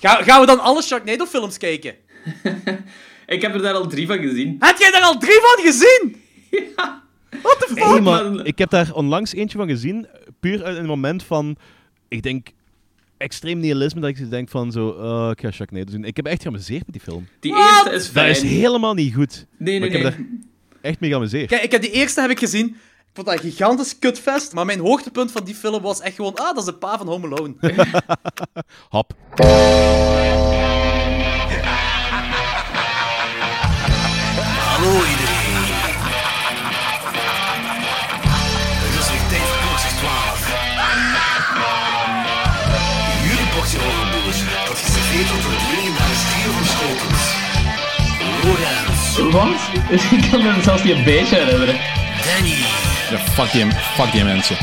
Ga, gaan we dan alle Sharknado-films kijken? Ik heb er daar al drie van gezien. Heb jij er al drie van gezien? Ja. What the fuck? Hey, maar maar- ik heb daar onlangs eentje van gezien, puur uit een moment van, ik denk, extreem nihilisme, dat ik denk van zo, oh, ik ga Sharknado doen. Ik heb echt geamuseerd met die film. Die eerste is Dat fijn. is helemaal niet goed. Nee, maar nee, ik heb nee. Echt mee geamuseerd. Kijk, ik heb die eerste heb ik gezien. Ik vond dat een gigantisch kutfest. Maar mijn hoogtepunt van die film was echt gewoon... Ah, dat is de pa van Home Alone. Hap. Hallo iedereen. Het is weer tijd voor klokslag 12. Jullie portie horrorboers wordt geserveerd door het legendarische trio van Schotens. Lorenz, Wat? Ik kan me zelfs niet een beetje herinneren. Danny Ja, fuck die, fuck die mensen.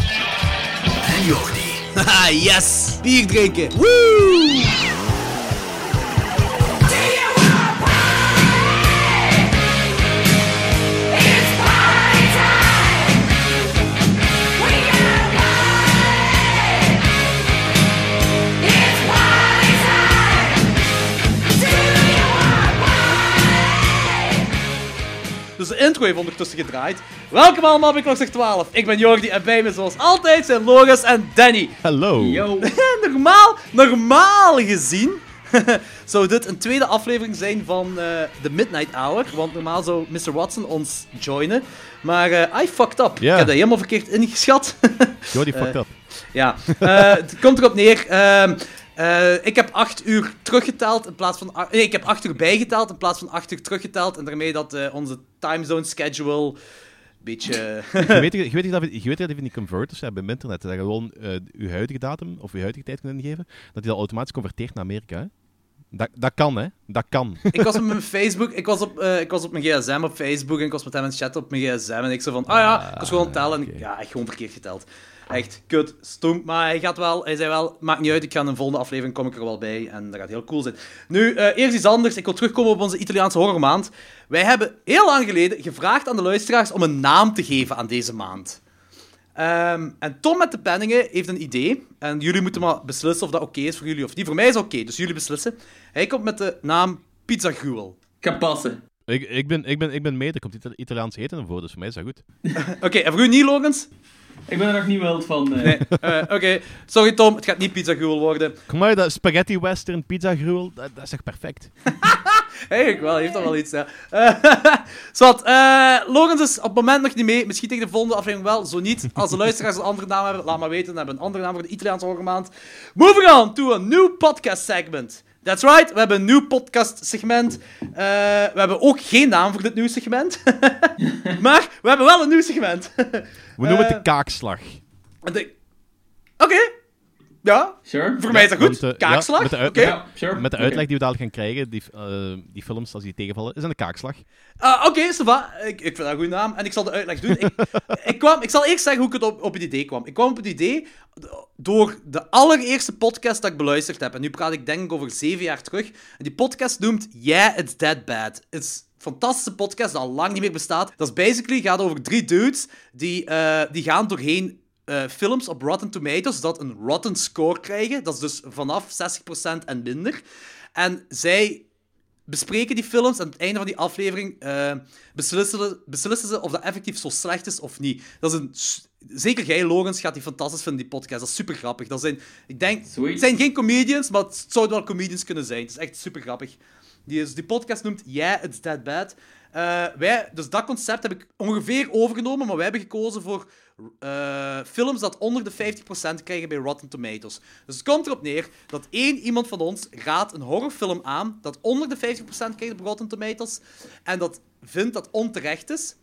en Jordi. Haha, yes! Bier drinken. Woo! Dus de intro heeft ondertussen gedraaid. Welkom allemaal bij Klokslag 12. Ik ben Jordi en bij me zoals altijd zijn Loris en Danny. Hallo. Yo. normaal, normaal gezien zou dit een tweede aflevering zijn van eh The Midnight Hour. Want normaal zou Mr. Watson ons joinen. Maar eh, I fucked up. Ik heb dat helemaal verkeerd ingeschat. Jordi fucked Eh, up. ja, het komt erop neer. Eh, ik heb acht uur teruggeteld in plaats van... Nee, ik heb acht uur bijgeteld in plaats van acht uur teruggeteld. En daarmee dat eh, onze timezone schedule een beetje... je weet, je weet dat je weet dat we die converters hebben op internet. Dat je gewoon eh je huidige datum of je huidige tijd kunt ingeven. Dat die dat automatisch converteert naar Amerika. Hè? Dat, dat kan, hè? Dat kan. ik was op mijn Facebook, ik was op, ik was op mijn gsm op Facebook en ik was met hem het chatten op mijn gsm. En ik zo van, ah ja, ik was gewoon het tellen. En ik- ja, echt gewoon verkeerd geteld. Echt, kut, stom. Maar hij gaat wel, hij zei wel, maakt niet uit, ik ga in een volgende aflevering, kom ik er wel bij. En dat gaat heel cool zijn. Nu, eh, eerst iets anders. Ik wil terugkomen op onze Italiaanse horrormaand. Wij hebben heel lang geleden gevraagd aan de luisteraars om een naam te geven aan deze maand. Ehm, en Tom met de penningen heeft een idee. En jullie moeten maar beslissen of dat oké is voor jullie of niet. Voor mij is het oké, dus jullie beslissen. Hij komt met de naam Pizza Gruel. Kan passen. Ik, ik, ben, ik, ben, ik ben mee, er komt Ita- Italiaans eten voren, dus voor mij is dat goed. Oké, en voor u niet, Logans? Ik ben er nog niet wild van. eh. Nee. Eh, Oké, sorry Tom, het gaat niet Pizza Gruel worden. Kom maar, dat spaghetti western pizza gruwel, dat, dat is echt perfect. Eigenlijk wel, heeft dat wel iets, ja. Eh, Zwat, eh, Logans is op het moment nog niet mee. Misschien tegen de volgende aflevering wel, zo niet. Als de luisteraars een andere naam hebben, laat maar weten. Dan hebben we een andere naam voor de Italiaanse horrormaand. Moving on to a new podcast segment. That's right, we hebben een nieuw podcast segment. Eh, we hebben ook geen naam voor dit nieuwe segment. maar we hebben wel een nieuw segment. We noemen Eh, het de kaakslag. De- Oké. Ja, Sure. voor mij is dat goed. Want, eh, ja, Kaakslag. met de uit- Oké. Ja, sure. Met de uitleg die we dadelijk gaan krijgen, die, eh, die films als die tegenvallen, is aan de kaakslag. Ah, Oké, Stava. Ik, ik vind dat een goede naam en ik zal de uitleg doen. Ik, ik, kwam, ik zal eerst zeggen hoe ik het op, op het idee kwam. Ik kwam op het idee door de allereerste podcast dat ik beluisterd heb. En nu praat ik denk ik over zeven jaar terug. En die podcast noemt Yeah, It's That Bad. Het is een fantastische podcast dat al lang niet meer bestaat. Dat is basically gaat over drie dudes die, eh, die gaan doorheen eh, films op Rotten Tomatoes dat een rotten score krijgen. Dat is dus vanaf 60% en minder. En zij bespreken die films en aan het einde van die aflevering eh, beslissen, beslissen ze of dat effectief zo slecht is of niet. Dat is een... Zeker jij, Logans, gaat die fantastisch vinden, die podcast. Dat is super grappig. Dat zijn, ik denk, Sweet. het zijn geen comedians, maar het zouden wel comedians kunnen zijn. Het is echt super grappig. Die, die podcast noemt Yeah, It's That Bad. Eh, wij, dus dat concept heb ik ongeveer overgenomen, maar wij hebben gekozen voor eh, films dat onder de 50% krijgen bij Rotten Tomatoes. Dus het komt erop neer dat één iemand van ons raadt een horrorfilm aan dat onder de 50% krijgt op Rotten Tomatoes en dat vindt dat onterecht is.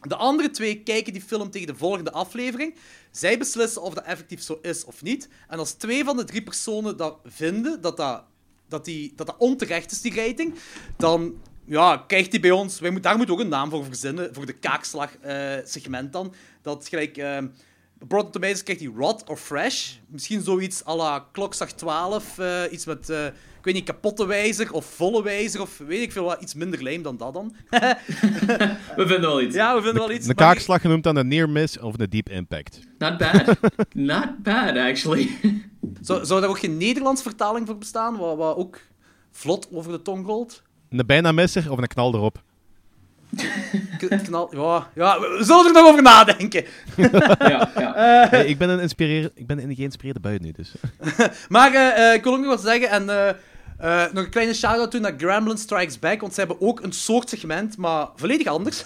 De andere twee kijken die film tegen de volgende aflevering. Zij beslissen of dat effectief zo is of niet. En als twee van de drie personen dat vinden, dat dat, dat die, dat, dat onterecht is, die rating, dan ja, krijgt hij bij ons... Wij moet, daar moeten we ook een naam voor verzinnen, voor de kaakslag-segment dan. Dat gelijk... eh, op Rotten Tomatoes krijgt hij Rot or Fresh. Misschien zoiets à la Klokslag 12. eh, iets met, eh, ik weet niet, kapotte wijzer of volle wijzer. Of weet ik veel wat, iets minder lijm dan dat dan. We vinden wel iets. ja, we vinden wel iets. De kaakslag genoemd aan de near miss of de deep impact. Not bad. Not bad, actually. Zou, zou daar ook geen Nederlands vertaling voor bestaan, wat, wat ook vlot over de tong rolt? Een bijna misser of een knal erop. Knal, ja, ja, we zullen er nog over nadenken. Ja, ja. Hey, ik ben een, inspireer... ik ben een geïnspireerde bui nu, dus. Maar eh, eh, ik wil ook nog wat zeggen. En eh, eh, nog een kleine shout-out doen naar Gremlin Strikes Back. Want zij hebben ook een soort segment, maar volledig anders.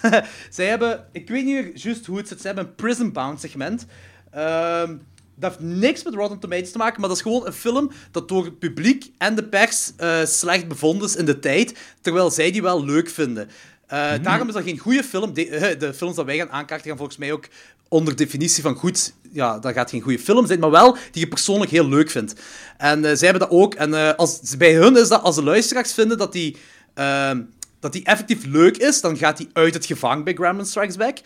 zij hebben, ik weet niet meer juist hoe het zit, zij hebben een Prison Bound segment. Ehm, dat heeft niks met Rotten Tomatoes te maken, maar dat is gewoon een film dat door het publiek en de pers eh, slecht bevonden is in de tijd, terwijl zij die wel leuk vinden. Eh, Daarom is dat geen goede film. De, eh, de films dat wij gaan aankaarten gaan volgens mij ook onder definitie van goed. Ja, dat gaat geen goede film zijn, maar wel die je persoonlijk heel leuk vindt. En zij hebben dat ook. En als, bij hun is dat als de luisteraars vinden dat die, ehm, dat die effectief leuk is, dan gaat die uit het gevangen bij Gremlin Strikes Back.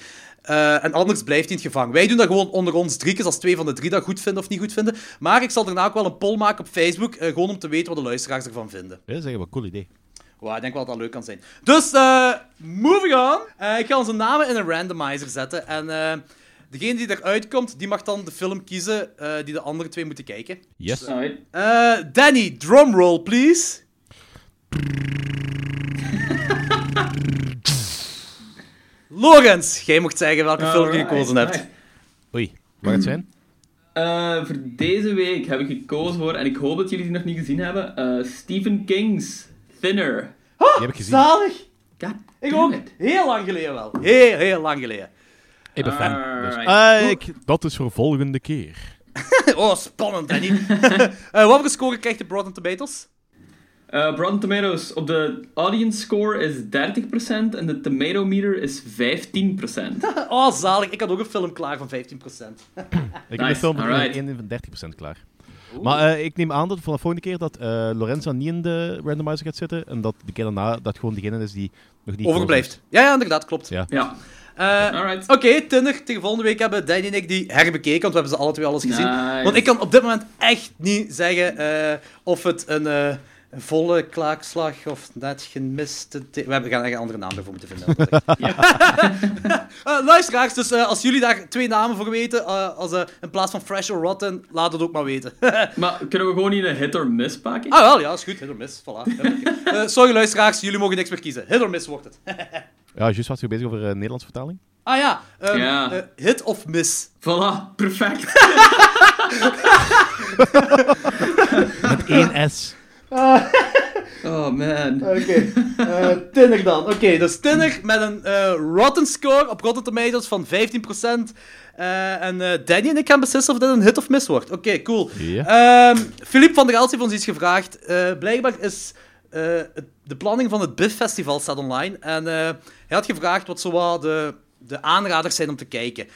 Eh, en anders blijft hij in het gevangen. Wij doen dat gewoon onder ons driekjes, als twee van de drie dat goed vinden of niet goed vinden. Maar ik zal daarna ook wel een poll maken op Facebook, eh, gewoon om te weten wat de luisteraars ervan vinden. Ja, dat is wel een cool idee. Wow, ik denk wel dat dat leuk kan zijn. Dus, eh moving on. Eh, ik ga onze namen in een randomizer zetten. En eh, degene die eruit komt, die mag dan de film kiezen eh, die de andere twee moeten kijken. Yes. Eh, Danny, drumroll, please. Lorenz, jij mocht zeggen welke film je gekozen hebt. Oei, mag het zijn? Eh, voor deze week heb ik gekozen voor, en ik hoop dat jullie die nog niet gezien hebben, eh, Stephen King's Thinner. Die heb ik gezien. Zalig! God Ik ook. it. Heel lang geleden wel. Heel, heel lang geleden. Ik ben fan. Dus. Ah, ik, dat is voor volgende keer. Oh, spannend, Danny. Eh wat voor score krijgt de Rotten Tomatoes? Eh, Rotten Tomatoes, op de audience score is 30% en de tomato meter is 15%. Oh, zalig. Ik had ook een film klaar van 15%. Ik heb Nice, film van alright. 1 van 30% klaar. Maar eh, ik neem aan dat voor de volgende keer dat eh Lorenzo niet in de randomizer gaat zitten. En dat de keer daarna dat gewoon degene is die nog niet Overblijft. Ja, ja, inderdaad, klopt. Ja. Eh. Oké, Tinder. Tegen volgende week hebben Danny en ik die herbekeken, want we hebben ze alle twee alles gezien. Nice. Want ik kan op dit moment echt niet zeggen eh, of het een, eh, een volle klaakslag of net gemiste... te- We hebben, gaan echt een andere naam ervoor moeten vinden. Eh, luisteraars, dus eh, als jullie daar twee namen voor weten, eh, als, in plaats van Fresh or Rotten, laat het ook maar weten. Maar kunnen we gewoon niet een hit or miss pakken? ah wel, ja, is goed. Hit or miss. Voilà. Sorry luisteraars, jullie mogen niks meer kiezen. Hit or miss wordt het. Ja, juist was je bezig over uh, Nederlandse vertaling. Ah ja, ehm, Ja. eh, hit of miss. Voilà, perfect. Met één S. Oh man. Oké, eh, Tinner dan. Oké, dus Tinner met een eh, Rotten score op Rotten Tomatoes van 15%. Eh, en eh, Danny en ik gaan beslissen of dit een hit of miss wordt. Oké, cool. Ja. Ehm Philippe van der Elst heeft ons iets gevraagd. Eh, blijkbaar is eh, de planning van het BIF Festival staat online. En eh, hij had gevraagd wat zo wat de, de aanraders zijn om te kijken.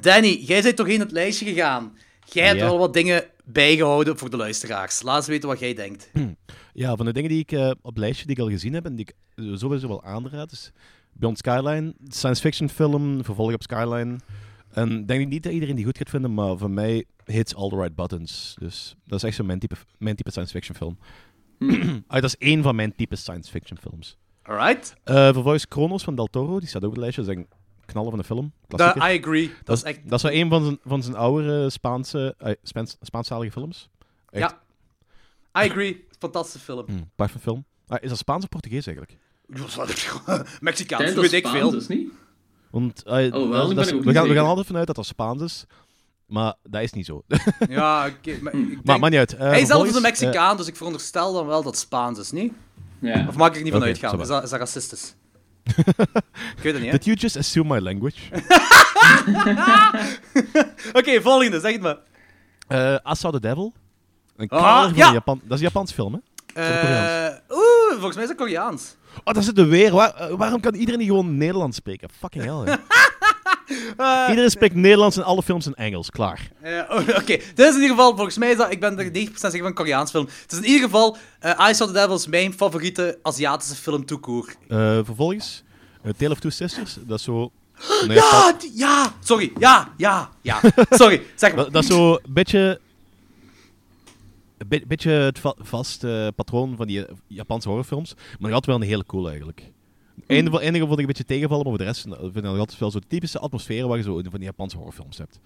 Danny, jij bent toch in het lijstje gegaan. Jij hebt Ja. wel wat dingen bijgehouden voor de luisteraars. Laat eens weten wat jij denkt. Ja, van de dingen die ik eh, op het lijstje die ik al gezien heb en die ik sowieso wel aanraad, is Beyond Skyline, science fiction film, vervolg op Skyline. En ik denk niet dat iedereen die goed gaat vinden, maar voor mij hits all the right buttons. Dus dat is echt zo mijn type, mijn type science fiction film. ah, dat is één van mijn type science fiction films. Alright? Eh vervolgens Kronos van Del Toro, die staat ook op het lijstje. Een knallen van de film. Da. I agree. Dat, is echt... Dat is wel een van zijn, van zijn oudere Spaanse, eh, Spaans, Spaanstalige films. Echt. Ja. I agree. Fantastische film. Prachtige film. Ah, is dat Spaans of Portugees eigenlijk? Mexicaans, weet ik veel. dus niet? Want eh, Oh, wel, dat- dat is- we, niet gaan, we gaan altijd vanuit dat dat Spaans is. Maar dat is niet zo. Ja, oké. maar denk- maar, maar niet uit. Eh, Hij zelf is een Mexicaan, dus ik veronderstel dan wel dat Spaans is, niet? Ja. Of mag ik er niet van Oké, uitgaan? Is dat, is dat racistisch? Ik weet het niet, hè? Did you just assume my language? Oké, volgende, zeg het maar. Eh Asa the Devil. Een Ah, van ja. een Japan. Dat is een Japans film, hè? Eh, Oeh, volgens mij is het Koreaans. Oh, dat zit er weer. Waar- eh, waarom kan iedereen niet gewoon Nederlands spreken? Fucking hell, hè. Eh, Iedereen spreekt Nederlands en alle films in Engels. Klaar. oh, Oké, dit is in ieder geval, volgens mij is dat, ik ben er 90% zeker van Koreaans film. Het is in ieder geval, eh I Saw the Devil is mijn favoriete Aziatische film toekoor. Eh, vervolgens, eh, Tale of Two Sisters. Dat is zo... Ja, ja, sorry, ja, ja, ja. Sorry, zeg maar. Dat, dat is zo een beetje... Een be- beetje het va- vaste patroon van die Japanse horrorfilms. Maar altijd wel een hele cool, eigenlijk. Het enige, enige vond ik een beetje tegenvallen, maar voor de rest vind ik altijd wel zo de typische atmosfeer waar je zo van die Japanse horrorfilms hebt.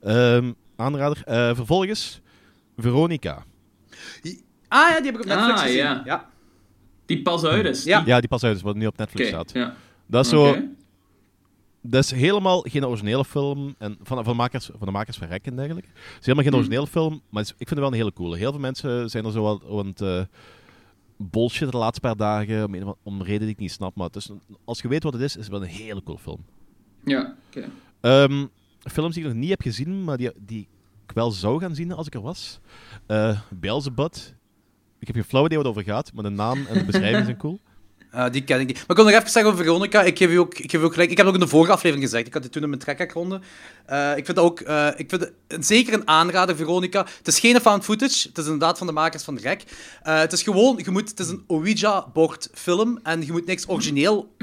Ehm, aanrader. Eh, vervolgens, Veronica. Ah ja, die heb ik op Netflix Ah, gezien. ja. ja. Die pas uit is. Ja. Ja, die pas uit is, wat nu op Netflix staat. ja. Dat is zo... Dat is helemaal geen originele film. En van, van, de makers, van de makers van Rekken eigenlijk. Het is helemaal geen Hmm. originele film, maar is- ik vind het wel een hele coole. Heel veel mensen zijn er zo wat aan het eh, bullshit de laatste paar dagen. Om, een, reden die ik niet snap. Maar het is, een- als je weet wat het is, is het wel een hele coole film. Ja, oké. Ehm, films die ik nog niet heb gezien, maar die, die ik wel zou gaan zien als ik er was. Beelzebub. Ik heb geen flauw idee wat het over gaat, maar de naam en de beschrijving zijn cool. Eh, die ken ik niet. Maar ik wil nog even zeggen over Veronica. Ik geef u ook, ik geef u ook gelijk. Ik heb het ook in de vorige aflevering gezegd. Ik had dit toen in mijn trekkerronde. Eh ik vind ook eh, ik vind het zeker een aanrader, Veronica. Het is geen found footage. Het is inderdaad van de makers van Rek. Eh, het is gewoon, je moet, het is een Ouija-bord film. En je moet niks origineel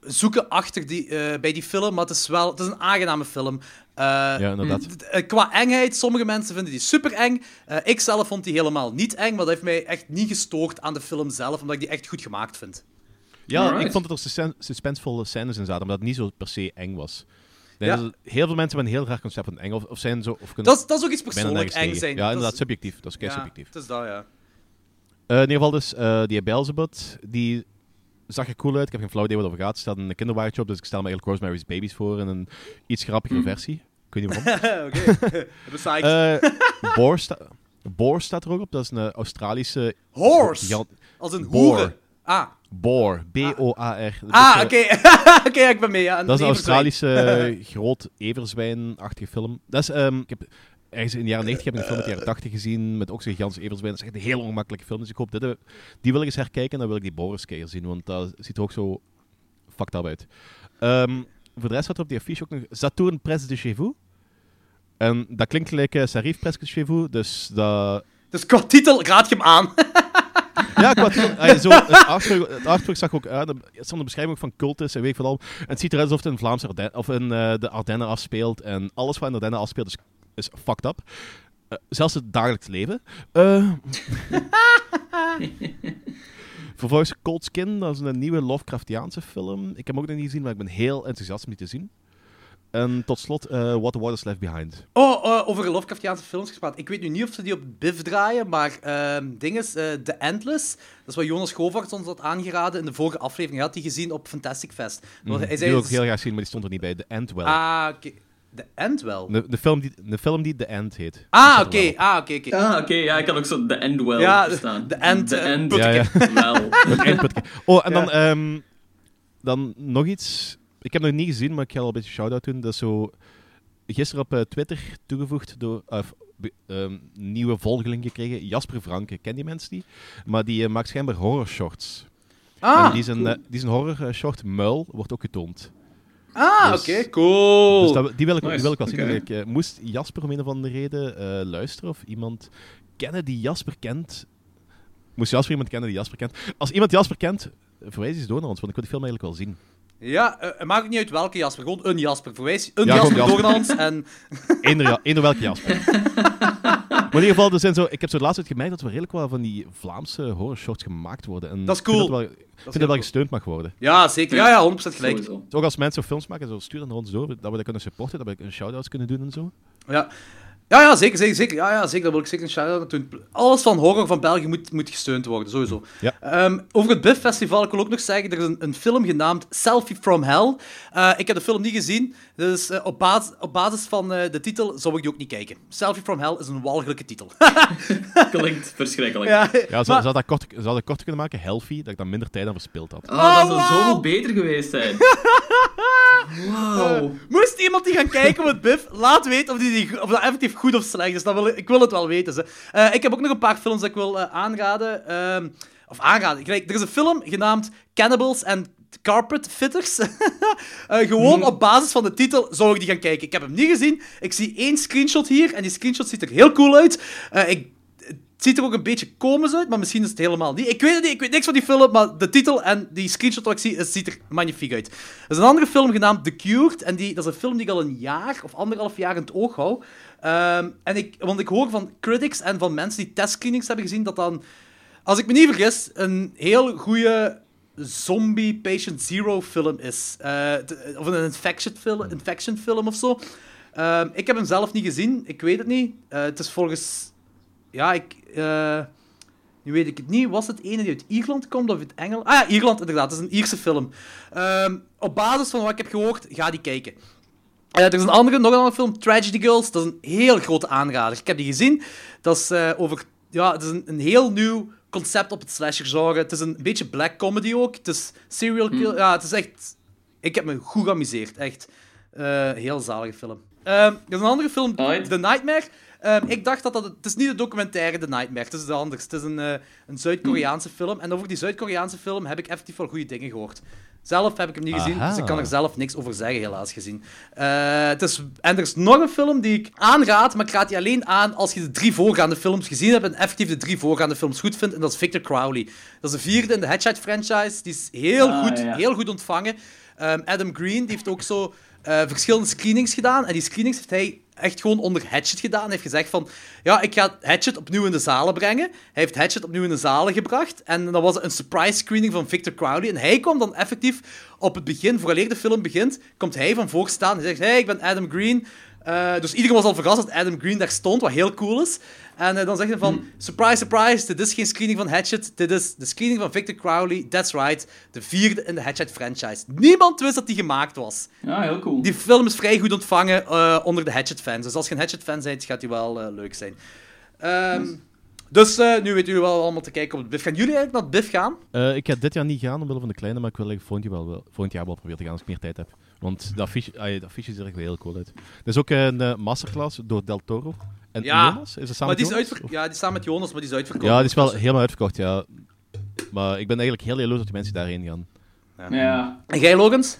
zoeken achter die, bij die film. Maar het is wel het is een aangename film. Eh, Ja, inderdaad. eh, Qua engheid, sommige mensen vinden die super eng. Eh, ik zelf vond die helemaal niet eng, maar dat heeft mij echt niet gestoord aan de film zelf, omdat ik die echt goed gemaakt vind. Ja, Alright. ik vond dat er suspen- suspensvolle scènes in zaten, maar dat het niet zo per se eng was. Ja. er- heel veel mensen hebben een heel raar concept van eng, of, of zijn zo... Of kunnen Dat is, dat is ook iets persoonlijk eng zijn. Ja, Dat inderdaad, is- subjectief. Dat is kei ja, subjectief. Het is dat, ja. Eh, in ieder geval dus, eh, die Beelzebub, die zag er cool uit. Ik heb geen flauw idee wat het over gaat. Er staat een kinderwagentje op, dus ik stel me eigenlijk Rosemary's Babies voor in een iets grappigere versie. Ik weet niet waarom. Oké. Psyched. Eh Boar, sta Boar staat er ook op. Dat is een eh, Australische... Horse. Als een hoeren. Ah, Boar. B-O-A-R. Ah eh, oké. Oké, ik ben mee. Ja. Dat is een. Australische groot everzwijn-achtige film. Dat is, ehm, ik heb ergens in de jaren 90 heb ik een film uit de jaren 80 gezien met ook zo'n gigantische everzwijn. Dat is echt een heel ongemakkelijke film. Dus ik hoop dit, die wil ik eens herkijken en dan wil ik die Boris keer zien, want dat ziet er ook zo fucked up uit. Ehm, voor de rest er op die affiche ook nog Saturn Presse de Chez vous. En dat klinkt gelijk uh, Sarif Presse de Chez vous, dus dat... Dus qua titel raad je hem aan. Ja, qua titel- ah, zo, het, artwork, het artwork zag ook uit. Er stond een beschrijving ook van cultus en weet ik van al. En het ziet eruit alsof het in Vlaamse Ardennen, of in eh, de Ardennen afspeelt. En alles wat in de Ardennen afspeelt is, is fucked up. Eh, zelfs het dagelijks leven. Eh Vervolgens Cold Skin, dat is een nieuwe Lovecraftiaanse film. Ik heb hem ook nog niet gezien, maar ik ben heel enthousiast om die te zien. En tot slot, eh What the Waters Left Behind. Oh, eh, over Lovecraftiaanse films gesproken. Ik weet nu niet of ze die op BIF draaien, maar ehm ding is, eh, The Endless, dat is wat Jonas Govaerts ons had aangeraden in de vorige aflevering. Hij had die gezien op Fantastic Fest. Want hij die zei, wil ik heel graag zien, maar die stond er niet bij. The End wel. Ah, oké. The End wel? De, de, film die, de film die The End heet. Ah, oké. wel. Ah, oké, oké. Ah, oké, ja, ik had ook zo de end well Ja, verstaan. de end, De eh, end Ja, ja. wel. Oh, en Ja. dan, ehm, dan nog iets. Ik heb het nog niet gezien, maar ik ga al een beetje shout-out doen. Dat is zo gisteren op eh, Twitter toegevoegd door... ehm, nieuwe volgeling gekregen. Jasper Franke, ken die mensen die? Maar die eh, maakt schijnbaar horror shorts. Ah, en die zijn, eh, die zijn horror short Muil wordt ook getoond. Ah dus- oké, cool. Dus dat, die, wil ik, Nice, wil ik wel zien. Ik, eh, moest Jasper om een of andere reden eh, luisteren of iemand kennen die Jasper kent. Moest Jasper iemand kennen die Jasper kent. Als iemand Jasper kent, verwijs eens door naar ons, want ik wil die film eigenlijk wel zien. Ja, het maakt niet uit welke Jasper. Gewoon een Jasper. Verwijs een Ja, Jasper door naar ons. En... Eender, ja, welke Jasper. maar in ieder geval, er zijn zo, ik heb zo tijd gemerkt dat er redelijk wel van die Vlaamse horror shorts gemaakt worden. En Dat is ik vind cool. wel- Ik vind dat wel gesteund mag worden. Ja, zeker. Ja, ja, 100% gelijk. Sowieso. Dus ook als mensen films maken, zo stuur dan naar ons door, dat we dat kunnen supporten, dat we een shout-outs kunnen doen en zo. Ja. Ja, ja, zeker, zeker, zeker. Ja, ja, zeker. Daar wil ik zeker een shout-out doen. Alles van horror van België moet, moet gesteund worden, sowieso. Ja. Ehm, over het BIF Festival, ik wil ook nog zeggen, er is een, een film genaamd Selfie from Hell. Eh, ik heb de film niet gezien, dus eh, op, basis, op basis van eh, de titel zou ik die ook niet kijken. Selfie from Hell is een walgelijke titel. Klinkt verschrikkelijk. ja, Ja, zou, maar- zou dat kort, zou dat korter kunnen maken, healthy, dat ik dan minder tijd aan verspild had. Oh, dat Oh, zou wauw. zoveel beter geweest zijn. Wow. Moest iemand die gaan kijken op het BIF, laat weten of, die, die- of dat effectief goed of slecht is. Dat wil, ik- wil het wel weten. Eh, ik heb ook nog een paar films dat ik wil eh, aanraden. Ehm, of aanraden. Kijk, er is een film genaamd Cannibals and Carpet Fitters. Eh, gewoon op basis van de titel zou ik die gaan kijken. Ik heb hem niet gezien. Ik zie één screenshot hier en die screenshot ziet er heel cool uit. Ik, het ziet er ook een beetje komisch uit, maar misschien is het helemaal niet. Ik weet het niet, ik weet niks van die film, maar de titel en die screenshot wat ik zie, het ziet er magnifiek uit. Er is een andere film genaamd The Cured, en die, dat is een film die ik al een jaar of anderhalf jaar in het oog hou. Ehm, en ik, want ik hoor van critics en van mensen die testscreenings hebben gezien, dat dan, als ik me niet vergis, een heel goede zombie Patient Zero film is. Eh, of een infection film, infection film of zo. Ehm, ik heb hem zelf niet gezien, ik weet het niet. Eh, het is volgens... Ja, ik... eh, nu weet ik het niet. Was het ene die uit Ierland komt of uit Engeland? Ah ja, Ierland inderdaad. Het is een Ierse film. Ehm, op basis van wat ik heb gehoord, ga die kijken. Eh, er is een andere, nog een andere film, Tragedy Girls. Dat is een heel grote aanrader. Ik heb die gezien. Dat is eh, over... Ja, het is een, een heel nieuw concept op het slasher-genre. Het is een beetje black comedy ook. Het is serial kill... Ja, het is echt... Ik heb me goed geamuseerd. Echt. Eh, heel zalige film. Ehm, er is een andere film. The Nightmare. Ehm, ik dacht dat dat... Het is niet de documentaire The Nightmare. Het is de anders. Het is een, eh, een Zuid-Koreaanse film. En over die Zuid-Koreaanse film heb ik effectief wel goede dingen gehoord. Zelf heb ik hem niet gezien, Aha. dus ik kan er zelf niks over zeggen, helaas gezien. Eh, het is, en er is nog een film die ik aanraad, maar ik raad die alleen aan als je de drie voorgaande films gezien hebt en effectief de drie voorgaande films goed vindt. En dat is Victor Crowley. Dat is de vierde in de Headshot franchise. Die is heel, Ah, goed, ja. heel goed ontvangen. Ehm, Adam Green die heeft ook zo eh, verschillende screenings gedaan. En die screenings heeft hij echt gewoon onder Hatchet gedaan. Hij heeft gezegd van, ja, ik ga Hatchet opnieuw in de zalen brengen. Hij heeft Hatchet opnieuw in de zalen gebracht. En dan was een surprise screening van Victor Crowley. En hij kwam dan effectief op het begin, vooraleer de film begint, komt hij van voor staan. Hij zegt, hey, ik ben Adam Green. Eh, dus iedereen was al verrast dat Adam Green daar stond, wat heel cool is. En eh, dan zegt hij van, surprise, surprise, dit is geen screening van Hatchet, dit is de screening van Victor Crowley. That's right, de vierde in de Hatchet franchise. Niemand wist dat die gemaakt was. Ja, heel cool. Die film is vrij goed ontvangen eh, onder de Hatchet-fans. Dus als je een Hatchet-fan bent, gaat die wel eh, leuk zijn. Ehm, dus eh, nu weten jullie wel allemaal te kijken op het BIF. Gaan jullie eigenlijk naar het BIF gaan? Eh, ik ga dit jaar niet gaan omwille van de kleine, maar ik wil eigenlijk volgend jaar wel, volgend jaar wel proberen te gaan als ik meer tijd heb. Want de affiche, affiche ziet er echt heel cool uit. Er is ook een masterclass door Del Toro. En Ja, Jonas? Is het samen Maar die is met Jonas? uitver- ja, die staan met Jonas, maar die is uitverkocht. Ja, die is wel helemaal uitverkocht, ja. Maar ik ben eigenlijk heel jaloers dat die mensen daarheen gaan. Ja. En jij, Logans?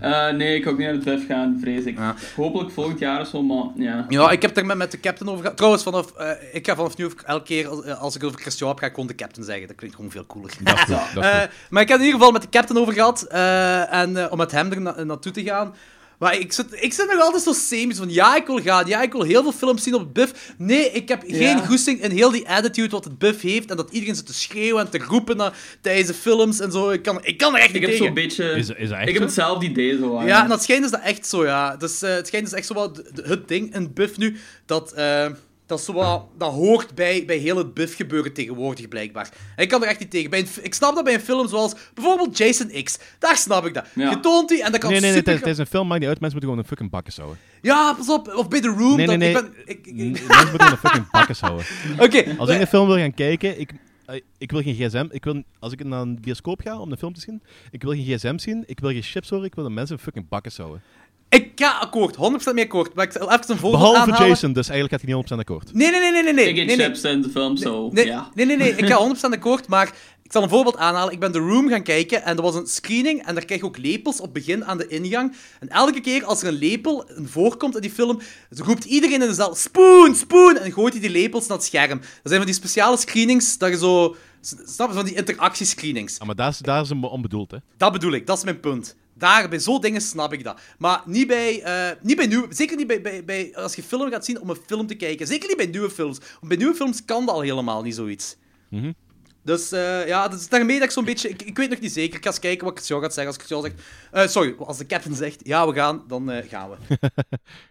Eh, nee, ik ga ook niet naar het DEF gaan, vrees ik. Ja. Hopelijk volgend jaar of zo, maar ja. Ja, ik heb er met, met de captain over gehad. Trouwens, vanaf, eh, ik ga vanaf nu elke keer als, eh, als ik over Christian heb, ga ik gewoon de captain zeggen. Dat klinkt gewoon veel cooler. Dat dat Eh, maar ik heb het in ieder geval met de captain over gehad. eh, en eh, om met hem er na- naartoe te gaan. Maar ik zit, ik zit nog altijd zo semi van ja, ik wil gaan. Ja, ik wil heel veel films zien op het buff. Nee, ik heb geen Ja. goesting in heel die attitude wat het buff heeft. En dat iedereen zit te schreeuwen en te roepen na, tijdens de films en zo. Ik kan, ik kan er echt Ik niet heb zo'n beetje... Is, is echt ik heb hetzelfde idee zo. aan. Ja, en dat schijnt is dat echt zo, ja. Dus, eh, het schijnt dus echt zo de- het ding in Buff nu, dat, eh, dat, is zo wat, dat hoort bij, bij heel het Buff gebeuren tegenwoordig, blijkbaar. En ik kan er echt niet tegen. Bij een, ik snap dat bij een film zoals bijvoorbeeld Jason X. Daar snap ik dat. Ja. Je toont die en dat kan Nee, nee, nee, tijdens, tijdens een film maakt niet uit, mensen moeten gewoon een fucking bakken houden. Ja, pas op. Of bij The Room. Nee, nee, dat, nee. Ik ben, ik, ik- N- Mensen moeten gewoon een fucking bakken houden. Oké. Als ik een film wil gaan kijken, ik, eh, ik wil geen gsm. Ik wil, als ik naar een bioscoop ga om een film te zien, ik wil geen gsm zien, ik wil geen chips horen, ik wil de mensen een fucking bakken houden. Ik ga akkoord. 100% mee akkoord. Maar ik zal even een voorbeeld Behalve aanhalen. Jason, dus eigenlijk gaat hij niet 100% akkoord. Nee, nee, nee, nee, nee. nee. Ik nee, nee. chips in de film, zo. Nee, ja. nee, nee, nee, ik ga 100% akkoord, maar ik zal een voorbeeld aanhalen. Ik ben The Room gaan kijken en er was een screening en daar krijg je ook lepels op het begin aan de ingang. En elke keer als er een lepel een voorkomt in die film, roept iedereen in de zaal spoon, spoon en gooit hij die lepels naar het scherm. Dat zijn van die speciale screenings dat je zo... Snap je, van die interactiescreenings. Ah, maar daar is, daar is hem onbedoeld, hè. Dat bedoel ik, dat is mijn punt. Daar, bij zo'n dingen snap ik dat. Maar niet bij, eh, niet bij nieuwe... Zeker niet bij, bij, bij... Als je film gaat zien om een film te kijken. Zeker niet bij nieuwe films. Want bij nieuwe films kan dat al helemaal niet zoiets. Mhm. Dus eh, ja, dus daarmee dat ik zo'n beetje... Ik, ik weet nog niet zeker. Ik ga eens kijken wat Christian gaat zeggen. Als Christian zegt... eh, sorry, als de captain zegt, ja, we gaan, dan gaan we.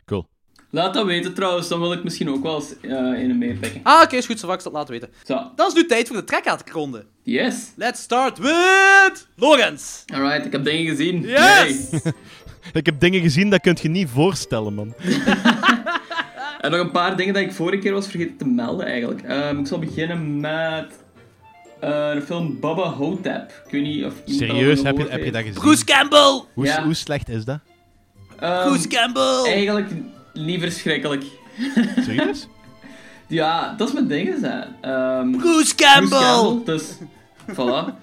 Cool. Laat dat weten trouwens, dan wil ik misschien ook wel eens eh een meepikken. Ah, oké, is goed. Zo vaak het laten weten. Zo, Dan is nu tijd voor de trekhaatronde. yes. Let's start with... Lorenz. Alright, ik heb dingen gezien. Yes! Ik heb dingen gezien dat kun je niet voorstellen, man. En nog een paar dingen dat ik vorige keer was vergeten te melden eigenlijk. Ehm, ik zal beginnen met eh, de film Baba Hotep. Ik weet niet of iemand Serieus, heb je, heb je dat gezien? Bruce Campbell. Hoe, Ja. hoe slecht is dat? Bruce Campbell. Eigenlijk liever schrikkelijk. Serieus? Ja, dat is mijn ding. Hè. Ehm, Bruce Bruce Campbell. Campbell, dus voilà.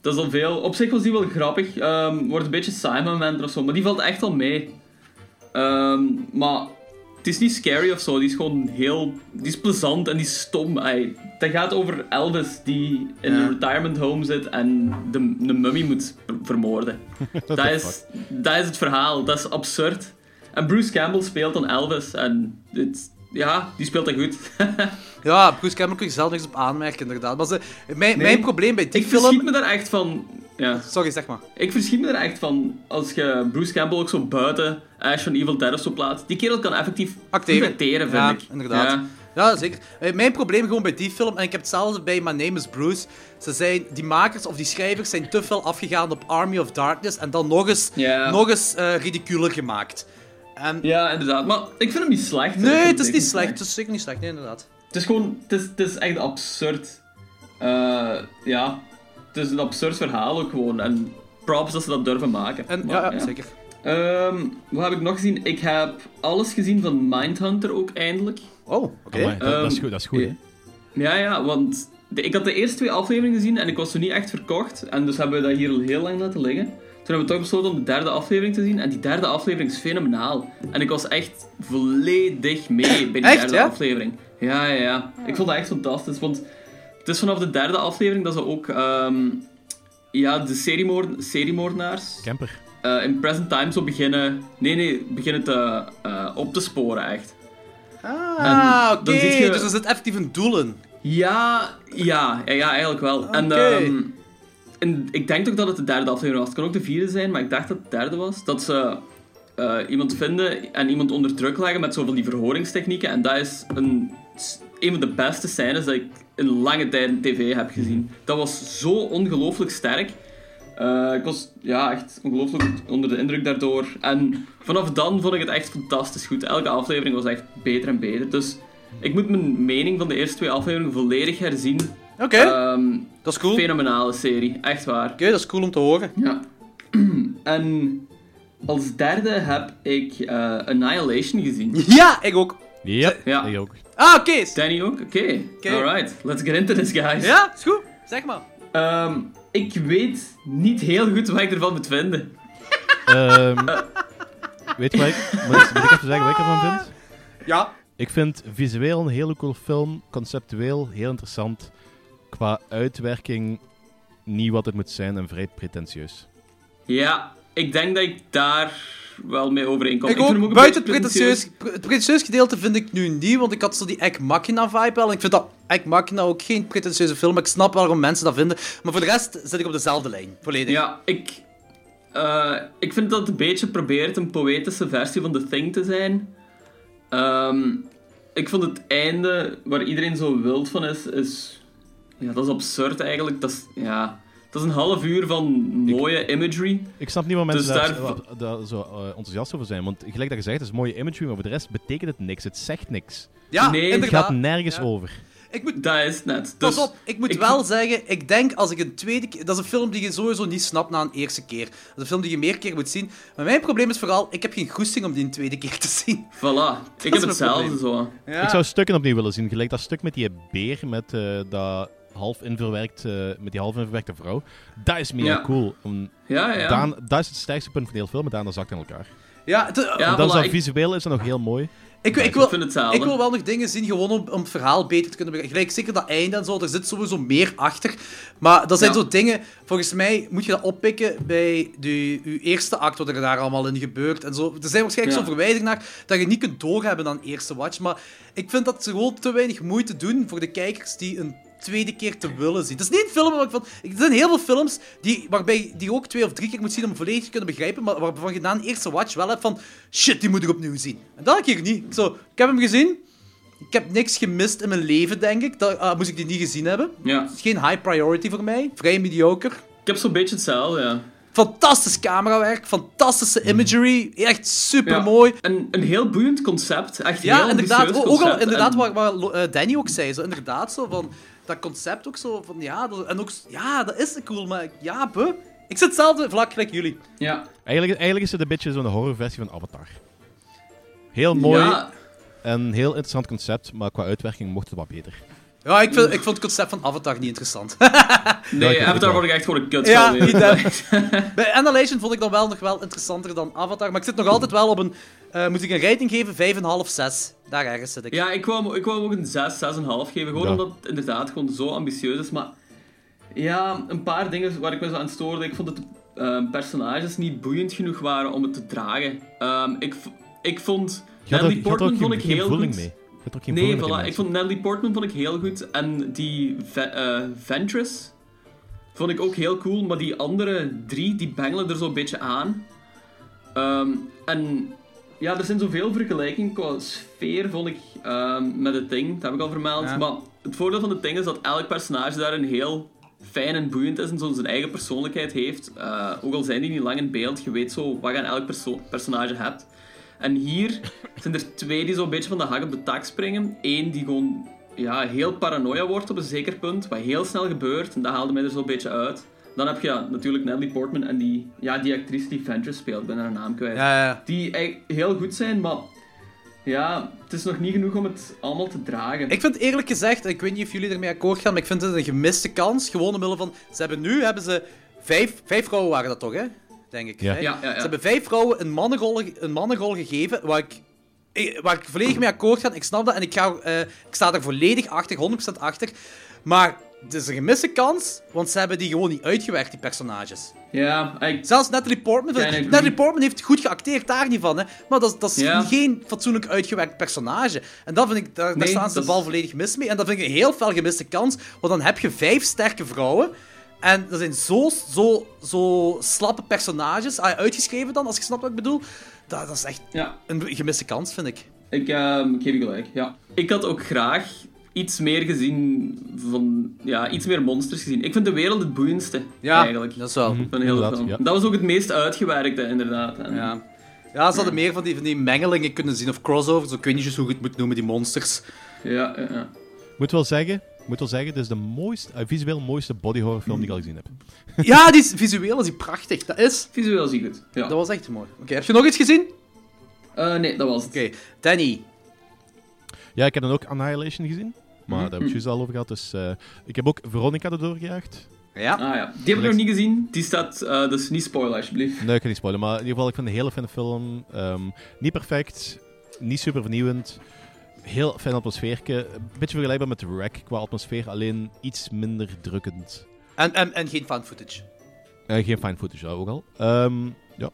Dat is al veel. Op zich was die wel grappig. Ehm, wordt een beetje saai momenten of zo, maar die valt echt wel mee. Ehm, maar het is niet scary of zo, die is gewoon heel... Die is plezant en die is stom. Ay, dat gaat over Elvis die in Ja. een retirement home zit en de, de mummy moet ver- vermoorden. dat, the is, dat is het verhaal, dat is absurd. En Bruce Campbell speelt dan Elvis en het, ja, die speelt dat goed. Ja, Bruce Campbell kun je zelf niks op aanmerken, inderdaad. Maar ze, mijn, Nee. mijn probleem bij die Ik film... verschiet me daar echt van. Ja. Sorry, zeg maar. Ik verschiet me er echt van als je Bruce Campbell ook zo buiten Ash van Evil Dead of zo plaatst. Die kerel kan effectief Acteren. vind Ja, ik. inderdaad. Ja. Ja, zeker. Eh, Mijn probleem gewoon bij die film, en ik heb hetzelfde bij My Name is Bruce. Ze zijn, die makers of die schrijvers zijn te veel afgegaan op Army of Darkness en dan nog eens, nog eens eh, ridiculer gemaakt. En, Ja, inderdaad. Maar ik vind hem niet slecht. Nee, het is niet slecht. Het is zeker niet slecht, nee, inderdaad. Het is gewoon, het is, het is echt absurd. Eh, ja, het is een absurd verhaal ook gewoon. En props dat ze dat durven maken. En, Maar, ja, ja, zeker. Ehm, wat heb ik nog gezien? Ik heb alles gezien van Mindhunter ook eindelijk. Oh, oké. Dat, dat is Ehm, goed, dat is goed, hè. Ja, ja, want de- ik had de eerste twee afleveringen gezien en ik was er niet echt verkocht. En dus hebben we dat hier al heel lang laten liggen. Toen hebben we toch besloten om de derde aflevering te zien. En die derde aflevering is fenomenaal. En ik was echt volledig mee bij die Echt, derde ja? aflevering. Ja, ja, ja. Ik vond dat echt fantastisch. Want het is vanaf de derde aflevering dat ze ook ehm, ja, de seriemoord seriemoordenaars Camper. eh, in present time zo beginnen... Nee, nee, beginnen te, eh, op te sporen, echt. Ah, oké. dan je- Dus er zit effectief een doel in. Ja, ja, ja, ja eigenlijk wel. En. En ik denk ook dat het de derde aflevering was. Het kan ook de vierde zijn, maar ik dacht dat het de derde was. Dat ze eh, iemand vinden en iemand onder druk leggen met zo van die verhoringstechnieken. En dat is een, een van de beste scènes dat ik in lange tijd in tv heb gezien. Dat was zo ongelooflijk sterk. Eh, ik was ja, echt ongelooflijk onder de indruk daardoor. En vanaf dan vond ik het echt fantastisch goed. Elke aflevering was echt beter en beter. Dus ik moet mijn mening van de eerste twee afleveringen volledig herzien. Oké, Ehm, dat is cool. Oké, Fenomenale serie, echt waar. dat is cool om te horen. Ja. en als derde heb ik eh, Annihilation gezien. Ja, ik ook. Yep, Ja. ik ook. Ah, oké. Danny ook? Oké. Alright, let's get into this, guys. Ja, is goed. Zeg maar. Ehm, ik weet niet heel goed wat ik ervan moet vinden. Ehm, weet je wat ik... Moet, ik- moet ik even zeggen wat ik ervan vind? Ja. Ik vind visueel een hele cool film, conceptueel heel interessant. Qua uitwerking niet wat het moet zijn en vrij pretentieus. Ja, ik denk dat ik daar wel mee overeenkom. Ik, ook, een buiten het pretentieus, pre- het pretentieus gedeelte vind ik nu niet, want ik had zo die Egg Machina vibe wel. En ik vind dat Egg Machina ook geen pretentieuze film, maar ik snap waarom mensen dat vinden. Maar voor de rest zit ik op dezelfde lijn, volledig. Ja, ik, eh, ik vind dat het een beetje probeert een poëtische versie van The Thing te zijn. Ehm, ik vond het einde, waar iedereen zo wild van is, is... Ja, dat is absurd eigenlijk. Dat is, ja, dat is een half uur van mooie imagery. Ik snap niet waar mensen Dus daar, daar- zo eh, enthousiast over zijn. Want gelijk dat je zegt, het is mooie imagery, maar voor de rest betekent het niks. Het zegt niks. Ja, Nee, het gaat nergens Ja. over. Ik moet, Dat is net. pas Dus, op, ik moet ik wel zeggen, ik denk als ik een tweede keer... Dat is een film die je sowieso niet snapt na een eerste keer. Dat is een film die je meer keer moet zien. Maar mijn probleem is vooral, ik heb geen goesting om die een tweede keer te zien. Voilà. Ik heb hetzelfde probleem. zo. Ja. Ik zou stukken opnieuw willen zien. Gelijk dat stuk met die beer met eh, dat half inverwerkt, eh, met die half inverwerkte vrouw. Dat is mega Ja. cool. Om, Ja, ja. Daan, dat is het sterkste punt van de hele film, maar daarna zakt in elkaar. Ja, Ja, en dan is dat visueel is dat nog heel mooi. ik, ik, Ik wil, ik wil wel nog dingen zien, gewoon om, om het verhaal beter te kunnen begrijpen. Gelijk, zeker dat einde en zo, er zit sowieso meer achter. Maar dat zijn Ja. zo dingen, volgens mij moet je dat oppikken bij de, je eerste act, wat er daar allemaal in gebeurt. En zo. Er zijn waarschijnlijk Ja. zo naar dat je niet kunt doorhebben aan eerste watch. Maar ik vind dat ze gewoon te weinig moeite doen voor de kijkers die een tweede keer te willen zien. Het is niet een film waar ik van... Er zijn heel veel films die, waarbij die ook twee of drie keer moet zien om volledig te kunnen begrijpen, maar waarvan je na een eerste watch wel hebt van... Shit, die moet ik opnieuw zien. En dat heb ik hier niet. Ik Zo, ik heb hem gezien. Ik heb niks gemist in mijn leven, denk ik. Dat, ah, moest ik die niet gezien hebben. Ja. Het is geen high priority voor mij. Vrij mediocre. Ik heb zo'n beetje hetzelfde, ja. Fantastisch camerawerk, fantastische imagery. Echt super Ja. mooi. Een, een heel boeiend concept. Echt Ja, heel inderdaad. ambitieus Ook al inderdaad En- eh, Danny ook zei. Zo, inderdaad, zo van... Dat concept ook zo van, ja... Dat, en ook, ja, dat is cool, maar ja, buh. Ik zit hetzelfde vlak gelijk jullie. Ja. Eigenlijk, eigenlijk is het een beetje zo'n horrorversie van Avatar. Heel mooi Ja, en heel interessant concept, maar qua uitwerking mocht het wat beter. Ja, ik, vind, ik vond het concept van Avatar niet interessant. nee, Avatar word ik echt gewoon een kut Ja, niet Bij Annihilation vond ik dan wel nog wel interessanter dan Avatar. Maar ik zit nog altijd wel op een... eh, moet ik een rating geven? 5,5, 6. Daar ergens zit ik. Ja, ik wou, hem- ik wou ook een 6, 6,5 geven. Gewoon Ja. omdat het inderdaad gewoon zo ambitieus is. Maar ja, een paar dingen waar ik me zo aan stoorde. Ik vond dat de ehm, personages niet boeiend genoeg waren om het te dragen. Ehm, ik, ik vond... Er- Natalie Portman vond geen, ik heel voeling goed. mee. Ook geen Nee, voilà. Ik vond Natalie Portman vond ik heel goed. En die eh, Ventress Vond ik ook heel cool, maar die andere drie, die bengelen er zo'n beetje aan. Ehm, en ja, er zijn zoveel vergelijkingen qua sfeer, vond ik, ehm, met het ding. Dat heb ik al vermeld. Ja. Maar het voordeel van het ding is dat elk personage daarin heel fijn en boeiend is en zo zijn eigen persoonlijkheid heeft. Eh, ook al zijn die niet lang in beeld, je weet zo wat je aan elk perso- personage hebt. En hier zijn er twee die zo'n beetje van de hak op de tak springen. Eén die gewoon ja, heel paranoia wordt op een zeker punt, wat heel snel gebeurt. En dat haalde mij er zo'n beetje uit. Dan heb je ja, natuurlijk Natalie Portman en die, ja, die actrice die Venture speelt, ik ben haar naam kwijt. Ja, ja. Die heel goed zijn, maar ja, het is nog niet genoeg om het allemaal te dragen. Ik vind eerlijk gezegd, ik weet niet of jullie ermee akkoord gaan, maar ik vind het een gemiste kans. Gewoon omwille van. Ze hebben nu hebben ze vijf, vijf vrouwen waren dat toch, hè? Denk ik. Ja. Vijf? Ja, ja, ja. Ze hebben vijf vrouwen een mannenrol, een mannenrol gegeven, waar ik, eh, waar ik volledig mee akkoord ga. Ik snap dat en ik, ga, eh, ik sta er volledig achter, 100% achter. Maar het is een gemiste kans, want ze hebben die gewoon niet uitgewerkt, die personages. Ja, ik, Zelfs Natalie Portman. Natalie Portman heeft goed geacteerd, daar niet van. Hè. Maar dat, is- dat is Ja. geen fatsoenlijk uitgewerkt personage. En dat vind ik, daar, staan ze dat de bal volledig mis mee. En dat vind ik een heel fel gemiste kans. Want dan heb je vijf sterke vrouwen. En dat zijn zo, zo, zo slappe personages. Ah, uitgeschreven dan, als je snapt wat ik bedoel. Dat, dat is echt ja, een gemiste kans, vind ik. ik, ehm, ik geef je gelijk. Ja. Ik had ook graag iets meer gezien van... Ja, iets meer monsters gezien. Ik vind de wereld het boeiendste, eigenlijk. dat is wel. Van ja. Dat was ook het meest uitgewerkte, inderdaad. En- Ja. Ja, ze hadden meer van die, van die mengelingen kunnen zien, of crossovers, ik weet niet eens hoe je het moet noemen, die monsters. Ja, ja, ja. Moet wel zeggen, moet wel zeggen, dit is de mooiste, eh, visueel mooiste body horror film die ik al gezien heb. Ja, die is, visueel is die prachtig. Dat is... Visueel zie ik het. Ja. Dat was echt mooi. Oké, heb je nog iets gezien? Eh, nee, dat was het. Oké, Danny. Ja, ik heb dan ook Annihilation gezien. Maar daar hebben we het juist al over gehad. Dus eh, ik heb ook Veronica erdoor gejaagd. Ja. Ah ja, die heb ik nog niet gezien. Die staat, eh, dus niet spoilen alsjeblieft. Nee, ik kan niet spoilen. Maar in ieder geval, ik vind het een hele fijne film. Ehm, niet perfect, niet super vernieuwend. Heel fijn atmosfeerke. Een beetje vergelijkbaar met Wreck qua atmosfeer, alleen iets minder drukkend. En, en, en geen fan footage. Eh, geen fine footage, ook al. Ehm, ja,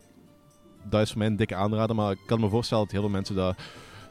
dat is voor mij een dikke aanrader, maar ik kan me voorstellen dat heel veel mensen dat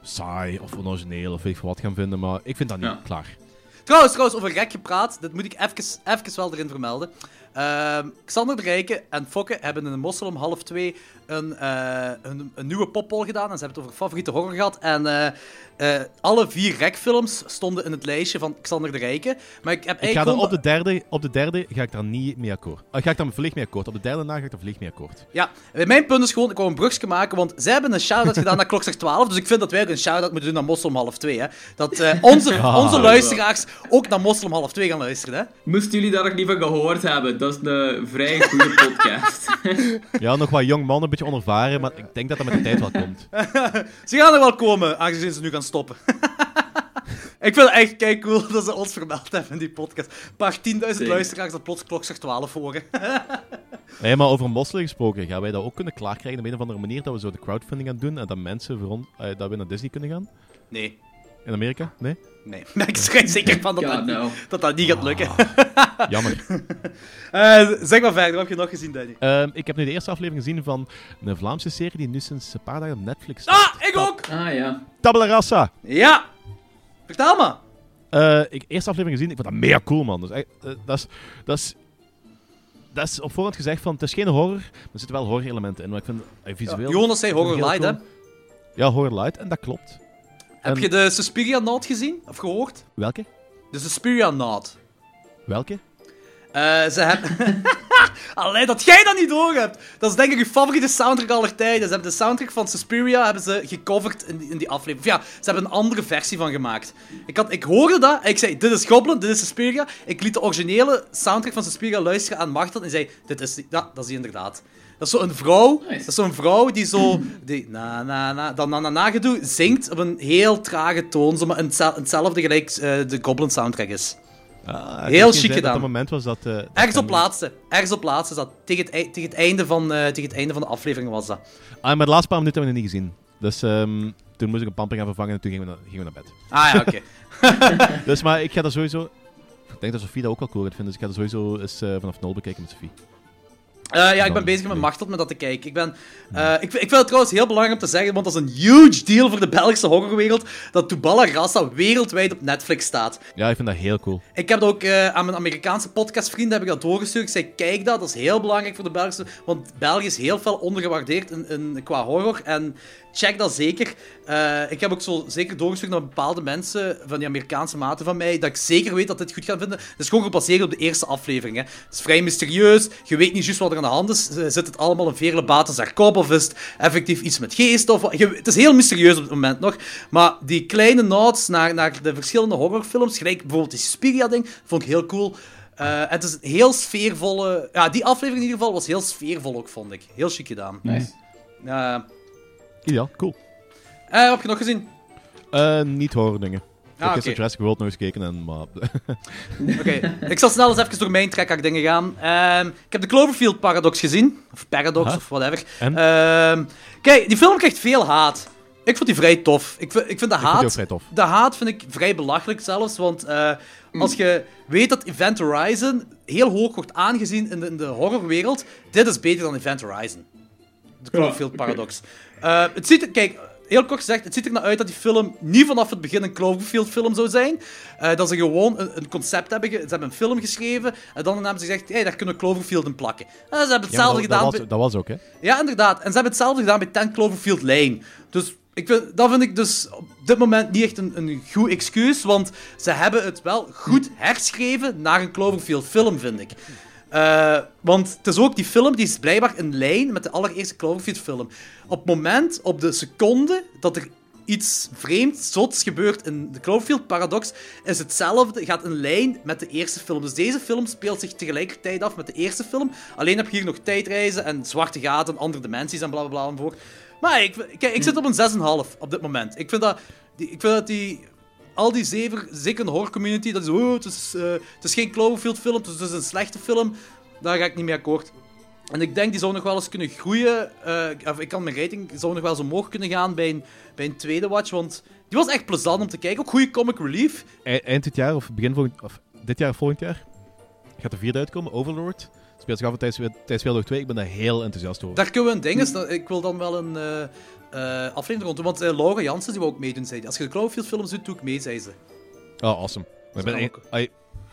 saai of onorigineel of weet ik veel wat gaan vinden, maar ik vind dat niet Ja. klaar. Trouwens, trouwens, over rek gepraat. Dat moet ik even, even wel erin vermelden. Ehm, Xander de Rijke en Fokke hebben in de Mossel om half twee een, eh, een, een nieuwe poppol gedaan. En ze hebben het over favoriete horror gehad. En eh, eh, alle vier rekfilms stonden in het lijstje van Xander de Rijke. Maar ik heb Ik ga eigenlijk gewoon- op de derde, op de derde ga ik daar niet mee akkoord. Ga ik daar volledig mee akkoord. Op de derde na ga ik daar volledig mee akkoord. Ja, mijn punt is gewoon, ik wou een brugje maken, want zij hebben een shout-out gedaan naar Klokslag 12, dus ik vind dat wij ook een shout-out moeten doen naar Mossel om half twee. Hè. Dat eh, onze, Ja, onze luisteraars ook naar Mossel om half twee gaan luisteren. Hè. Moesten jullie daar nog niet van gehoord hebben, dat is een vrij goede podcast. Ja, nog wat jong man, een beetje onervaren, maar ik denk dat dat met de tijd wel komt. Ze gaan er wel komen, aangezien ze nu gaan stoppen. ik vind het echt kijk cool dat ze ons vermeld hebben in die podcast. Een paar 10.000 Zeker. luisteraars dat plots Klokslag 12 horen. Nee, maar over mosselen gesproken, gaan wij dat ook kunnen klaarkrijgen op een of andere manier dat we zo de crowdfunding gaan doen en dat mensen voor ons, eh, dat we naar Disney kunnen gaan? Nee, In Amerika? Nee? nee. Ik schijn zeker van dat Ja, dat, niet, nou. dat dat niet gaat lukken. Jammer. Eh, zeg maar verder, wat heb je nog gezien, Danny? Ehm, ik heb nu de eerste aflevering gezien van een Vlaamse serie die nu sinds een paar dagen op Netflix staat. Ah, ik ook! Ah ja. Tabula Rasa! Ja! Vertel me! Eh, ik eerste aflevering gezien, ik vond dat mega cool, man. Dus eh, dat is... Dat is dat is op voorhand gezegd van, het is geen horror, maar er zitten wel horror-elementen in. Maar ik vind visueel... Jonas zei horror light, hè? Ja, horror light, en dat klopt. Heb je de Suspiria Note gezien? Of gehoord? Welke? De Suspiria Note. Welke? Eh, ze hebben... Allee, dat jij dat niet door hebt. Dat is denk ik je favoriete soundtrack aller tijden. Ze hebben de soundtrack van Suspiria hebben ze gecoverd in die, in die aflevering. Of ja, ze hebben een andere versie van gemaakt. Ik, had, ik hoorde dat en ik zei, dit is Goblin, dit is Suspiria. Ik liet de originele soundtrack van Suspiria luisteren aan Martel en zei, dit is die. Ja, dat is die inderdaad. Dat is zo'n vrouw, Nice. dat is zo'n vrouw die zo, die na na na, dat na na na gedoe zingt op een heel trage toon, zo maar hetzel- hetzelfde gelijk eh, de Goblin soundtrack is. Ah, Heel chic gedaan. Dat moment was dat... eh, dat Ergens op laatste. Ergens op laatste dat. Tegen het, tegen, het einde van, eh, tegen het einde van de aflevering was dat. Ah, maar de laatste paar minuten hebben we het niet gezien. Dus ehm, toen moest ik een pamper gaan vervangen en toen gingen we naar, gingen we naar bed. Ah ja, oké. Dus, maar ik ga dat sowieso... Ik denk dat Sofie dat ook al cool gaat vinden, dus ik ga dat sowieso eens eh, vanaf nul bekijken met Sofie. Eh, ja, ik ben bezig met Machteld met dat te kijken. Ik, ben, eh, ik, ik vind het trouwens heel belangrijk om te zeggen, want dat is een huge deal voor de Belgische horrorwereld, dat Tubala Rasa wereldwijd op Netflix staat. Ja, ik vind dat heel cool. Ik heb dat ook eh, aan mijn Amerikaanse podcastvrienden heb ik dat doorgestuurd. Ik zei, kijk dat, dat is heel belangrijk voor de Belgische... Want België is heel veel ondergewaardeerd in, in, qua horror. En check dat zeker. Eh, ik heb ook zo zeker doorgestuurd naar bepaalde mensen, van die Amerikaanse maten van mij, dat ik zeker weet dat dit goed gaan vinden. Het is gewoon gebaseerd op de eerste aflevering. Hè. Het is vrij mysterieus. Je weet niet juist wat er aan de hand is. Eh, Zit het allemaal een zijn kop of is het effectief iets met geest? Of, je, het is heel mysterieus op het moment nog. Maar die kleine nods naar, naar de verschillende horrorfilms, gelijk bijvoorbeeld die Spiria-ding, vond ik heel cool. Eh, het is een heel sfeervolle... Ja, die aflevering in ieder geval was heel sfeervol ook, vond ik. Heel chic gedaan. Nice. Ideaal, cool. eh, heb je nog gezien? Eh, niet horror dingen. ik Ah, heb oké. Jurassic World nog eens gekeken, en, maar... Oké, ik zal snel eens even door mijn trekhak dingen gaan. Ehm, ik heb de Cloverfield Paradox gezien. Of Paradox, Aha. of whatever. En? Ehm, kijk, die film krijgt veel haat. Ik vond die vrij tof. Ik vind, ik vind de ik vind die ook haat... vrij tof. De haat vind ik vrij belachelijk zelfs, want eh, als je weet dat Event Horizon heel hoog wordt aangezien in de, in de horrorwereld, dit is beter dan Event Horizon. De Cloverfield oké. Paradox. Eh, het ziet er, kijk, heel kort gezegd, het ziet er naar uit dat die film niet vanaf het begin een Cloverfield film zou zijn. Eh, dat ze gewoon een, een concept hebben, ge- ze hebben een film geschreven en dan hebben ze gezegd, hey, daar kunnen we Cloverfield in plakken. En ze hebben Ja, hetzelfde dat, gedaan dat, was, dat was ook, hè. ja, inderdaad. En ze hebben hetzelfde gedaan bij 10 Cloverfield Lane. Dus ik vind, dat vind ik dus op dit moment niet echt een, een goed excuus, want ze hebben het wel goed herschreven naar een Cloverfield film, vind ik. Eh, want het is ook die film, die is blijkbaar in lijn met de allereerste Cloverfield film. Op het moment, op de seconde, dat er iets vreemds, zots gebeurt in de Cloverfield Paradox, is hetzelfde, gaat in lijn met de eerste film. Dus deze film speelt zich tegelijkertijd af met de eerste film. Alleen heb je hier nog tijdreizen en zwarte gaten, andere dimensies en blablabla bla, bla. Maar ik, kijk, ik zit op een 6,5 op dit moment. Ik vind dat die, ik vind dat die al die zeven, zeker in de horror-community, dat is, oh, het, is, eh, het is geen Cloverfield-film, het is dus een slechte film. Daar ga ik niet mee akkoord. En ik denk die zou nog wel eens kunnen groeien. of ik kan mijn rating zou nog wel eens omhoog kunnen gaan bij een, bij een tweede watch. Want die was echt plezant om te kijken. Ook goede comic relief. E- Eind dit jaar, of begin volgend... Of dit jaar of volgend jaar, gaat de vierde uitkomen, Overlord. Speelt zich af tijdens, tijdens Wereldoorlog 2. Ik ben daar heel enthousiast over. Daar kunnen we een ding. is Ik wil dan wel een eh, eh, aflevering rond. Want eh, Laura Jansen die wou ook meedoen, zei. Als je de Cloverfield-films doet, doe ik mee, zei ze. Oh, awesome. Ik ben, ai,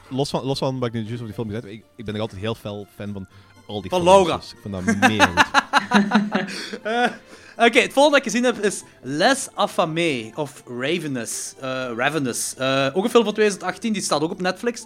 los, van, los van wat ik nu juist over die film heb, ik, ik ben nog altijd heel fel fan van al die Van films, Laura. dus ik vind dat mega goed. Oké, het volgende dat ik gezien heb is Les Affamés of Ravenous. eh, Ravenous. Eh, ook een film van 2018, die staat ook op Netflix.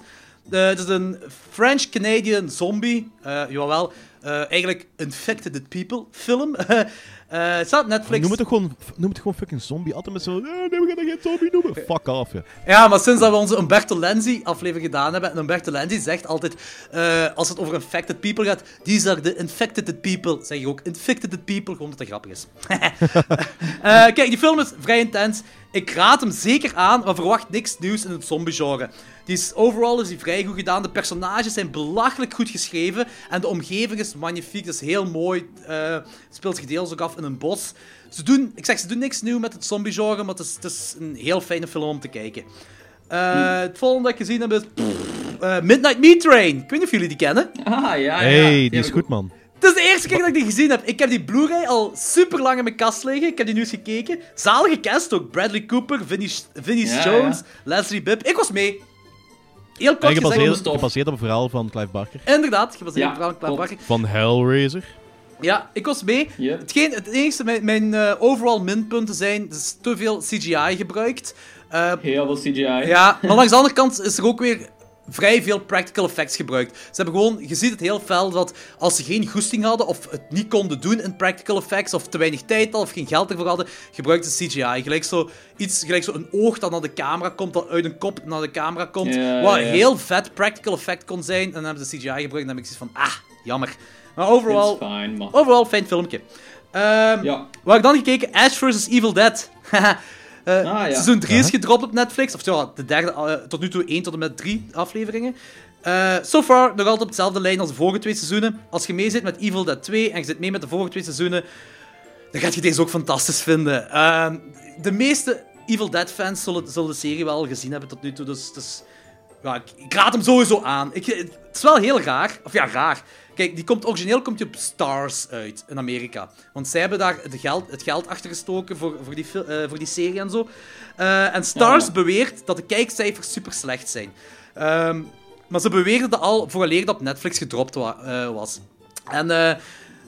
Eh, het is een French-Canadian zombie. eh jawel, eh, eigenlijk Infected People film. Eh, het staat op Netflix. Noem het toch gewoon, noem het gewoon fucking zombie. Altijd met zo, eh, nee, we gaan dat geen zombie noemen. Fuck off, ja. Ja, maar sinds dat we onze Umberto Lenzi aflevering gedaan hebben, en Umberto Lenzi zegt altijd, eh, als het over infected people gaat, these are the infected people. Zeg je ook infected people, gewoon dat het grappig is. Eh, kijk, die film is vrij intens. Ik raad hem zeker aan, maar verwacht niks nieuws in het zombie-genre. Die is, overall is die vrij goed gedaan. De personages zijn belachelijk goed geschreven. En de omgeving is magnifiek. Dat is heel mooi. eh, het speelt zich deels ook af in een bos. Ze doen, ik zeg, ze doen niks nieuw met het zombie-genre, maar het is, het is een heel fijne film om te kijken. Eh, Het volgende dat ik gezien heb is pff, eh, Midnight Meat Train. Ik weet niet of jullie die kennen. Ah, ja, ja. hey, die is goed, man. Het is de eerste keer dat ik die gezien heb. Ik heb die Blu-ray al super lang in mijn kast liggen. Ik heb die nu eens gekeken. Zalige cast ook. Bradley Cooper, Vinnie, Vinnie Ja, Jones, ja. Leslie Bibb. Ik was mee. Heel kort En gezegd. gebaseerd, stof. gebaseerd op een verhaal van Clive Barker. Inderdaad, gebaseerd Ja, op Frank klopt. Barker. Van Hellraiser. Ja, ik was mee. Ja. Hetgeen, het enige, mijn, mijn overall minpunten zijn, er is te veel CGI gebruikt. Eh, Heel veel CGI. ja, maar langs de andere kant is er ook weer vrij veel practical effects gebruikt. Ze hebben gewoon, je ziet het heel fel, dat als ze geen goesting hadden, of het niet konden doen in practical effects, of te weinig tijd hadden, of geen geld ervoor hadden, gebruikten ze CGI. Gelijk zo, iets, gelijk zo een oog dat naar de camera komt, dat uit een kop naar de camera komt, Ja, wat ja, heel vet practical effect kon zijn, en dan hebben ze CGI gebruikt, en dan heb ik zoiets van, ah, jammer. Maar overal, overal fijn filmpje. Ehm Ja. Waar ik dan gekeken? Ash vs. Evil Dead. Eh, Ah, ja. Seizoen 3 is gedropt op Netflix. Of ja, de derde, eh, tot nu toe 1 tot en met 3 afleveringen. Eh so far nog altijd op dezelfde lijn als de vorige twee seizoenen. Als je mee zit met Evil Dead 2 en je zit mee met de vorige twee seizoenen, dan gaat je deze ook fantastisch vinden. Ehm, de meeste Evil Dead fans zullen, zullen de serie wel gezien hebben tot nu toe. Dus, dus ja, ik, ik raad hem sowieso aan. Ik, het is wel heel raar. Of ja, raar. Kijk, die komt, origineel komt die op Stars uit in Amerika. Want zij hebben daar de geld, het geld achter gestoken voor, voor, die, eh, voor die serie en zo. Eh, en Stars Ja. beweert dat de kijkcijfers super slecht zijn. Ehm, maar ze beweerden dat al vooraleer dat op Netflix gedropt wa- eh, was. En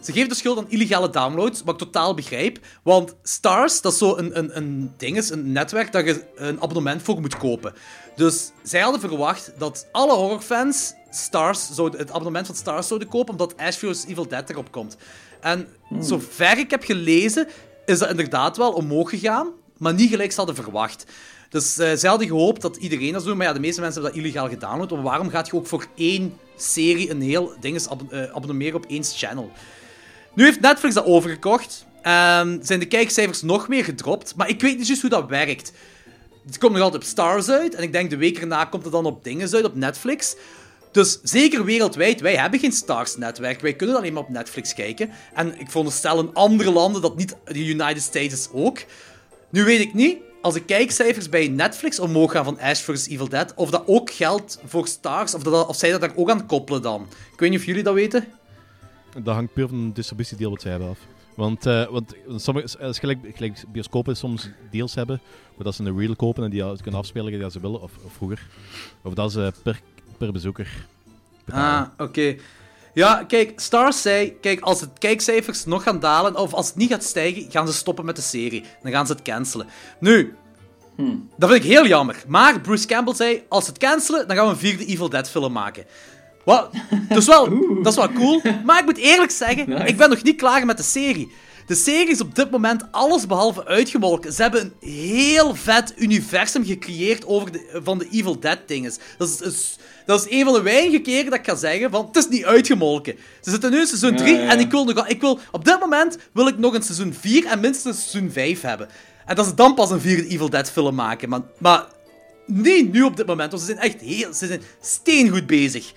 ze geven de schuld aan illegale downloads, wat ik totaal begrijp. Want Stars, dat is zo een, een, een ding, is, een netwerk dat je een abonnement voor moet kopen. Dus zij hadden verwacht dat alle horrorfans Stars zouden, het abonnement van Stars zouden kopen, omdat Ash vs. Evil Dead erop komt. En zover ik heb gelezen, is dat inderdaad wel omhoog gegaan, maar niet gelijk ze hadden verwacht. Dus eh, zij hadden gehoopt dat iedereen dat zou doen, maar ja, de meeste mensen hebben dat illegaal gedownload. Maar waarom gaat je ook voor één serie een heel ding eens eh, abonneren op één channel? Nu heeft Netflix dat overgekocht en zijn de kijkcijfers nog meer gedropt, maar ik weet niet juist hoe dat werkt. Het komt nog altijd op Stars uit en ik denk de week erna komt het dan op dingen uit, op Netflix. Dus zeker wereldwijd, wij hebben geen Stars-netwerk. Wij kunnen alleen maar op Netflix kijken. En ik veronderstel in andere landen dat niet de United States is ook. Nu weet ik niet, als de kijkcijfers bij Netflix omhoog gaan van Ash vs. Evil Dead, of dat ook geldt voor Stars, of, dat, of zij dat daar ook aan koppelen dan. Ik weet niet of jullie dat weten. Dat hangt puur van de distributiedeel wat zij hebben af. Want, eh, want sommige, het is gelijk, gelijk bioscopen soms deals hebben, waar dat ze een reel kopen en die kunnen afspelen als ze willen, of vroeger. Of dat ze per, per bezoeker betalen. Ah, oké. Ja, kijk, Stars zei, kijk, als het kijkcijfers nog gaan dalen, of als het niet gaat stijgen, gaan ze stoppen met de serie. Dan gaan ze het cancelen. Nu, dat vind ik heel jammer. Maar Bruce Campbell zei, als ze het cancelen, dan gaan we een vierde Evil Dead film maken. Wat? Dat is wel, dat is wel cool. Maar ik moet eerlijk zeggen, Nice. ik ben nog niet klaar met de serie. De serie is op dit moment alles behalve uitgemolken. Ze hebben een heel vet universum gecreëerd over de, van de Evil Dead dingen. Dat is, is- dat is een van de weinige keren dat ik ga zeggen van, het is niet uitgemolken. Ze zitten nu in seizoen 3 Ja, ja, ja. en ik wil, nog, ik wil, op dit moment wil ik nog een seizoen 4 en minstens een seizoen 5 hebben. En dat ze dan pas een vierde Evil Dead film maken. Maar, maar niet nu op dit moment, want ze zijn echt heel, ze zijn steengoed bezig.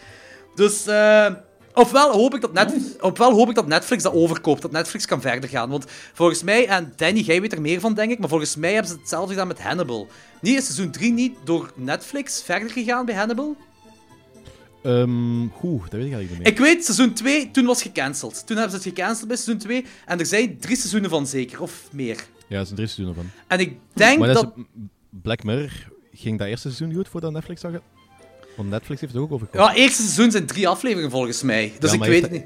Dus, eh, ofwel, hoop ik dat Net, ofwel hoop ik dat Netflix dat overkoopt, dat Netflix kan verder gaan. Want volgens mij, en Danny, jij weet er meer van, denk ik, maar volgens mij hebben ze hetzelfde gedaan met Hannibal. Niet is seizoen 3 niet door Netflix verder gegaan bij Hannibal? Ehm, Oeh, dat weet ik eigenlijk niet meer. Ik weet, seizoen 2, toen was gecanceld. Toen hebben ze het gecanceld bij seizoen 2. En er zijn drie seizoenen van zeker, of meer. Ja, er zijn drie seizoenen van. En ik denk Maar dat... dat Black Mirror ging dat eerste seizoen goed voordat Netflix zag het? Want Netflix heeft het ook overgekomen. Ja, eerste seizoen zijn drie afleveringen volgens mij. Dus Ja, ik maar weet het niet.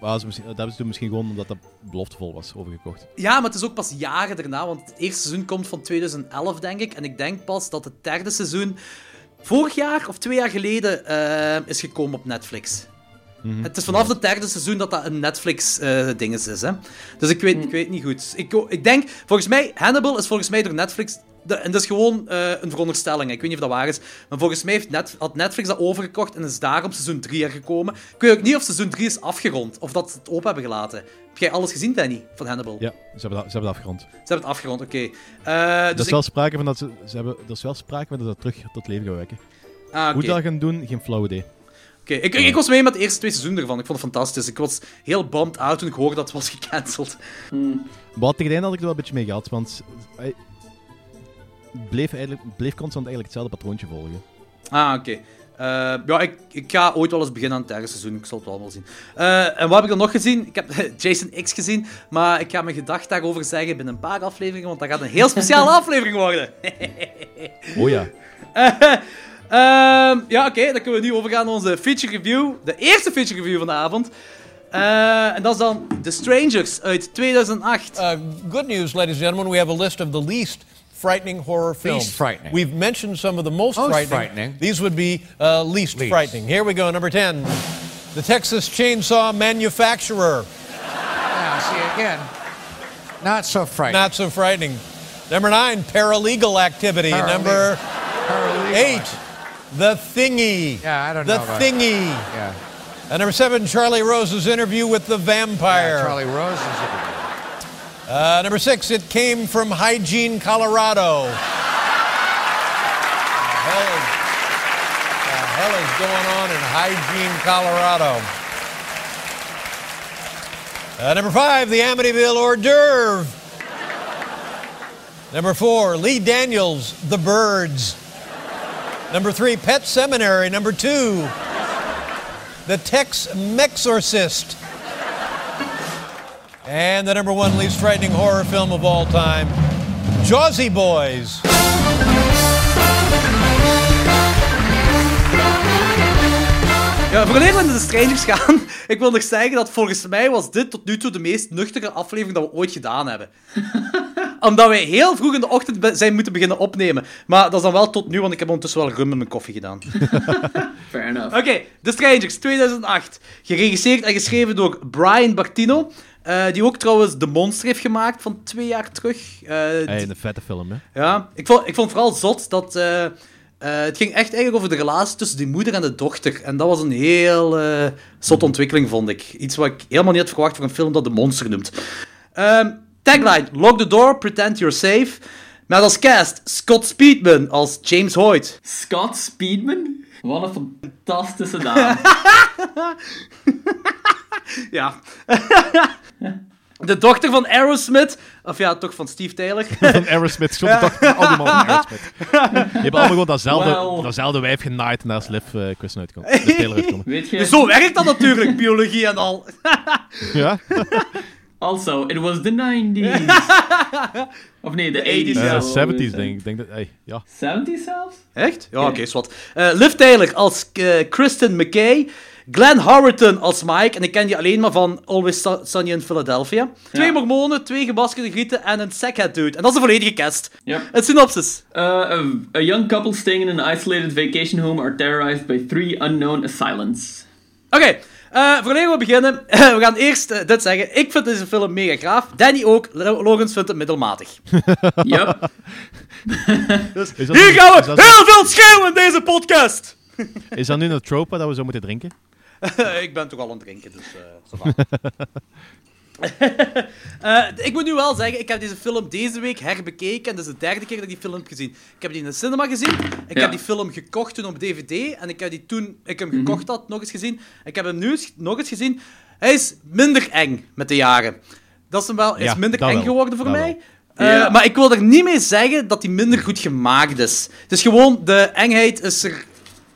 Maar ze misschien, dat hebben ze toen misschien gewoon omdat dat beloftevol was overgekocht. Ja, maar het is ook pas jaren daarna, want het eerste seizoen komt van 2011, denk ik. En ik denk pas dat het derde seizoen vorig jaar of twee jaar geleden eh, is gekomen op Netflix. Het is vanaf het derde seizoen dat dat een Netflix-ding is, hè. Dus ik weet, ik weet niet goed. Ik, ik denk, volgens mij, Hannibal is volgens mij door Netflix... de- en dat is gewoon eh, een veronderstelling, ik weet niet of dat waar is. Maar volgens mij heeft Net, had Netflix dat overgekocht en is daarom seizoen 3 er gekomen. Ik weet ook niet of seizoen 3 is afgerond, of dat ze het open hebben gelaten. Heb jij alles gezien, Danny, van Hannibal? Ja, ze hebben dat, ze hebben dat afgerond. Ze hebben het afgerond, oké. Eh, Er dus is wel sprake van dat ze, ze hebben, er is wel sprake van dat ze dat terug tot leven gaan wekken. Ah, Hoe oké. dat gaan doen, geen flauw idee. Oké, ik, ik was mee met de eerste twee seizoenen ervan. Ik vond het fantastisch. Ik was heel bummed out toen ik hoorde dat het was gecanceld. Maar tegen het einde had ik er wel een beetje mee gehad, want hij bleef, eigenlijk, bleef constant eigenlijk hetzelfde patroontje volgen. Ah, oké. Eh, ja, ik, ik ga ooit wel eens beginnen aan het derde seizoen. Ik zal het wel wel zien. Eh, en wat heb ik dan nog gezien? Ik heb Jason X gezien. Maar ik ga mijn gedacht daarover zeggen binnen een paar afleveringen. Want dat gaat een heel speciale aflevering worden. Oh ja. Ehm, ja, oké. dan kunnen we nu overgaan naar onze feature review. De eerste feature review van de avond. Eh, en dat is dan The Strangers uit 2008. Uh, good news, ladies and gentlemen. We have a list of the least frightening horror films. frightening. We've mentioned some of the most, Most frightening. frightening. These would be uh, least, Least. frightening. Here we go. Number 10. The Texas Chainsaw Manufacturer. Yeah, see, again, not so frightening. Not so frightening. Number 9. Paralegal Activity. Paralegal. Number Paralegal. 8. The Thingy. Yeah, I don't the know about- Thingy. Yeah. And number 7. Charlie Rose's interview with the vampire. yeah, Charlie Rose is a Uh, number six, it came from Hygiene, Colorado. the hell is, the hell is going on in Hygiene, Colorado? Uh, number five, the Amityville hors d'oeuvre. Number four, Lee Daniels, The Birds. Number three, Pet Seminary. Number two, The Tex Mexorcist. And the number one least frightening horror film of all time, Jawsy Boys. Ja, vooraleer we naar de Strangers gaan, ik wil nog zeggen dat volgens mij was dit tot nu toe de meest nuchtere aflevering dat we ooit gedaan hebben. Omdat wij heel vroeg in de ochtend zijn moeten beginnen opnemen. Maar dat is dan wel tot nu, want ik heb ondertussen wel rum met mijn koffie gedaan. Fair enough. Oké, The Strangers, 2008. Geregisseerd en geschreven door Brian Bartino. Eh, die ook trouwens De Monster heeft gemaakt van twee jaar terug. Eh, Hey, een vette film, hè. ja, ik vond, ik vond vooral zot dat... eh, eh, het ging echt eigenlijk over de relatie tussen die moeder en de dochter. En dat was een heel eh zotte ontwikkeling, vond ik. Iets wat ik helemaal niet had verwacht voor een film dat De Monster noemt. Ehm, tagline, lock the door, pretend you're safe. Met als cast Scott Speedman als James Hoyt. Scott Speedman? Wat een fantastische naam. Ja. de dochter van Aerosmith. Of ja, toch van Steve Taylor. Van Aerosmith. Schot de dochter van al die mannen van Aerosmith. Die hebben allemaal gewoon datzelfde, datzelfde wijf genaaid is Liv uh, uitkomen. Weet je? Zo werkt dat natuurlijk, biologie en al. Ja? Also, it was the 90s. of nee, de 80s. Eh, ja. 70s, denk ik. Denk dat, hey, ja. 70s zelfs? Echt? Ja, oké, is wat. Eh, Liv Taylor als eh, Kristen McKay. Glenn Howerton als Mike. En ik ken die alleen maar van Always Su- Sunny in Philadelphia. Twee mormonen, twee gebaskerde grieten en een sackhead dude. En dat is de volledige cast. Yep. Het synopsis. Uh, a, a young couple staying in an isolated vacation home are terrorized by three unknown assailants. Oké, eh voor we beginnen, we gaan eerst eh, dit zeggen. Ik vind deze film mega graaf. Danny ook. Lo- Logans vindt het middelmatig. Yep. Dus dat hier gaan we heel veel schreeuwen in deze podcast. Is dat nu een trope dat we zo moeten drinken? ik ben toch al aan het drinken, dus... va. Eh, ik moet nu wel zeggen, ik heb deze film deze week herbekeken. En dat is de derde keer dat ik die film heb gezien. Ik heb die in de cinema gezien. Ik Ja. heb die film gekocht toen op DVD. En ik heb die toen ik hem gekocht had nog eens gezien. Ik heb hem nu nog eens gezien. Hij is minder eng met de jaren. Dat is, hem wel, hij is minder eng wel. geworden voor Dat mij. Eh, Ja. Maar ik wil er niet mee zeggen dat hij minder goed gemaakt is. Het is gewoon, de engheid is er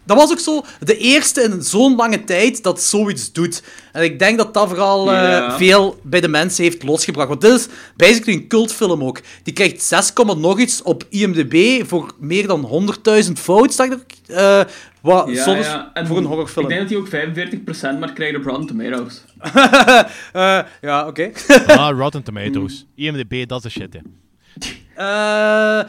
dat was ook zo de eerste in zo'n lange tijd dat zoiets doet. En ik denk dat dat vooral eh, veel bij de mensen heeft losgebracht. Want dit is basically een cultfilm ook. Die krijgt 6, nog iets op IMDb voor meer dan 100.000 foto's, dacht ik. Eh, wat Ja, soms ja. En voor een horrorfilm. Ik denk dat hij ook 45% maar krijgt op Rotten Tomatoes. Eh, ja, oké. Ah, Rotten Tomatoes. IMDb, dat is de shit, hè. Eh,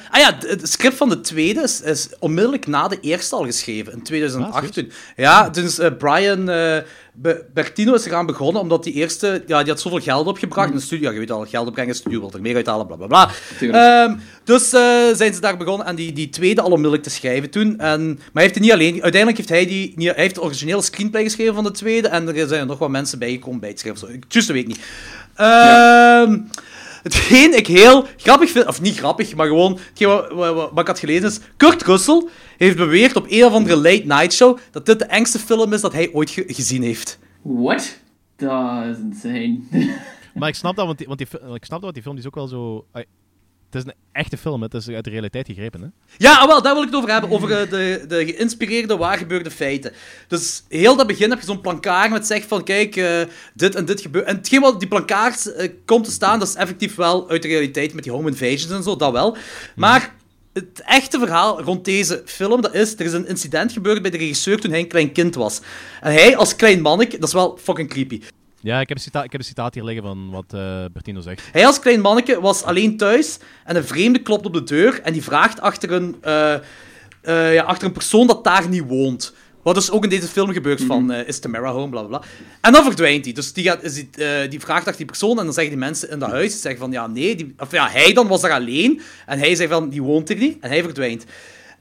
ah ja, het script van de tweede is, is onmiddellijk na de eerste al geschreven, in 2008. Ah, ja, dus eh, Brian eh, Be- Bertino is eraan begonnen, omdat die eerste, ja, die had zoveel geld opgebracht in de studio. Ja, je weet al, geld opbrengen, studio wil er meer uithalen, bla bla bla. Ehm, dus zijn ze daar begonnen en die, die tweede al onmiddellijk te schrijven toen. En, maar hij heeft het niet alleen, uiteindelijk heeft hij, die, hij heeft de originele screenplay geschreven van de tweede en er zijn er nog wat mensen bijgekomen bij het schrijven. Zo. Ik, juist, weet ik niet. Ehm Hetgeen ik heel grappig vind, of niet grappig, maar gewoon, hetgeen wat, wat, wat- wat ik had gelezen is, Kurt Russell heeft beweerd op een of andere late night show dat dit de engste film is dat hij ooit ge- gezien heeft. What? Dat is insane. Maar ik snap dat, want die, want die, fi- ik snap dat, want die film die is ook wel zo... het is een echte film, het is uit de realiteit gegrepen. Hè. Ja, ah, wel, daar wil ik het over hebben, over eh, de, de geïnspireerde, waargebeurde feiten. Dus heel dat begin heb je zo'n plankaar met zegt van, kijk, eh, dit en dit gebeurt. En hetgeen wat die plankaars eh, komt te staan, dat is effectief wel uit de realiteit met die home invasions en zo, dat wel. Maar het echte verhaal rond deze film, dat is, er is een incident gebeurd bij de regisseur toen hij een klein kind was. En hij als klein manneke, dat is wel fucking creepy. Ja, ik heb, cita ik heb een citaat hier liggen van wat eh, Bertino zegt. Hij als klein manneke was alleen thuis en een vreemde klopt op de deur en die vraagt achter een, eh, eh, ja, achter een persoon dat daar niet woont. Wat dus ook in deze film gebeurt van, eh, is Tamara home, bla bla. En dan verdwijnt hij. Dus die, gaat, is die, die vraagt achter die persoon en dan zeggen die mensen in dat huis, zeggen van, ja nee, die, of ja, hij dan was er alleen. En hij zegt van, die woont er niet. En hij verdwijnt.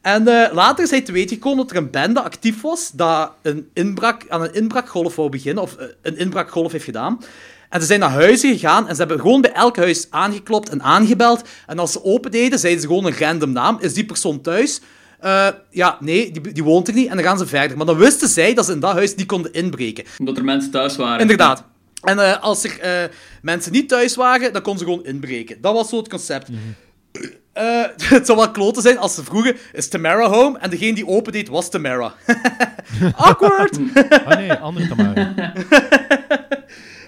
En eh, later is hij te weten gekomen dat er een bende actief was dat een inbraak, aan een inbraakgolf wou beginnen, of eh, een inbraakgolf heeft gedaan. En ze zijn naar huizen gegaan en ze hebben gewoon bij elk huis aangeklopt en aangebeld. En als ze open deden, zeiden ze gewoon een random naam. Is die persoon thuis? Eh, ja, nee, die, die woont er niet. En dan gaan ze verder. Maar dan wisten zij dat ze in dat huis niet konden inbreken. Omdat er mensen thuis waren. Inderdaad. En eh, als er eh, mensen niet thuis waren, dan konden ze gewoon inbreken. Dat was zo het concept. Eh, het zou wel kloten zijn als ze vroegen, is Tamara home? En degene die opendeed was Tamara. Awkward! Ah nee, andere Tamara.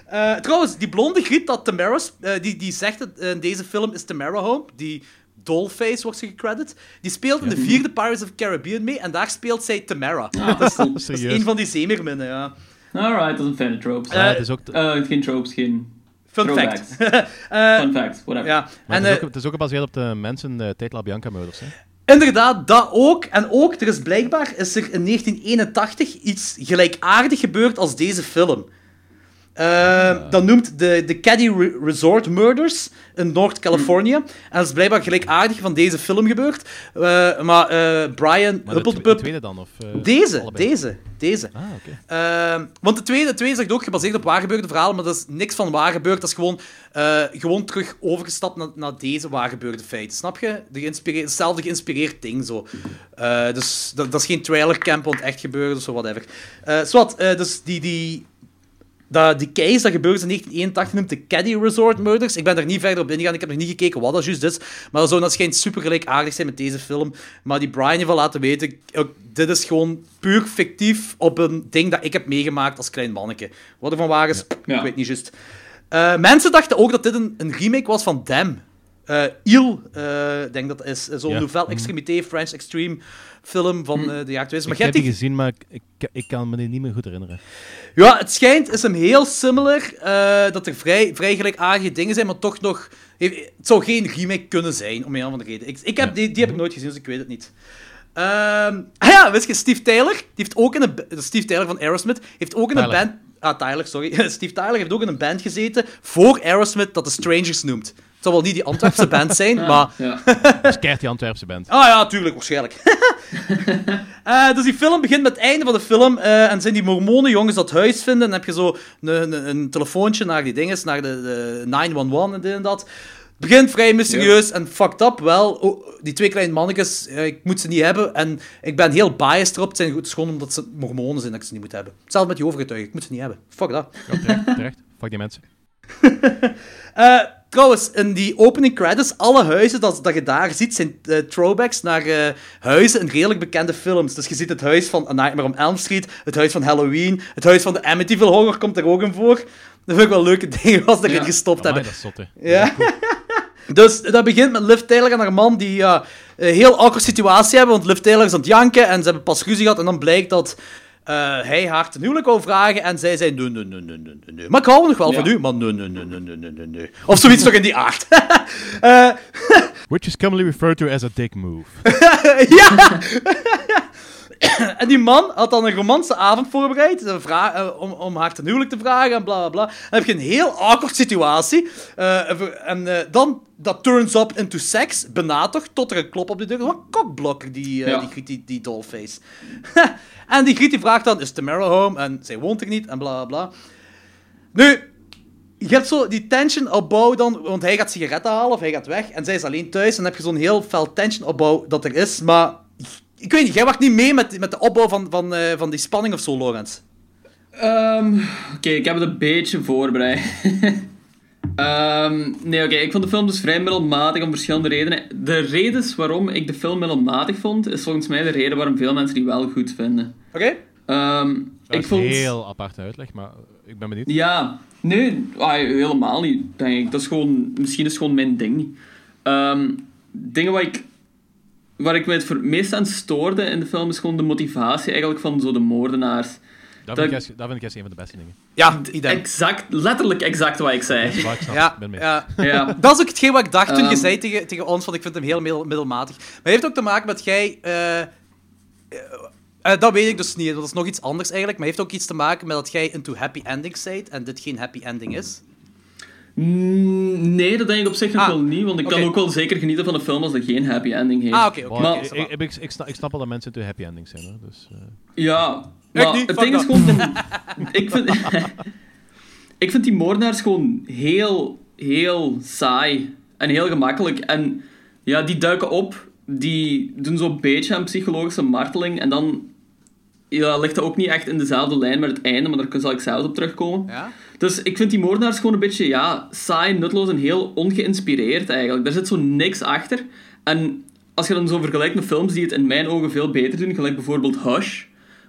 Eh, trouwens, die blonde griet dat Tamara, eh, die, die zegt het, in deze film is Tamara home, die Dollface wordt ze gecredit, die speelt in de vierde Pirates of the Caribbean mee en daar speelt zij Tamara. Ah, dat, is, dat is een van die zeemerminnen, ja. Alright, dat is een fijne tropes. Ja, het is ook, geen tropes, geen Fun fact. Eh, Fun fact, whatever. ja, maar en het, is eh, ook, het is ook gebaseerd op de mensen uh, Tate LaBianca murders. Hè? Inderdaad, dat ook. En ook, er is blijkbaar is er in 1981 iets gelijkaardig gebeurd als deze film. Eh, Dat noemt de, de Caddy Re- Resort Murders in Noord-Californië. En dat is blijkbaar gelijkaardig van deze film gebeurd. Eh, maar eh, Brian Maar de, tweede dan? Of, eh, Deze, allebei? deze, deze. Ah. Ehm, want de tweede, de tweede is echt ook gebaseerd op waar gebeurde verhalen, maar dat is niks van waar gebeurd. Dat is gewoon, gewoon terug overgestapt naar, naar deze waar gebeurde feiten. Snap je? De geïnspireerd, hetzelfde geïnspireerd ding zo. Dus dat, dat is geen trailercamp, want echt gebeurde of zo, whatever. Eh, dus die, die, dat, die case, dat gebeurde in 1981, noemt de Caddy Resort Murders. Ik ben daar niet verder op ingegaan, ik heb nog niet gekeken wat dat juist is. Maar dat zou dat schijnt super gelijkaardig zijn met deze film. Maar die Brian heeft wel laten weten, ook, dit is gewoon puur fictief op een ding dat ik heb meegemaakt als klein manneke. Wat er van waar is, Ja. ik weet niet juist. Eh, mensen dachten ook dat dit een, een remake was van Dam. Eh Il, eh, ik denk dat is zo'n Ja. Nouvelle Extremité, French Extreme film van eh, de jaren 2000. Maar Ik heb die gezien, maar ik, ik, ik kan me die niet meer goed herinneren. ja, het schijnt, is hem heel similar, dat er vrij, vrij gelijkaardige dingen zijn, maar toch nog... Het zou geen remake kunnen zijn, om een of andere reden. Ik, ik heb, die, die heb ik nooit gezien, dus ik weet het niet. Ehm ah ja, wist je, Steve Tyler, die heeft ook in een... Steve Tyler van Aerosmith, heeft ook in een band... Ah, Tyler, sorry. Steve Tyler heeft ook in een band gezeten voor Aerosmith dat de Strangers noemt. Zal wel niet die Antwerpse band zijn, maar... Ja. Dat is keihard die Antwerpse band. Ah ja, tuurlijk, waarschijnlijk. Eh, dus die film begint met het einde van de film. eh, en zijn die mormonen jongens dat huis vinden. En dan heb je zo een, een, een telefoontje naar die dinges, naar de, de 911 en dit en dat. Het begint vrij mysterieus en fucked up wel. Oh, die twee kleine mannetjes, eh, ik moet ze niet hebben. En ik ben heel biased erop. Het, zijn, het is gewoon omdat ze mormonen zijn dat ik ze niet moet hebben. Hetzelfde met die overgetuigen, ik moet ze niet hebben. Fuck dat. Ja, terecht, terecht. Fuck die mensen. Eh, trouwens, in die opening credits, alle huizen dat, dat je daar ziet, zijn eh, throwbacks naar eh, huizen in redelijk bekende films. Dus je ziet het huis van A Nightmare on Elm Street, het huis van Halloween, het huis van de Amityville Horror komt er ook in voor. Dat vind ik wel leuke dingen als ze erin Ja. gestopt Amai, hebben. dat is zot, hè. Ja. Dus dat begint met Liv Taylor en haar man die een heel awkward situatie hebben, want Liv Taylor is aan het janken en ze hebben pas ruzie gehad en dan blijkt dat hij haar ten huwelijk wou vragen en zij zei nee, nee, nee, nee, nee, nee. Maar ik hou nog wel van u, maar nee, nee, nee, nee, nee, nee, nee. Of zoiets toch in die aard. Eh, Which is commonly referred to as a dick move. ja! en die man had dan een romantische avond voorbereid eh, om, om haar ten huwelijk te vragen en bla bla bla. Dan heb je een heel awkward situatie. Eh, en eh, dan, dat turns up into sex, toch, tot er een klop op de deur. Wat kokblokker, die, Ja. die, die, die dollface. en die Griet die vraagt dan, is Tamara home? En zij woont er niet, en bla bla bla. Nu, je hebt zo die tension opbouw dan, want hij gaat sigaretten halen of hij gaat weg en zij is alleen thuis. En dan heb je zo'n heel fel tension opbouw dat er is. Maar ik weet niet, jij wacht niet mee met, met de opbouw van, van, eh, van die spanning of zo, Lorenz. Ehm, oké, ik heb het een beetje voorbereid. Ehm, nee, oké, ik vond de film dus vrij middelmatig om verschillende redenen. De reden waarom ik de film middelmatig vond, is volgens mij de reden waarom veel mensen die wel goed vinden. Oké? Ehm, Dat ik is vond... een heel aparte uitleg, maar ik ben benieuwd. Ja, nee, ah, helemaal niet, denk ik. Dat is gewoon, misschien is het gewoon mijn ding. Ehm, dingen waar ik, waar ik me het voor het meest aan stoorde in de film is gewoon de motivatie eigenlijk van zo de moordenaars. Dat Dat- vind, ik, juist- dat vind ik juist een van de beste dingen. Ja, idem. Exact, letterlijk exact wat ik zei. Ja, ik snap, Ja, ben mee. ja. Ja. Dat is ook hetgeen wat ik dacht toen je Ehm. zei tegen, tegen ons, want ik vind hem heel middel- middelmatig. Maar het heeft ook te maken met jij... eh, eh, eh, dat weet ik dus niet, dat is nog iets anders eigenlijk. Maar het heeft ook iets te maken met dat jij into happy endings bent en dit geen happy ending is. Mm, Nee, dat denk ik op zich nog Ah, wel niet, want ik kan ook wel zeker genieten van een film als dat geen happy ending heeft. Ah, oké, Maar- ik, ik, ik, ik snap, ik snap wel dat mensen into happy endings zijn. Hoor. Dus, eh, Ja, Ik maar niet, het ding is dat. gewoon... ik, vind, ik vind die moordenaars gewoon heel, heel saai. En heel gemakkelijk. En ja, die duiken op, die doen zo'n beetje aan psychologische marteling. En dan ja, ligt dat ook niet echt in dezelfde lijn met het einde, maar daar zal ik zelf op terugkomen. Ja? Dus ik vind die moordenaars gewoon een beetje ja, saai, nutteloos en heel ongeïnspireerd eigenlijk. Daar zit zo niks achter. En als je dan zo vergelijkt met films die het in mijn ogen veel beter doen, gelijk bijvoorbeeld Hush,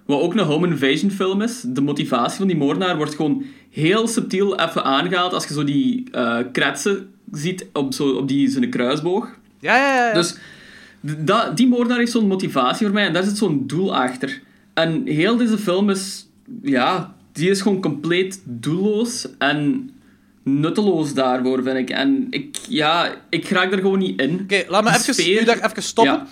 wat ook een home invasion film is, de motivatie van die moordenaar wordt gewoon heel subtiel even aangehaald als je zo die eh kretsen ziet op, zo, op die, zijn kruisboog. Ja, ja, ja. ja. Dus die moordenaar heeft zo'n motivatie voor mij en daar zit zo'n doel achter. En heel deze film is, ja, die is gewoon compleet doelloos en nutteloos daarvoor, vind ik. En ik, ja, ik raak er gewoon niet in. Oké, laat me even, sfeer- u daar even stoppen. Ja.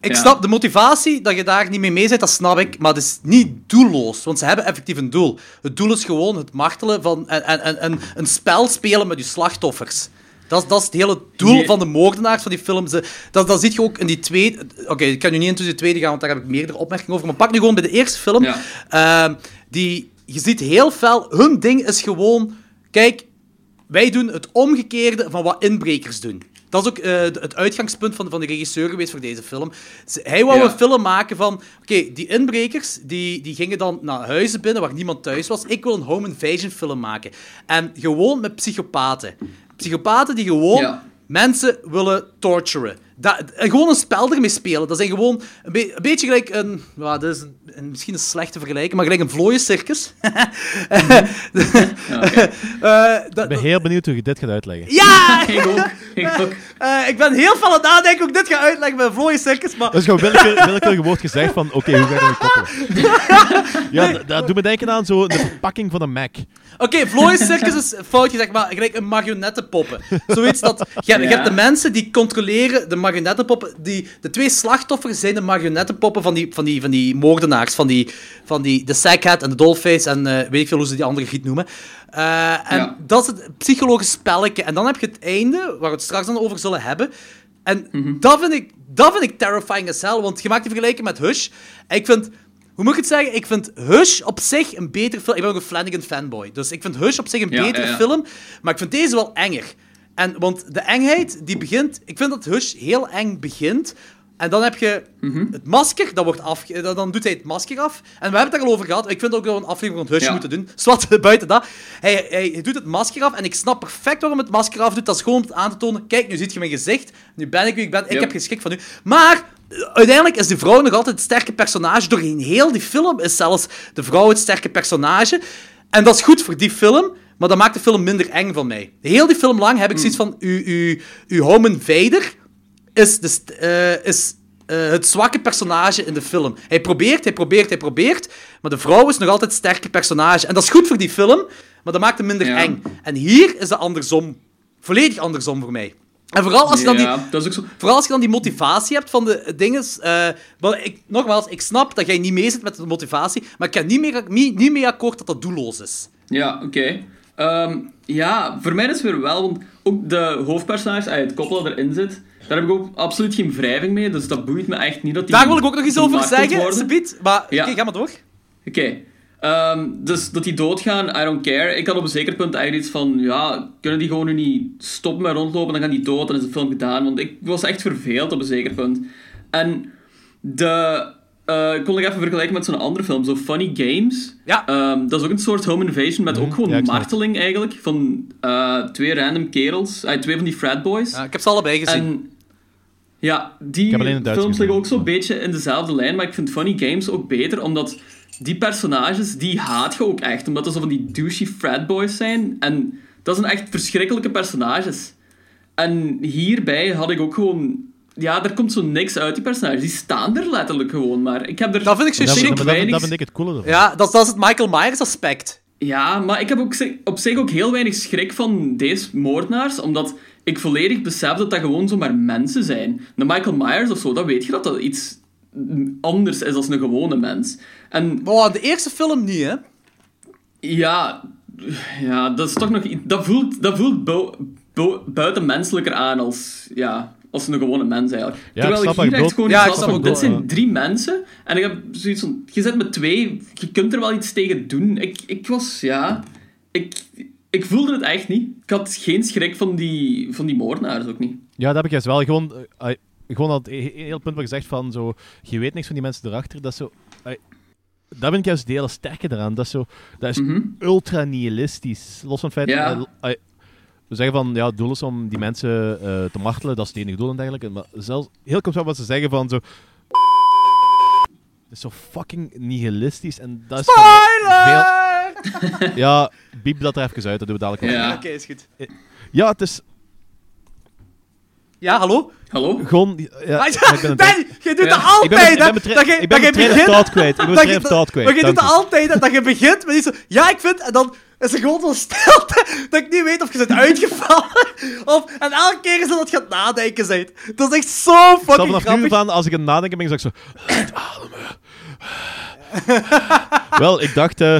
Ik Ja. snap de motivatie dat je daar niet mee mee bent, dat snap ik, maar het is niet doelloos, want ze hebben effectief een doel. Het doel is gewoon het martelen van en, en, en, en een spel spelen met je slachtoffers. Dat is, dat is het hele doel Nee. van de moordenaars van die film. Ze, dat, dat zie je ook in die tweede... Oké, ik kan nu niet into de tweede gaan, want daar heb ik meerdere opmerkingen over. Maar pak nu gewoon bij de eerste film. Ja. Ehm, die, je ziet heel fel... Hun ding is gewoon... Kijk, wij doen het omgekeerde van wat inbrekers doen. Dat is ook eh, het uitgangspunt van, van de regisseur geweest voor deze film. Hij wou Ja. een film maken van... Oké, die inbrekers die, die gingen dan naar huizen binnen waar niemand thuis was. Ik wil een home invasion film maken. En gewoon met psychopaten. Psychopaten die gewoon Ja. mensen willen torturen. Dat, gewoon een spel ermee spelen. Dat zijn gewoon een, be- een beetje gelijk een... Ja, dat is een, een- misschien een slechte vergelijking, maar gelijk een vlooiencircus. Eh, dat- Ik ben heel benieuwd hoe je dit gaat uitleggen. ja! Ik ook. Ik ook. Eh, ik ben heel veel aan het nadenken hoe ik dit ga uitleggen met een vlooie circus, maar... Dat is gewoon willekeur, willekeurig woord gezegd van, oké, hoe ga je dat koppelen? ja, dat, dat doet me denken aan zo de verpakking van een Mac. Oké, vlooie circus is fout gezegd, maar gelijk een marionettenpoppen. Zoiets dat... Je, hebt- je hebt de mensen die controleren de marionettenpoppen. Die, de twee slachtoffers zijn de marionettenpoppen van die, van die, van die moordenaars. Van die, van die de Sackhead en de Dollface en eh, weet ik veel hoe ze die andere giet noemen. Eh, en Ja. dat is het psychologisch spelletje. En dan heb je het einde, waar we het straks dan over zullen hebben. En Mhm. dat, vind ik, dat vind ik terrifying as hell, want je maakt die vergelijking met Hush. En ik vind... Hoe moet ik het zeggen? Ik vind Hush op zich een beter film. Ik ben ook een Flanagan fanboy. Dus ik vind Hush op zich een Ja, betere ja, ja. film. Maar ik vind deze wel enger. En, want de engheid, die begint... Ik vind dat Hush heel eng begint. En dan heb je Mhm. het masker, dat wordt af, dan, dan doet hij het masker af. En we hebben het daar al over gehad. Ik vind ook dat we een aflevering van Hush moeten doen. Zwat, buiten dat. Hij, hij, hij doet het masker af. En ik snap perfect waarom hij het masker af doet. Dat is gewoon om aan te tonen... Kijk, nu ziet je mijn gezicht. Nu ben ik wie ik ben. Ik heb geen schrik van u. Maar... Uiteindelijk is de vrouw nog altijd het sterke personage. Doorheen heel die film is zelfs de vrouw het sterke personage. En dat is goed voor die film, maar dat maakt de film minder eng van mij. Heel die film lang heb ik zoiets van... Uw, uw, uw home invader is, de, eh, is eh, het zwakke personage in de film. Hij probeert, hij probeert, hij probeert, maar de vrouw is nog altijd het sterke personage. En dat is goed voor die film, maar dat maakt hem minder Ja. eng. En hier is dat andersom. Volledig andersom voor mij. En vooral als je dan die... Ja, dat is ook zo. Vooral als je dan die motivatie hebt van de dingen. wel, ik, nogmaals, ik snap dat jij niet mee zit met de motivatie, maar ik ga niet meer, niet, niet mee akkoord dat dat doelloos is. Ja, oké. Ehm, ja, voor mij is het weer wel, want ook de hoofdpersonage, ah, het koppel dat erin zit, daar heb ik ook absoluut geen wrijving mee, dus dat boeit me echt niet dat die Daar wil ik ook nog iets over zeggen. Sabiet. Maar Ja. oké, ga maar door. Oké. Ehm, dus dat die doodgaan, I don't care. Ik had op een zeker punt eigenlijk iets van, ja, kunnen die gewoon nu niet stoppen met rondlopen, dan gaan die dood, dan is de film gedaan. Want ik was echt verveeld op een zeker punt. En de... eh, ik kon nog even vergelijken met zo'n andere film, zo Funny Games. Ja. Ehm, dat is ook een soort home invasion met ook gewoon ja, ik marteling eigenlijk. Van eh, twee random kerels, eh, twee van die fratboys. Ja, ik heb ze allebei gezien. En ja, die films liggen ook zo'n beetje in dezelfde lijn, maar ik vind Funny Games ook beter, omdat die personages, die haat je ook echt, omdat er zo van die douchey fratboys zijn. En dat zijn echt verschrikkelijke personages. En hierbij had ik ook gewoon... Ja, er komt zo niks uit, die personages. Die staan er letterlijk gewoon, maar ik heb er... Dat vind ik zo Dat, chic. dat, dat, weinig- dat vind ik het coole ervan. Ja, dat, dat is het Michael Myers aspect. Ja, maar ik heb ook op zich ook heel weinig schrik van deze moordenaars, omdat ik volledig besef dat dat gewoon zomaar mensen zijn. De Michael Myers of zo, dat weet je dat dat iets anders is dan een gewone mens. En Oh, de eerste film niet, hè? ja, ja dat is toch nog... Dat voelt, dat voelt bu- bu- buitenmenselijker aan als, ja, als een gewone mens eigenlijk. Ja, ik Terwijl snap ik hier echt gewoon. Ja, ik snap dit zijn drie mensen en ik heb zoiets van, je zit met twee, je kunt er wel iets tegen doen. Ik, ik was, ja, ik, ik voelde het echt niet. Ik had geen schrik van die, van die moordenaars ook niet. Ja, dat heb ik juist wel. Gewoon, eh, gewoon dat he- heel punt wat je zegt van zo, je weet niks van die mensen erachter. Dat is zo. dat vind ik juist het hele sterke eraan. Dat is, zo, dat is Mhm. ultra nihilistisch. Los van het feit Ja. eh, zeggen van, ja, het doel is om die mensen eh, te martelen, dat is het enige doel en dergelijke. Maar zelfs, heel komt wat ze zeggen van zo... Het is zo fucking nihilistisch en dat is... Veel... Ja, biep dat er even uit, dat doen we dadelijk. Ja. Oké, is goed. Ja, het is Ja, hallo? Hallo? gewoon... Ja, Ah, ik ben Ben, je doet Ja. dat Ik altijd, hè? Dat je- ik ben dat mijn je begint- kwijt. Ik ben mijn dat train je- of thought kwijt. Maar je doet dat u. altijd, hè, dat je begint met iets zo... Ja, ik vind... En dan is er gewoon zo'n stilte dat ik niet weet of je bent uitgevallen of... En elke keer is het dat je aan het nadenken bent. Dat is echt zo fucking vanaf nu grappig. van, als ik aan het nadenken ben, zeg ik zo... Wel, ik dacht... eh,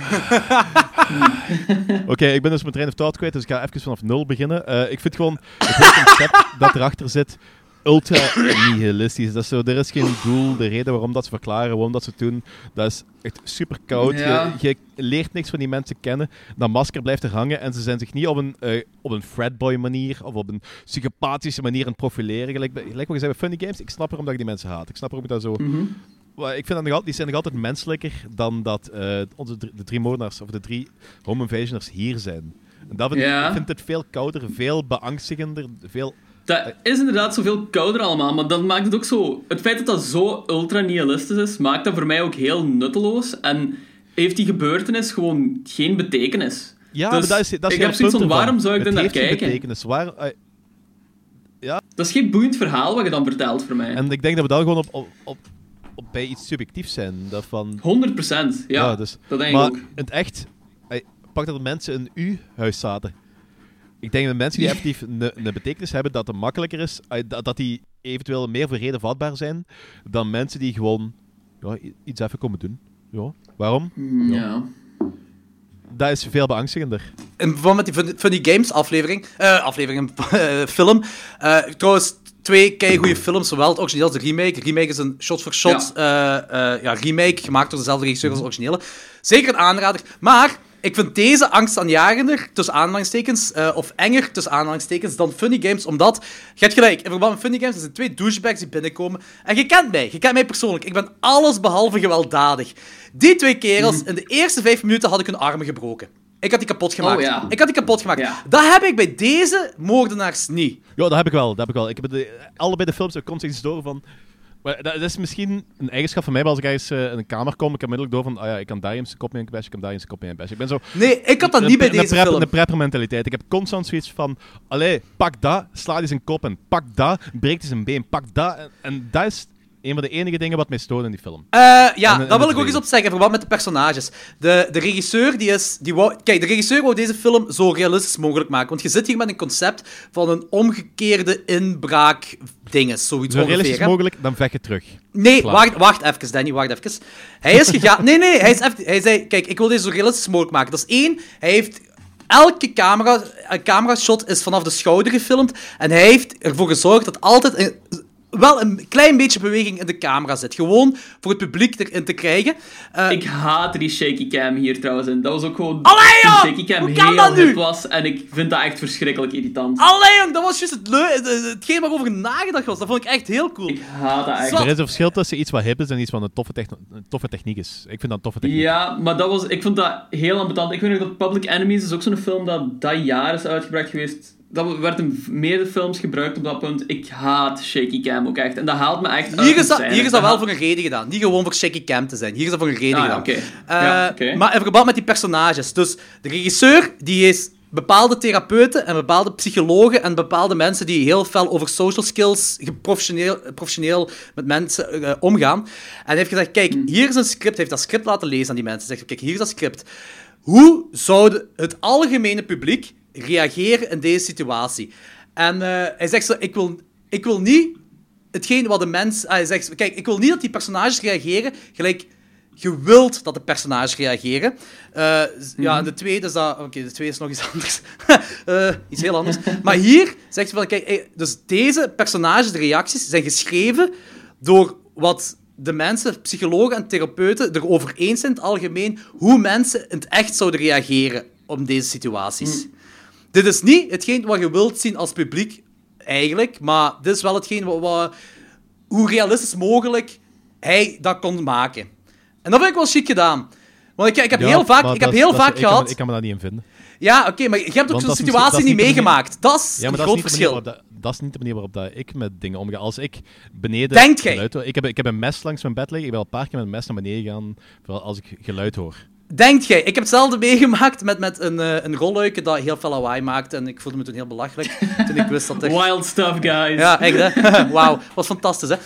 Oké, ik ben dus mijn train of thought kwijt, dus ik ga even vanaf nul beginnen. Eh, ik vind gewoon het hele concept dat erachter zit ultra nihilistisch. Dat is zo, er is geen doel, de reden waarom dat ze verklaren, waarom dat ze doen, dat is echt super koud. Ja. Je, je leert niks van die mensen kennen. Dat masker blijft er hangen en ze zijn zich niet op een, eh, op een fratboy manier of op een psychopathische manier aan het profileren. Gelijk, gelijk wat je zei bij Funny Games, ik snap waarom dat ik die mensen haat. Ik snap ik dat zo... Mhm. Ik vind dat nog altijd, die zijn nog altijd menselijker dan dat eh, onze drie- de drie moordenaars of de drie home invasioners hier zijn. En dat vind, Ja. Ik vind het veel kouder, veel beangstigender, veel... Dat is inderdaad zoveel kouder allemaal, maar dat maakt het ook zo... Het feit dat dat zo ultra-nihilistisch is, maakt dat voor mij ook heel nutteloos. En heeft die gebeurtenis gewoon geen betekenis. Ja, Dus maar dat is, dat is ik heb zoiets van, waarom zou ik er naar kijken? betekenis. Waar, eh, Dat is geen boeiend verhaal wat je dan vertelt voor mij. en ik denk dat we dan gewoon op, op bij iets subjectiefs zijn. Dat van... 100 procent, ja. dus, dat denk maar ik ook. het echt, pak dat mensen in uw huis zaten. Ik denk dat mensen die effectief een, betekenis hebben, dat het makkelijker is, dat, dat die eventueel meer voor reden vatbaar zijn, dan mensen die gewoon ja, iets even komen doen. Ja, waarom? Mm, Ja. Dat is veel beangstigender. in verband met die Funny Games aflevering, eh, aflevering, eh, film. Eh, trouwens, twee goede films, zowel het origineel als de remake. De remake is een shot-for-shot eh, eh, ja, remake, gemaakt door dezelfde regisseur als de originele. Zeker een aanrader. Maar ik vind deze angstaanjagender, tussen aanhalingstekens, eh, of enger, tussen aanhalingstekens, dan Funny Games, omdat, je hebt gelijk, in verband met Funny Games, er zijn twee douchebags die binnenkomen. En je kent mij, je kent mij persoonlijk. Ik ben alles behalve gewelddadig. Die twee kerels, in de eerste vijf minuten had ik hun armen gebroken. Ik had die kapot gemaakt. Oh, ja. Ik had die kapot gemaakt. Ja. Dat heb ik bij deze moordenaars niet. Ja, dat heb ik wel. Dat heb ik wel. Ik heb de, allebei de films, er komt iets door van... Maar dat, dat is misschien een eigenschap van mij, maar als ik ergens eh, in een kamer kom, ik heb onmiddellijk door van, ah ja, ik kan daar eens een kop mee in bash, ik kan daar eens een kop mee in bash. Ik ben zo... Nee, ik had dat een- niet bij een deze prep- film. Een prepper mentaliteit. Ik heb constant zoiets van, allee, pak dat, sla die zijn kop en pak dat, breekt hij zijn been, pak dat. En, en dat is een van de enige dingen wat mij stoort in die film. Eh, ja, daar wil ik ook eens op zeggen, verband met de personages. De, de regisseur, die is... Die wou, kijk, de regisseur wou deze film zo realistisch mogelijk maken. Want je zit hier met een concept van een omgekeerde inbraak-dinges, zoiets Zo realistisch mogelijk, dan vecht je terug. Nee, Klaar. wacht, wacht even, Danny, wacht even. Hij is gegaan... Nee, nee, hij, is even, hij zei... Kijk, ik wil deze zo realistisch mogelijk maken. Dat is één, hij heeft... Elke camera, een camera-shot is vanaf de schouder gefilmd. En hij heeft ervoor gezorgd dat altijd een, wel een klein beetje beweging in de camera zit. Gewoon voor het publiek erin te krijgen. Eh, Ik haat die shaky cam hier trouwens. En dat was ook gewoon... Allee, joh! shaky cam Hoe kan heel hip was. En ik vind dat echt verschrikkelijk irritant. Allee, jong, dat was juist het leu- hetgeen waarover nagedacht was. Dat vond ik echt heel cool. Ik haat dat echt. Er is een verschil tussen iets wat hip is en iets wat een toffe, techno- een toffe techniek is. Ik vind dat een toffe techniek. Ja, maar dat was, ik vond dat heel ambetant. Ik weet nog dat Public Enemies is ook zo'n film dat dat jaar is uitgebracht geweest. Dat werd in meerdere films gebruikt op dat punt. Ik haat shaky cam ook echt. En dat haalt me echt uit Hier is, dat, hier is dat wel voor een reden gedaan. Niet gewoon voor shaky cam te zijn. Hier is dat voor een reden Ah, gedaan. Eh, Ja. Maar in verband met die personages. Dus de regisseur, die is bepaalde therapeuten en bepaalde psychologen en bepaalde mensen die heel fel over social skills professioneel, professioneel met mensen eh, omgaan. En hij heeft gezegd, kijk, Hmm. hier is een script. Hij heeft dat script laten lezen aan die mensen. Hij zegt, kijk, hier is dat script. Hoe zou het algemene publiek reageren in deze situatie? En eh, hij zegt zo, ik wil, ik wil niet hetgeen wat de mens... ah, Hij zegt, kijk, ik wil niet dat die personages reageren gelijk je wilt dat de personages reageren. Eh, Ja, en de tweede is dat... Oké, de tweede is nog iets anders. Eh, iets heel anders. Maar hier zegt hij van, kijk, dus deze personages, de reacties, zijn geschreven door wat de mensen, psychologen en therapeuten, erover eens zijn in het algemeen hoe mensen in het echt zouden reageren op deze situaties. Dit is niet hetgeen wat je wilt zien als publiek, eigenlijk, maar dit is wel hetgeen wat, wat- hoe realistisch mogelijk hij dat kon maken. En dat vind ik wel chic gedaan. Want ik, ik heb Ja, heel vaak, ik heb heel vaak ik kan me- gehad... Ik kan me daar niet in vinden. Ja, oké, maar je hebt ook zo'n situatie niet meegemaakt. Dat is Ja, een dat groot verschil. dat, dat is niet de manier waarop dat ik met dingen omga. Als ik beneden Denkt geluid hoor... Ik heb, ik heb een mes langs mijn bed liggen. Ik ben al een paar keer met een mes naar beneden gegaan, vooral als ik geluid hoor. Denkt jij? Ik heb hetzelfde meegemaakt met, met een, eh een rolluiken dat heel veel lawaai maakte. En ik voelde me toen heel belachelijk toen ik wist dat er... Wild stuff, guys. Ja, echt hè? Wauw, was fantastisch hè?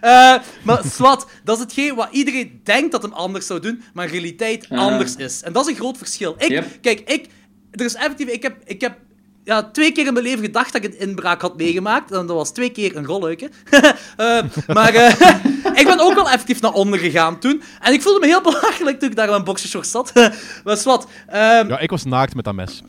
Eh, maar zwart, dat is hetgeen wat iedereen denkt dat hem anders zou doen, maar in realiteit anders is. En dat is een groot verschil. Ik, Yep. kijk, ik, er is effectief, ik heb, ik heb ja, twee keer in mijn leven gedacht dat ik een inbraak had meegemaakt. En dat was twee keer een rolluiken. Eh, maar eh, ik ben ook wel effectief naar onder gegaan toen. En ik voelde me heel belachelijk toen ik daar in mijn boxershorts zat. maar zwart, ehm, Ja, ik was naakt met dat mes.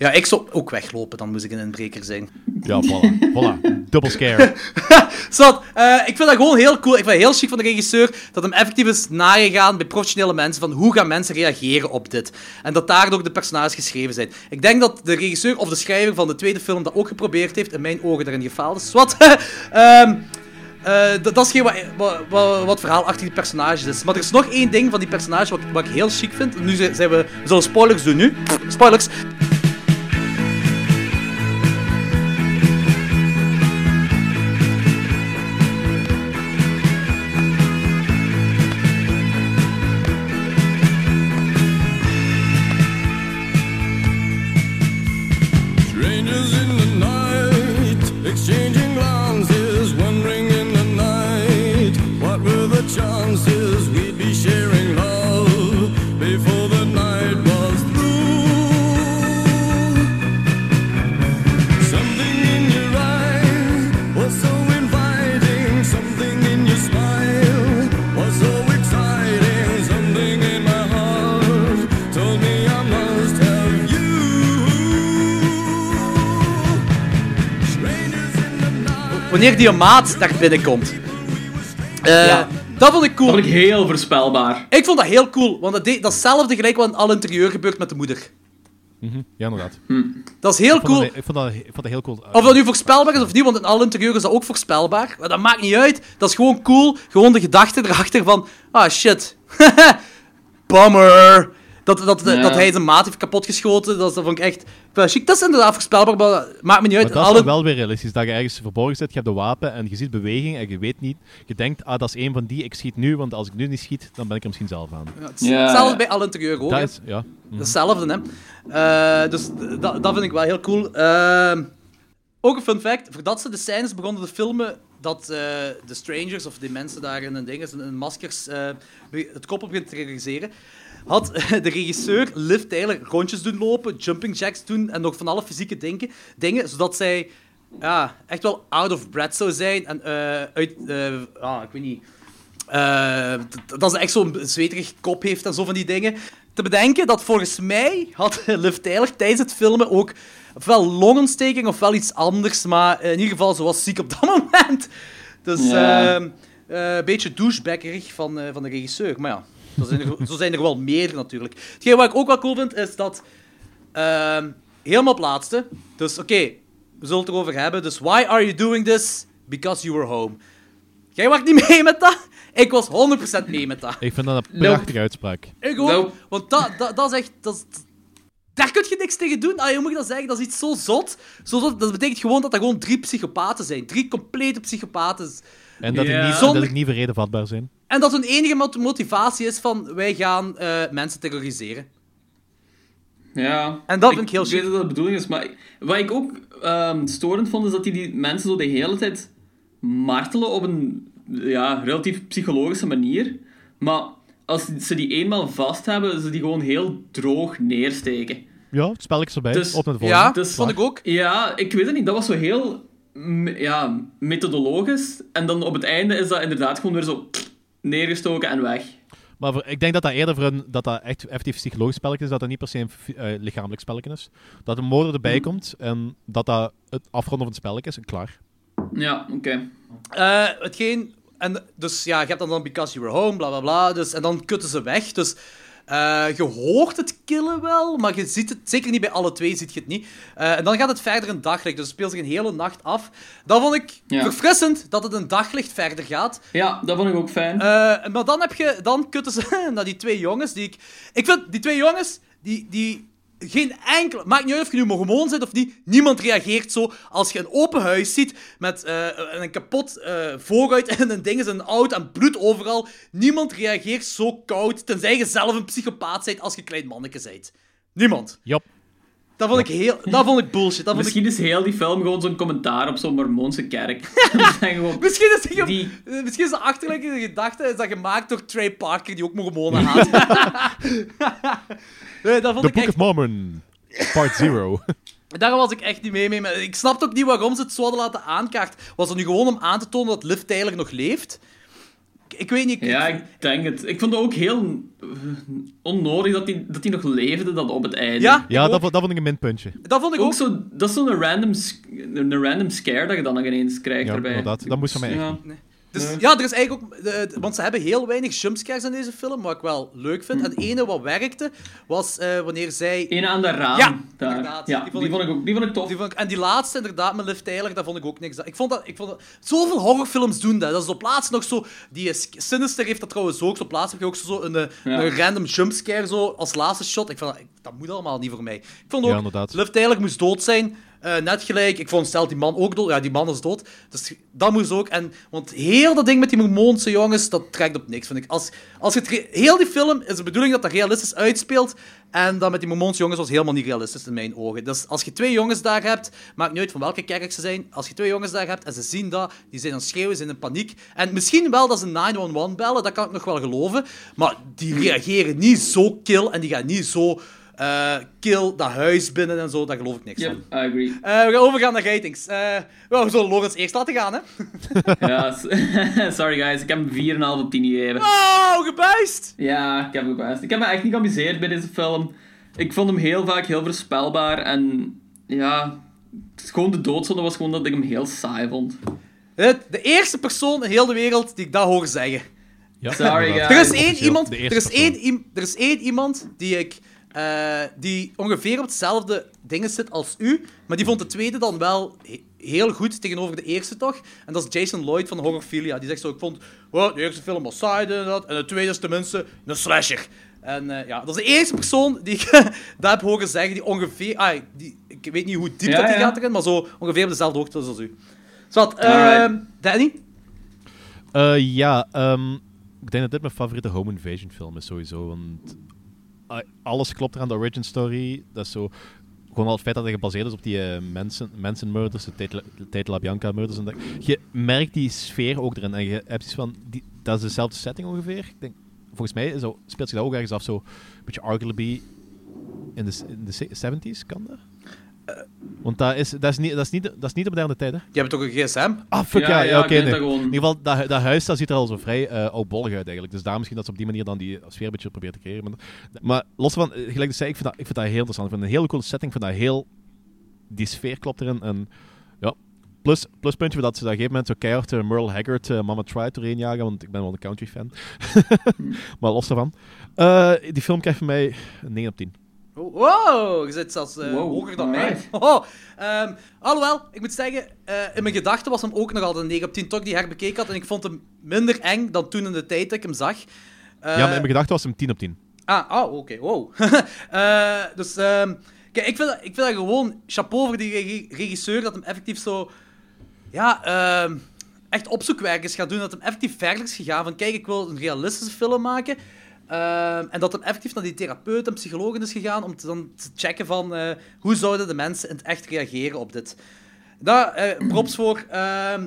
Ja, ik zou ook weglopen, dan moest ik een inbreker zijn. Ja, voilà. voilà. Double scare. Zwart, eh, ik vind dat gewoon heel cool. Ik vind het heel chic van de regisseur dat hem effectief is nagegaan bij professionele mensen van hoe gaan mensen reageren op dit. En dat daar ook de personages geschreven zijn. Ik denk dat de regisseur of de schrijver van de tweede film dat ook geprobeerd heeft. In mijn ogen daarin gefaald is. Zwart, ehm, eh, dat, dat is geen wat, wat, wat, wat verhaal achter die personages is. Maar er is nog één ding van die personages wat, ik- wat ik heel chic vind. Nu zijn zijn we... We zullen spoilers doen nu. Spoilers. Wanneer die maat daar binnenkomt. Eh, Ja. Dat vond ik cool. Dat vond ik heel voorspelbaar. Ik vond dat heel cool, want dat deed datzelfde gelijk wat in al interieur gebeurt met de moeder. Mhm, Ja, inderdaad. Dat is heel Ik cool. dat, ik, vond dat, ik vond dat heel cool. Of dat nu voorspelbaar is of niet, want in al interieur is dat ook voorspelbaar. Maar dat maakt niet uit. Dat is gewoon cool. Gewoon de gedachte erachter van... Ah, shit. Bummer. Dat, dat, Ja. dat hij zijn maat heeft kapotgeschoten, dat, dat vond ik echt... wel chic. Dat is inderdaad voorspelbaar, maar dat maakt me niet uit. Maar dat is Alle- dan wel weer realistisch. Dat je ergens verborgen zit, je hebt de wapen en je ziet beweging en je weet niet. Je denkt, ah, dat is een van die, ik schiet nu, want als ik nu niet schiet, dan ben ik er misschien zelf aan. Ja, het is Ja. Hetzelfde bij al interieur ook. Dat is, ja. Hetzelfde, hè. Eh, dus d- dat, dat vind ik wel heel cool. Ehm, ook een fun fact. Voordat ze de scènes begonnen te filmen, dat eh, de strangers, of die mensen daar in een ding, in een maskers, eh, be- het koppel begint te realiseren, had de regisseur Liv Taylor rondjes doen lopen, jumping jacks doen en nog van alle fysieke dingen, dingen zodat zij ja, echt wel out of breath zou zijn en eh, uit... ah, ik weet niet... Eh, dat ze echt zo'n zweterig kop heeft en zo van die dingen. Te bedenken dat volgens mij had Liv Tyler tijdens het filmen ook ofwel longontsteking ofwel iets anders, maar in ieder geval ze was ziek op dat moment. Dus een beetje douchebaggerig van, van de regisseur. Maar ja, zo zijn, er, zo zijn er wel meer natuurlijk. Hetgeen wat ik ook wel cool vind, is dat... ehm, helemaal op laatste. Dus oké, we zullen het erover hebben. Dus why are you doing this? Because you were home. Jij was niet mee met dat? Ik was 100% mee met dat. Ik vind dat een Nope. prachtige uitspraak. Ik ook. Nope. Want dat, dat, dat is echt... Dat daar kun je niks tegen doen. Ah, hoe moet ik dat zeggen? Dat is iets zo zot. Zo zot. Dat betekent gewoon dat er gewoon drie psychopaten zijn. Drie complete psychopaten. En dat, die niet, Zonder- dat die niet verreden vatbaar zijn. En dat hun enige mot- motivatie is van... Wij gaan eh, mensen terroriseren. Ja. En dat vind ik heel Ik weet dat dat de bedoeling is, maar ik- wat ik ook ehm, storend vond, is dat die, die mensen zo de hele tijd martelen op een ja, relatief psychologische manier. Maar als ze die eenmaal vast hebben, ze die gewoon heel droog neersteken. Ja, het spelletje erbij. Dus- op naar de volgende. Ja, Dus- vond ik ook. Ja, ik weet het niet. Dat was zo heel ja, methodologisch. En dan op het einde is dat inderdaad gewoon weer zo neergestoken en weg. Maar voor- ik denk dat dat eerder voor een, dat dat echt effectief psychologisch spelletje is, dat dat niet per se een eh, lichamelijk spelletje is. Dat een motor erbij Mhm. komt en dat dat het afronden van het spelletje is en klaar. Ja, oké. Eh, hetgeen... En, dus ja, je hebt dan, dan Because You Were Home, bla bla bla. Dus, en dan kutten ze weg. Dus... Eh, je hoort het killen wel, maar je ziet het zeker niet bij alle twee, ziet je het niet. Eh, en dan gaat het verder een daglicht, dus het speelt zich een hele nacht af. Dat vond ik Ja. verfrissend dat het een daglicht verder gaat. Ja, dat vond ik ook fijn. Eh, maar dan heb je, dan kutten ze naar die twee jongens die ik. Ik vind die twee jongens die. die geen enkele. Maakt niet uit of je nu mormoon bent of niet. Niemand reageert zo als je een open huis ziet met eh, een kapot eh, vooruit en een ding is een oud en bloed overal. Niemand reageert zo koud, tenzij je zelf een psychopaat bent als je klein manneke bent. Niemand. Jop. Dat vond ik heel. Dat vond ik bullshit. Dat vond ik... Misschien is heel die film gewoon zo'n commentaar op zo'n Mormoonse kerk. Gewoon... Misschien is, de, Die- misschien is de achterliggende gedachte is dat gemaakt door Trey Parker, die ook mormonen haat. nee, dat vond The ik Book echt... of Mormon, part zero. Daar was ik echt niet mee mee. Maar ik snapte ook niet waarom ze het zo hadden laten aankaart. Was het nu gewoon om aan te tonen dat Liv Tyler nog leeft? Ik, weet niet. ik- Ja, ik denk het. Ik vond het ook heel eh, onnodig dat hij dat die nog leefde dat op het einde. Ja, Ja, dat, dat vond ik een minpuntje. dat vond ik ook. Ook zo, dat is zo'n random, een random scare dat je dan nog ineens krijgt Ja, erbij. inderdaad. Dat moest van mij echt Ja. niet. Dus, Nee. ja, er is eigenlijk ook... de- want ze hebben heel weinig jumpscares in deze film, wat ik wel leuk vind. En het ene wat werkte, was eh, wanneer zij... Ene aan de raam. Ja, daar. inderdaad. Ja, Die die vond vond, ik- ook, die vond ik tof. Die vond ik, en die laatste, inderdaad, met Liv Tyler, dat vond ik ook niks. Ik vond dat... Ik vond dat zoveel horrorfilms doen dat. Dat is op laatst nog zo... Die is, Sinister heeft dat trouwens ook. Op laatst heb je ook zo een, eh, Ja. een random jumpscare zo, als laatste shot. Ik vond dat, dat moet allemaal niet voor mij. Ik vond Ja, ook... inderdaad. Liv Tyler moest dood zijn. Eh, net gelijk. Ik vond stelt die man ook dood. Ja, die man is dood. Dus dat moest ook. En, want heel dat ding met die Mormoonse jongens, dat trekt op niks, vind ik. Als, als het heel die film is de bedoeling dat dat realistisch uitspeelt. En dat met die Mormoonse jongens was helemaal niet realistisch in mijn ogen. Dus als je twee jongens daar hebt, maakt niet uit van welke kerk ze zijn. Als je twee jongens daar hebt en ze zien dat, die zijn aan het schreeuwen, zijn in paniek. En misschien wel dat ze 911 bellen, dat kan ik nog wel geloven. Maar die reageren niet zo kill en die gaan niet zo eh, kill dat huis binnen en zo. Daar geloof ik niks van. Yep, I agree. Eh, we gaan overgaan naar ratings. Eh well, we zullen Lorenz eerst laten gaan, hè? ja, sorry guys, ik heb hem 4,5 op 10 gegeven. Oh, gebuist! Ja, ik heb het best. Ik heb me echt niet geamuseerd bij deze film. Ik vond hem heel vaak heel voorspelbaar en ja, gewoon de doodzonde was gewoon dat ik hem heel saai vond. Het- De eerste persoon in heel de wereld die ik dat hoor zeggen. Ja, Sorry, inderdaad. Er is één iemand, er is één, er is één iemand die ik, eh, die ongeveer op hetzelfde dingen zit als u, maar die vond de tweede dan wel he- heel goed tegenover de eerste toch? En dat is Jason Lloyd van Horrorphilia. Die zegt zo, ik vond, wow, de eerste film was saai en dat, en de tweede is tenminste een slasher. En eh, ja, dat is de eerste persoon die ik dat heb horen zeggen, die ongeveer, ah, die, ik weet niet hoe diep Ja, dat die ja. gaat erin, maar zo ongeveer op dezelfde hoogte als u. Zat, ehm Danny? Eh, ja, ehm, ik denk dat dit mijn favoriete home invasion film is sowieso. Want alles klopt er aan de origin story. Dat is zo... Gewoon al het feit dat het gebaseerd is op die eh, mensen, de Tate La- Tate LaBianca murders. En dat. Je merkt die sfeer ook erin. En je hebt iets van... Dat is dezelfde setting ongeveer. Ik denk, volgens mij speelt zich dat ook ergens af. Zo een beetje arguably in de, in de 70s, kan dat? Want dat is, dat, is niet, dat, is niet, dat is niet de moderne tijd, hè? Je hebt toch een gsm? Ah, fuck ja, Ja, ja, ja, oké. nee. gewoon. In ieder geval, dat, dat huis dat ziet er al zo vrij eh oudbollig uit eigenlijk. Dus daar misschien dat ze op die manier dan die sfeer een beetje proberen te creëren. Maar, maar los van, eh, gelijk ik zei, ik vind, dat, ik vind dat heel interessant. Ik vind het een hele coole setting. Ik vind dat heel... Die sfeer klopt erin. En ja, plus, pluspuntje dat ze op een gegeven moment zo keihard eh, Merle Haggard, Mama Tried doorheen jagen, want ik ben wel een country fan. maar los daarvan. Eh, die film krijgt van mij een 9 op 10. Oh, Wow, je zit zelfs eh, Wow, hoger dan mij. Oh, ehm, alhoewel, ik moet zeggen, eh, in mijn gedachten was hem ook nog altijd een 9 op 10, toch die herbekeken had. En ik vond hem minder eng dan toen in de tijd dat ik hem zag. Eh, ja, maar in mijn gedachten was hem 10 op 10. Ah, oh, oké, wow. Eh, dus, ehm, kijk, ik vind, ik vind dat gewoon chapeau voor die regi- regisseur dat hem effectief zo, ja, ehm, echt opzoekwerk is gaan doen. Dat hem effectief verder is gegaan van, kijk, ik wil een realistische film maken. Ehm, en dat hem effectief naar die therapeut en psychologen is gegaan om te, dan te checken van, eh, hoe zouden de mensen in het echt reageren op dit. Daar, eh, props voor. Ehm,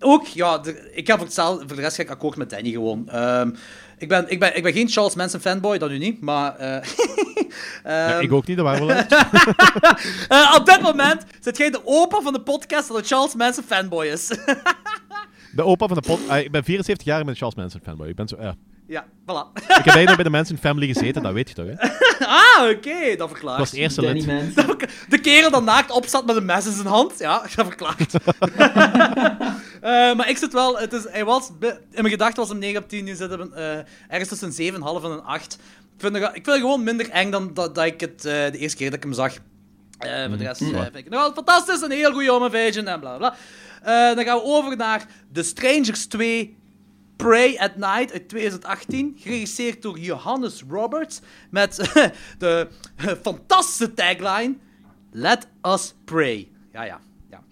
ook, ja, de- ik heb voor, hetzelfde, voor de rest ga ik akkoord met Danny gewoon. Ehm, ik, ben, ik, ben, ik ben geen Charles Manson fanboy, dat nu niet, maar... eh, Ja, ik ook niet, dat waren we wel op dit moment zit jij de opa van de podcast dat een Charles Manson fanboy is. De opa van de ah, ik ben 74 jaar en ben Charles Manson fanboy. Ik ben zo... ja. voilà. Ik heb bijna bij de Manson family gezeten, dat weet je toch, hè? Ah, oké, dat verklaart. was het eerste Danny lid. Manson. Dat De kerel dat naakt opstaat met een mes in zijn hand. Ja, dat verklaart. Eh, maar ik zit wel... Het is, hij was, in mijn gedachten was hem 9 op 10. Nu zit hem eh, ergens tussen een 7,5 en een 8. Ik vind het, ik vind het gewoon minder eng dan dat, dat ik het eh, de eerste keer dat ik hem zag. Eh Voor de rest eh, vind ik wel fantastisch. Een heel goede home invasion en bla bla. Eh, dan gaan we over naar The Strangers 2 Pray at Night uit 2018. Geregisseerd door Johannes Roberts. Met de fantastische tagline: Let us pray. Ja, ja. ja.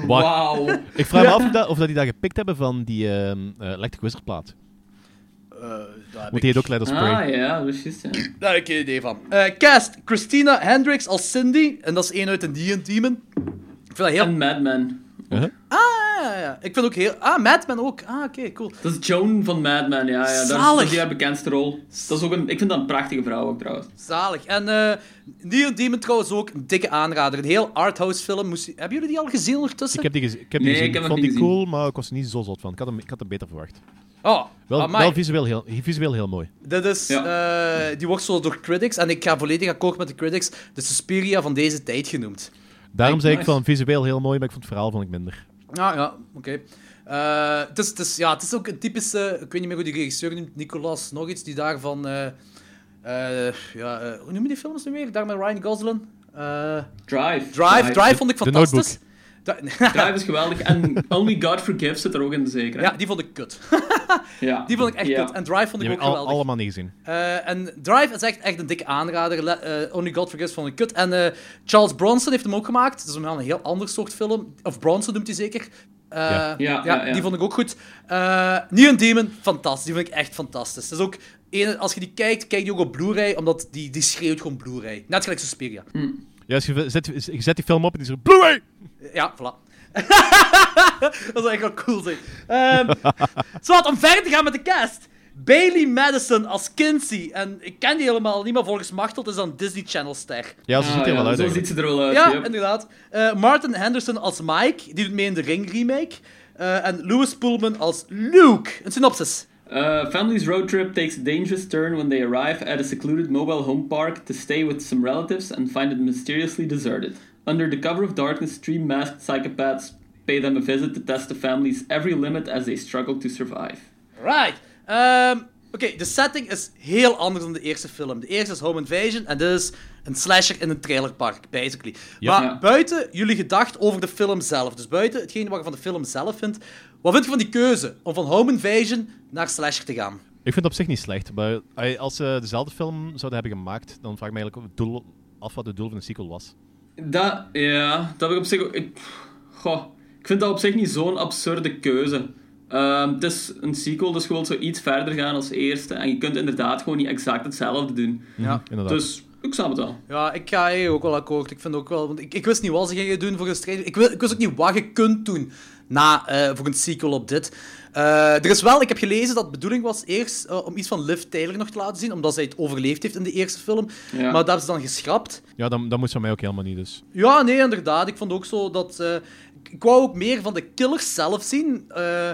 Wauw. Ik vraag me af of, dat, of dat die dat gepikt hebben van die ehm eh, Electric Wizard plaat. Eh, daar Want die heet ook Let Us Pray. Ah ja, dat is juist, ja. Daar heb ik geen idee van. Eh, cast: Christina Hendricks als Cindy. En dat is één uit een Neon Demon. Ik vind dat heel. En Madman. Uh-huh. Ah, ja, ja. Ik vind ook heel. Ah, Madman ook. Ah, oké, cool. Dat is Joan van Madman, ja. ja. Dat is- Zalig. Dat is haar bekendste rol. Dat is ook een, ik vind dat een prachtige vrouw ook, trouwens. Zalig. En eh Neon Demon trouwens ook een dikke aanrader. Een heel arthouse film. Moest... Hebben jullie die al gezien ondertussen? Ik heb die, ik heb die Nee, gezien. ik heb Ik hem vond die gezien. cool, maar ik was er niet zo zot van. Ik had hem, ik had hem beter verwacht. Oh, Wel, wel visueel, heel, visueel heel mooi. Dit is, eh, die wordt zo door critics, en ik ga volledig akkoord met de critics, de Suspiria van deze tijd genoemd. Daarom zei ik van visueel heel mooi, maar ik vond het verhaal vond ik minder. Ja, ja, oké. Eh, het, is, het, is, ja, het is ook een typische, ik weet niet meer hoe die regisseur noemt, Nicolas nog iets, die daarvan, eh eh ja, hoe noem je die films nu weer? Daar met Ryan Gosling? Eh, Drive. Drive, Drive vond ik The fantastisch. Drive is geweldig. En Only God Forgives zit er ook in, zeker. hè? ja, die vond ik kut. ja. Die vond ik echt Ja. kut. En Drive vond Die ik heb ook ik al, geweldig. allemaal niet gezien. Eh, en Drive is echt, echt een dikke aanrader. Eh, Only God Forgives vond ik kut. En eh, Charles Bronson heeft hem ook gemaakt. Dat is een heel ander soort film. Of Bronson noemt hij zeker. Eh, Ja. Ja, ja, ja. die vond ik ook goed. Eh Neon Demon, fantastisch. Die vind ik echt fantastisch. Dat is ook, als je die kijkt, kijk die ook op Blu-ray, omdat die, die schreeuwt gewoon Blu-ray. Net gelijk Suspiria. Ja, als je, zet, je zet die film op en die zegt Blu-ray! Ja, voilà. dat zou echt wel cool zijn. Ehm zo, wat, om verder te gaan met de cast. Bailey Madison als Kinsey. En ik ken die helemaal niet, maar volgens Machteld is dat een Disney Channel-ster. Ja, ze Ah, ziet er ja, wel uit. Zo eigenlijk. ziet ze er wel uit. Ja, yep. inderdaad. Eh, Martin Henderson als Mike, die doet mee in de Ring remake. Eh, en Louis Pullman als Luke. Een synopsis. Uh, family's road trip takes a dangerous turn when they arrive at a secluded mobile home park to stay with some relatives and find it mysteriously deserted. Under the cover of darkness, three masked psychopaths pay them a visit to test the family's every limit as they struggle to survive. Right. Ehm, Oké, de setting is heel anders dan de eerste film. De eerste is Home Invasion en dit is een slasher in een trailerpark, basically. Ja. Maar Ja. buiten jullie gedacht over de film zelf, dus buiten hetgeen wat je van de film zelf vindt, wat vind je van die keuze om van Home Invasion naar slasher te gaan? Ik vind het op zich niet slecht. Maar eh, als ze dezelfde film zouden hebben gemaakt, dan vraag ik me eigenlijk of het doel, af wat het doel van de sequel was. Dat, ja, dat heb ik op zich ook... Ik, goh, ik vind dat op zich niet zo'n absurde keuze. Ehm, het is een sequel, dus je wilt zo iets verder gaan als eerste. En je kunt inderdaad gewoon niet exact hetzelfde doen. Ja. Inderdaad. Dus ik snap het wel. Ja, ik ga hier ook wel akkoord. Ik vind ook wel... Want ik, ik wist niet wat ze gingen doen voor een strijd. Ik wist ook niet wat je kunt doen na, eh, voor een sequel op dit. Eh, er is wel... Ik heb gelezen dat de bedoeling was eerst eh, om iets van Liv Taylor nog te laten zien, omdat zij het overleefd heeft in de eerste film. Ja. Maar dat hebben ze dan geschrapt. Ja, dan, dan moest van mij ook helemaal niet. Dus. Ja, nee, inderdaad. Ik vond ook zo dat... eh, ik- wou ook meer van de killers zelf zien. eh,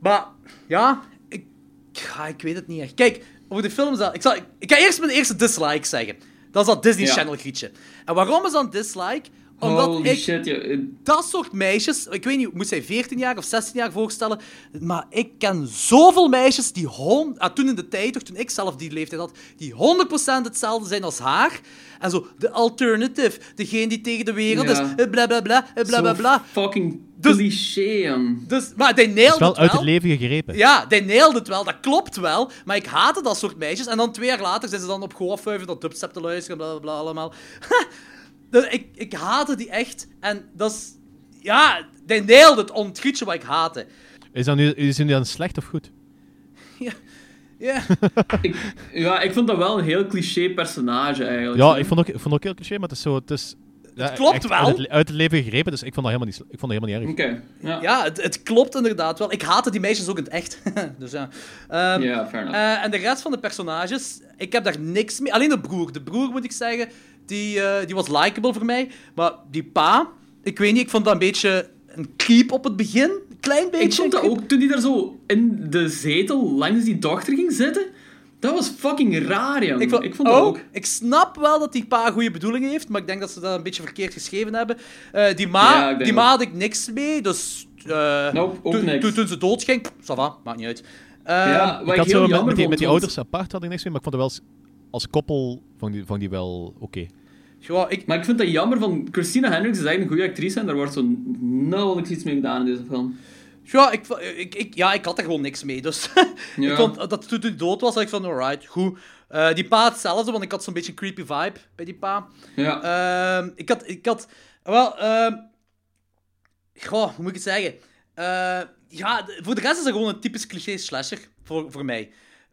maar, ja... Ik, ja, ik weet het niet echt. Kijk, over de film zelf... Ik, zal, ik, ik ga eerst mijn eerste dislike zeggen. Dat is dat Disney Ja. Channel grietje. En waarom is dat een dislike? Omdat Holy ik shit, je, eh, dat soort meisjes, ik weet niet, moet zij 14 jaar of 16 jaar voorstellen, maar ik ken zoveel meisjes die hon, ah, toen in de tijd, toch, toen ik zelf die leeftijd had, die 100% hetzelfde zijn als haar. En zo, de alternative, degene die tegen de wereld Ja. is, eh, bla bla bla, eh, bla bla bla. fucking Dus- cliché. Dus, maar die Het nailed is wel het uit het leven gegrepen. Ja, die nailed het wel, dat klopt wel. Maar ik haatte dat soort meisjes. En dan twee jaar later zijn ze dan op Goafvuiven dat dubstep te luisteren, bla bla bla allemaal. Dus ik, ik haatte die echt. En dat is... Ja, die nailed het om het wat ik haatte. Is, dat nu, is het nu dan slecht of goed? Ja. Ik, ja, ik vond dat wel een heel cliché personage, eigenlijk. Ja, ik vond ook, ik vond ook heel cliché, maar het is zo... Het, is, ja, klopt echt wel. Uit het, uit het leven gegrepen, dus ik vond dat helemaal niet, ik vond dat helemaal niet erg. Oké, ja. Ja, het, het klopt inderdaad wel. Ik haatte die meisjes ook in het echt. dus ja. Ehm, Ja, fair enough. eh, en de rest van de personages, ik heb daar niks mee. Alleen de broer. De broer, moet ik zeggen, die, eh, die was likable voor mij. Maar die pa, ik weet niet, ik vond dat een beetje een creep op het begin. Een klein beetje. Ik vond dat ook, toen hij daar zo in de zetel langs die dochter ging zitten, dat was fucking raar, jong. Ik vond, dat ook. Ik snap wel dat die pa goede bedoelingen heeft, maar ik denk dat ze dat een beetje verkeerd geschreven hebben. Eh, die ma, Ja, die ma had ik niks mee, dus... eh, Nope, ook toen, niks. Toen, toen ze doodging, pff, ça va, maakt niet uit. ja, wat Ik had heel zo met, die, met die ouders apart had ik niks mee, maar ik vond het wel als, als koppel vond die, vond die wel oké. Ik, Maar ik vind dat jammer van... Christina Hendricks is eigenlijk een goede actrice en daar wordt zo nauwelijks iets mee gedaan in deze film. Ja, ik, ik, ik, ja, ik had er gewoon niks mee. Dus Ja. ik vond dat toen hij dood was, had ik van, alright, goed. Eh, die pa hetzelfde, want ik had zo'n beetje een creepy vibe bij die pa. Ja. Ehm, ik had, ik had, wel, ehm goh, hoe moet ik het zeggen? Eh, ja, voor de rest is het gewoon een typisch cliché slasher, voor, voor mij.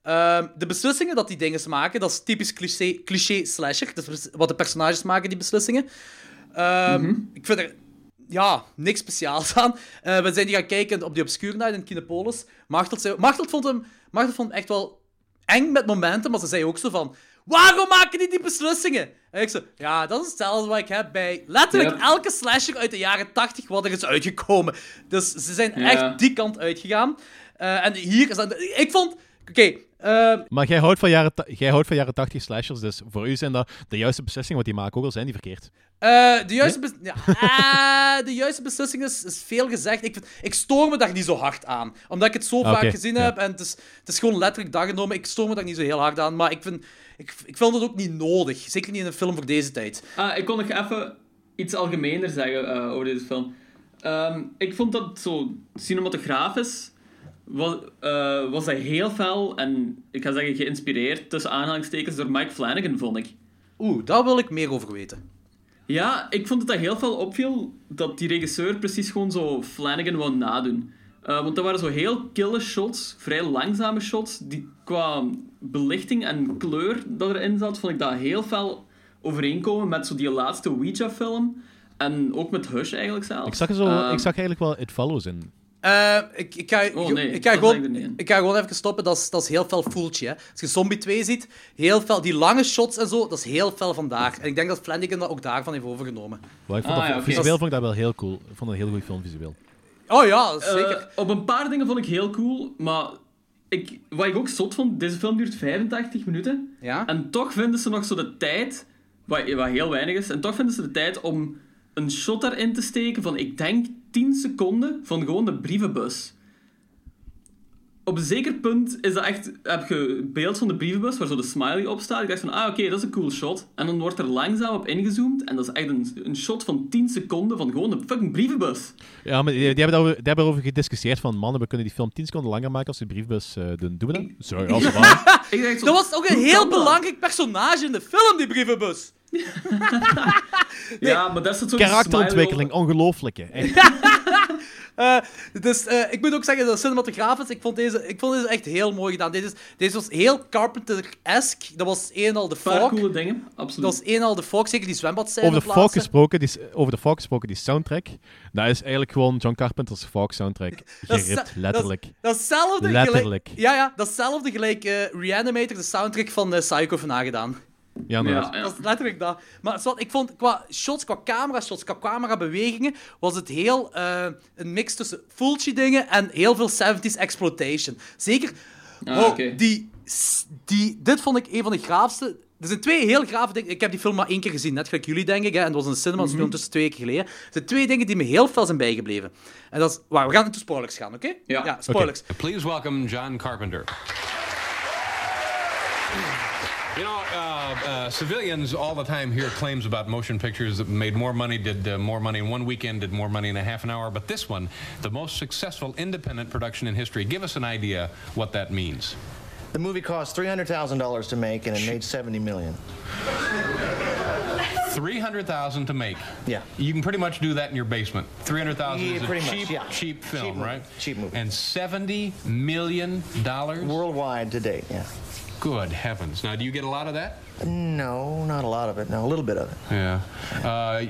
Ehm, de beslissingen dat die dingen maken, dat is typisch cliché, cliché slasher. Dat is wat de personages maken, die beslissingen. Ehm, Ik vind er ja, niks speciaals aan. Eh, we zijn die gaan kijken op die Obscure Night in Kinepolis. Machteld, zei, vond hem, vond hem echt wel eng met momenten, maar ze zei ook zo van... Waarom maken die die beslissingen? En ik zo, ja, dat is hetzelfde wat ik heb bij letterlijk elke slasher uit de jaren 80 wat er is uitgekomen. Dus ze zijn echt die kant uitgegaan. Eh, en hier is dat... Ik vond... Oké, eh, Maar jij houdt, van jaren jij houdt van jaren 80 slashers, dus voor u zijn dat de juiste beslissingen wat die maken, ook al zijn die verkeerd. Eh, de, juiste ja, eh, de juiste beslissing is, is veel gezegd. Ik, vind- ik stoor me daar niet zo hard aan. Omdat ik het zo Ah, vaak gezien ja. heb en het is, het is gewoon letterlijk dag genomen. Ik stoor me daar niet zo heel hard aan. Maar ik vind, ik, ik vind het ook niet nodig. Zeker niet in een film voor deze tijd. Ah, ik kon nog even iets algemener zeggen eh, over deze film. Ehm, ik vond dat zo cinematografisch was, eh, was hij heel fel en ik ga zeggen geïnspireerd tussen aanhalingstekens door Mike Flanagan, vond ik. Oeh, daar wil ik meer over weten. Ja, ik vond dat dat heel veel opviel dat die regisseur precies gewoon zo Flanagan wou nadoen. Eh, want dat waren zo heel kille shots, vrij langzame shots, die qua belichting en kleur dat erin zat, vond ik dat heel fel overeenkomen met zo die laatste Ouija-film. En ook met Hush eigenlijk zelfs. Ik zag, er zo, Ehm, ik zag eigenlijk wel It Follows in. Eh, ik, ik, ga, Oh, nee, ik, ga dat gewoon, ik ga even stoppen. Dat is, dat is heel fel voeltje. Hè. Als je Zombie 2 ziet, heel fel, die lange shots en zo, dat is heel fel vandaag. En ik denk dat Flanagan dat ook daarvan heeft overgenomen. Maar ik vond Ah, dat, ja, visueel vond ik dat wel heel cool. Ik vond het een heel goede film visueel. Oh ja, eh, zeker. op een paar dingen vond ik heel cool, maar ik, wat ik ook zot vond, deze film duurt 85 minuten. ja? En toch vinden ze nog zo de tijd, wat, wat heel weinig is, en toch vinden ze de tijd om een shot daarin te steken van, ik denk, 10 seconden van gewoon de brievenbus. Op een zeker punt is dat echt, heb je beeld van de brievenbus waar zo de smiley op staat. Ik dacht van, ah oké, dat is een cool shot. En dan wordt er langzaam op ingezoomd en dat is echt een, een shot van 10 seconden van gewoon een fucking brievenbus. Ja, maar die, die hebben, daarover, die hebben erover gediscussieerd van mannen, we kunnen die film 10 seconden langer maken als we de briefbus eh, doen. Doen we dat? Sorry, als Dat was ook een heel belangrijk personage in de film, die brievenbus. Ja, maar dat is het Karakterontwikkeling, ongelooflijke. Echt. Eh, dus eh, ik moet ook zeggen, dat cinematografisch, ik vond, deze, ik vond deze echt heel mooi gedaan. Deze, deze was heel Carpenter-esque. Dat was een en al de fog. coole dingen, absoluut. Dat was een en al de fog, zeker die zwembadscène Over de, folk plaatsen. gesproken, die, over de folk gesproken, die soundtrack, dat is eigenlijk gewoon John Carpenter's folk soundtrack. Dat is- Geript, dat- letterlijk. Datzelfde Letterlijk. Gelijk, ja, ja, datzelfde gelijk eh, Reanimator, de soundtrack van eh, Psycho van nagedaan. Ja, inderdaad. ja, ja. Dat is letterlijk dat. Maar zwart, ik vond qua shots, qua camera shots, qua camerabewegingen, was het heel eh, een mix tussen Fulci dingen en heel veel 70s exploitation. Zeker, Ah, wow, oké. die, die, dit vond ik een van de graafste. Er zijn twee heel grave dingen. Ik heb die film maar één keer gezien, net gelijk jullie, denk ik. Hè, en dat was in de cinema, dus ondertussen twee weken geleden. Er zijn twee dingen die me heel veel zijn bijgebleven. En dat is... We gaan into spoilers gaan, oké? Ja. Ja, spoilers. Please welcome John Carpenter. You know, uh, uh, civilians all the time hear claims about motion pictures that made more money, did uh, more money in one weekend, did more money in a half an hour. But this one, the most successful independent production in history. Give us an idea what that means. The movie cost $300,000 to make and it made $70 million. 300,000 to make. Yeah. You can pretty much do that in your basement. 300,000 Yeah, is a pretty much, cheap, yeah. cheap film, Cheap right? cheap movie. And 70 million dollars? Worldwide to date, yeah. Good heavens. Now, do you get a lot of that? No, not a lot of it. No, a little bit of it. Yeah. Uh,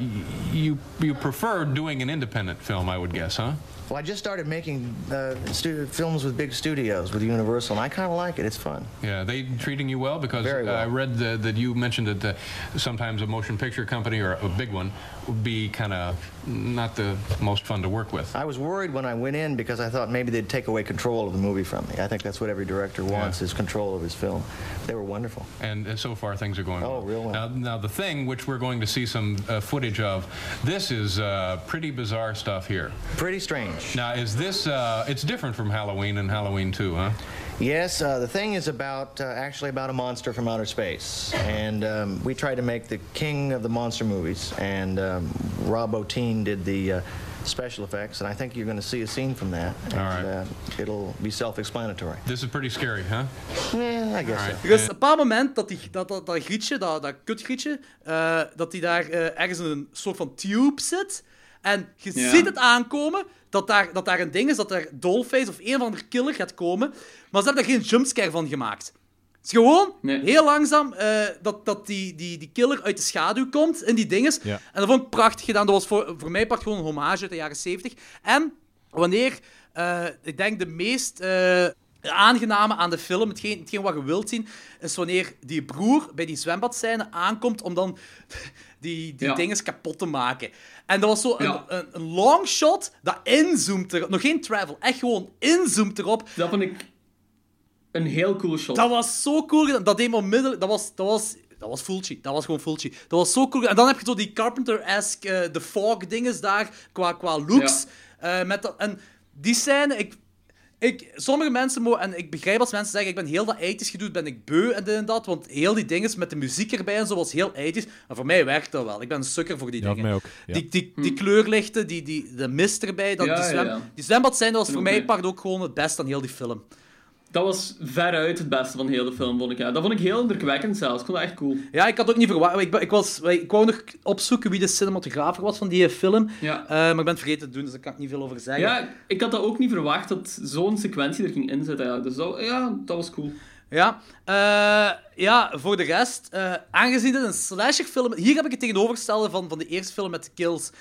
you you prefer doing an independent film, I would guess, huh? Well, I just started making uh, stu- films with big studios, with Universal, and I kind of like it. It's fun. Yeah, they treating you well because well. I read the, that you mentioned that uh, sometimes a motion picture company or a big one would be kind of not the most fun to work with. I was worried when I went in because I thought maybe they'd take away control of the movie from me. I think that's what every director wants Yeah. is control of his film. They were wonderful. And uh, so far things are going Oh, well. real well. Now, now the thing which we're going to see some uh, footage of, this is uh, pretty bizarre stuff here. Pretty strange. Now, is this? Uh, it's different from Halloween and Halloween 2, huh? Yes, uh, the thing is about uh, actually about a monster from outer space, and um, we tried to make the king of the monster movies, and um, Rob Bottin did the uh, special effects, and I think you're going to see a scene from that, and right. uh, it'll be self-explanatory. This is pretty scary, huh? Yeah, I guess All so. right. Er is een bepaald moment dat, die, dat, dat, dat grietje, dat, dat kutgrietje, eh, dat die daar eh, ergens in een soort van tube zit. En je Ja. ziet het aankomen dat daar, dat daar een ding is, dat er Dollface of een of andere killer gaat komen. Maar ze hebben daar geen jumpscare van gemaakt. Het is gewoon Nee. heel langzaam eh, dat, dat die, die, die killer uit de schaduw komt in die dinges. Ja. En dat vond ik prachtig gedaan. Dat was voor, voor mij part gewoon een hommage uit de jaren 70. En wanneer, eh, ik denk de meest eh, aangename aan de film, hetgeen, hetgeen wat je wilt zien, is wanneer die broer bij die zwembadscène aankomt om dan die, die Ja. dinges kapot te maken. En dat was zo een, Ja. een, een long shot dat inzoomt erop. Nog geen travel, echt gewoon inzoomt erop. Dat vond ik een heel cool shot. Dat was zo cool. Dat deed me onmiddellijk... Dat was... Dat was dat was Fulci. Dat was gewoon Fulci. Dat was zo cool. En dan heb je zo die Carpenter-esque eh, The Fog-dinges daar, qua, qua looks. Eh, met dat, en die scène, ik... Ik, sommige mensen, en ik begrijp als mensen zeggen, ik ben heel dat 80's gedoe, ben ik beu en dit en dat, want heel die dinges met de muziek erbij en zo was heel 80's. Maar voor mij werkt dat wel. Ik ben een sukker voor die Ja, dingen. mij ook. Ja. Die, die, die kleurlichten, die, die, de mist erbij, dat, Ja, die, zwem, ja, ja. die zwembadscène was voor mij part ook gewoon het beste aan heel die film. Dat was veruit het beste van heel de film, vond ik. Ja. Dat vond ik heel indrukwekkend zelfs. Ik vond dat echt cool. Ja, ik had ook niet verwacht. Ik, ik, was, ik wou nog opzoeken wie de cinematografer was van die film. Ja. Eh, maar ik ben het vergeten te doen, dus daar kan ik niet veel over zeggen. Ja, ik had dat ook niet verwacht, dat zo'n sequentie er ging inzetten. Ja. Dus dat, ja, dat was cool. Ja, eh, ja voor de rest, eh, aangezien het een slasherfilm... Hier heb ik het tegenovergestelde van, van de eerste film met de kills.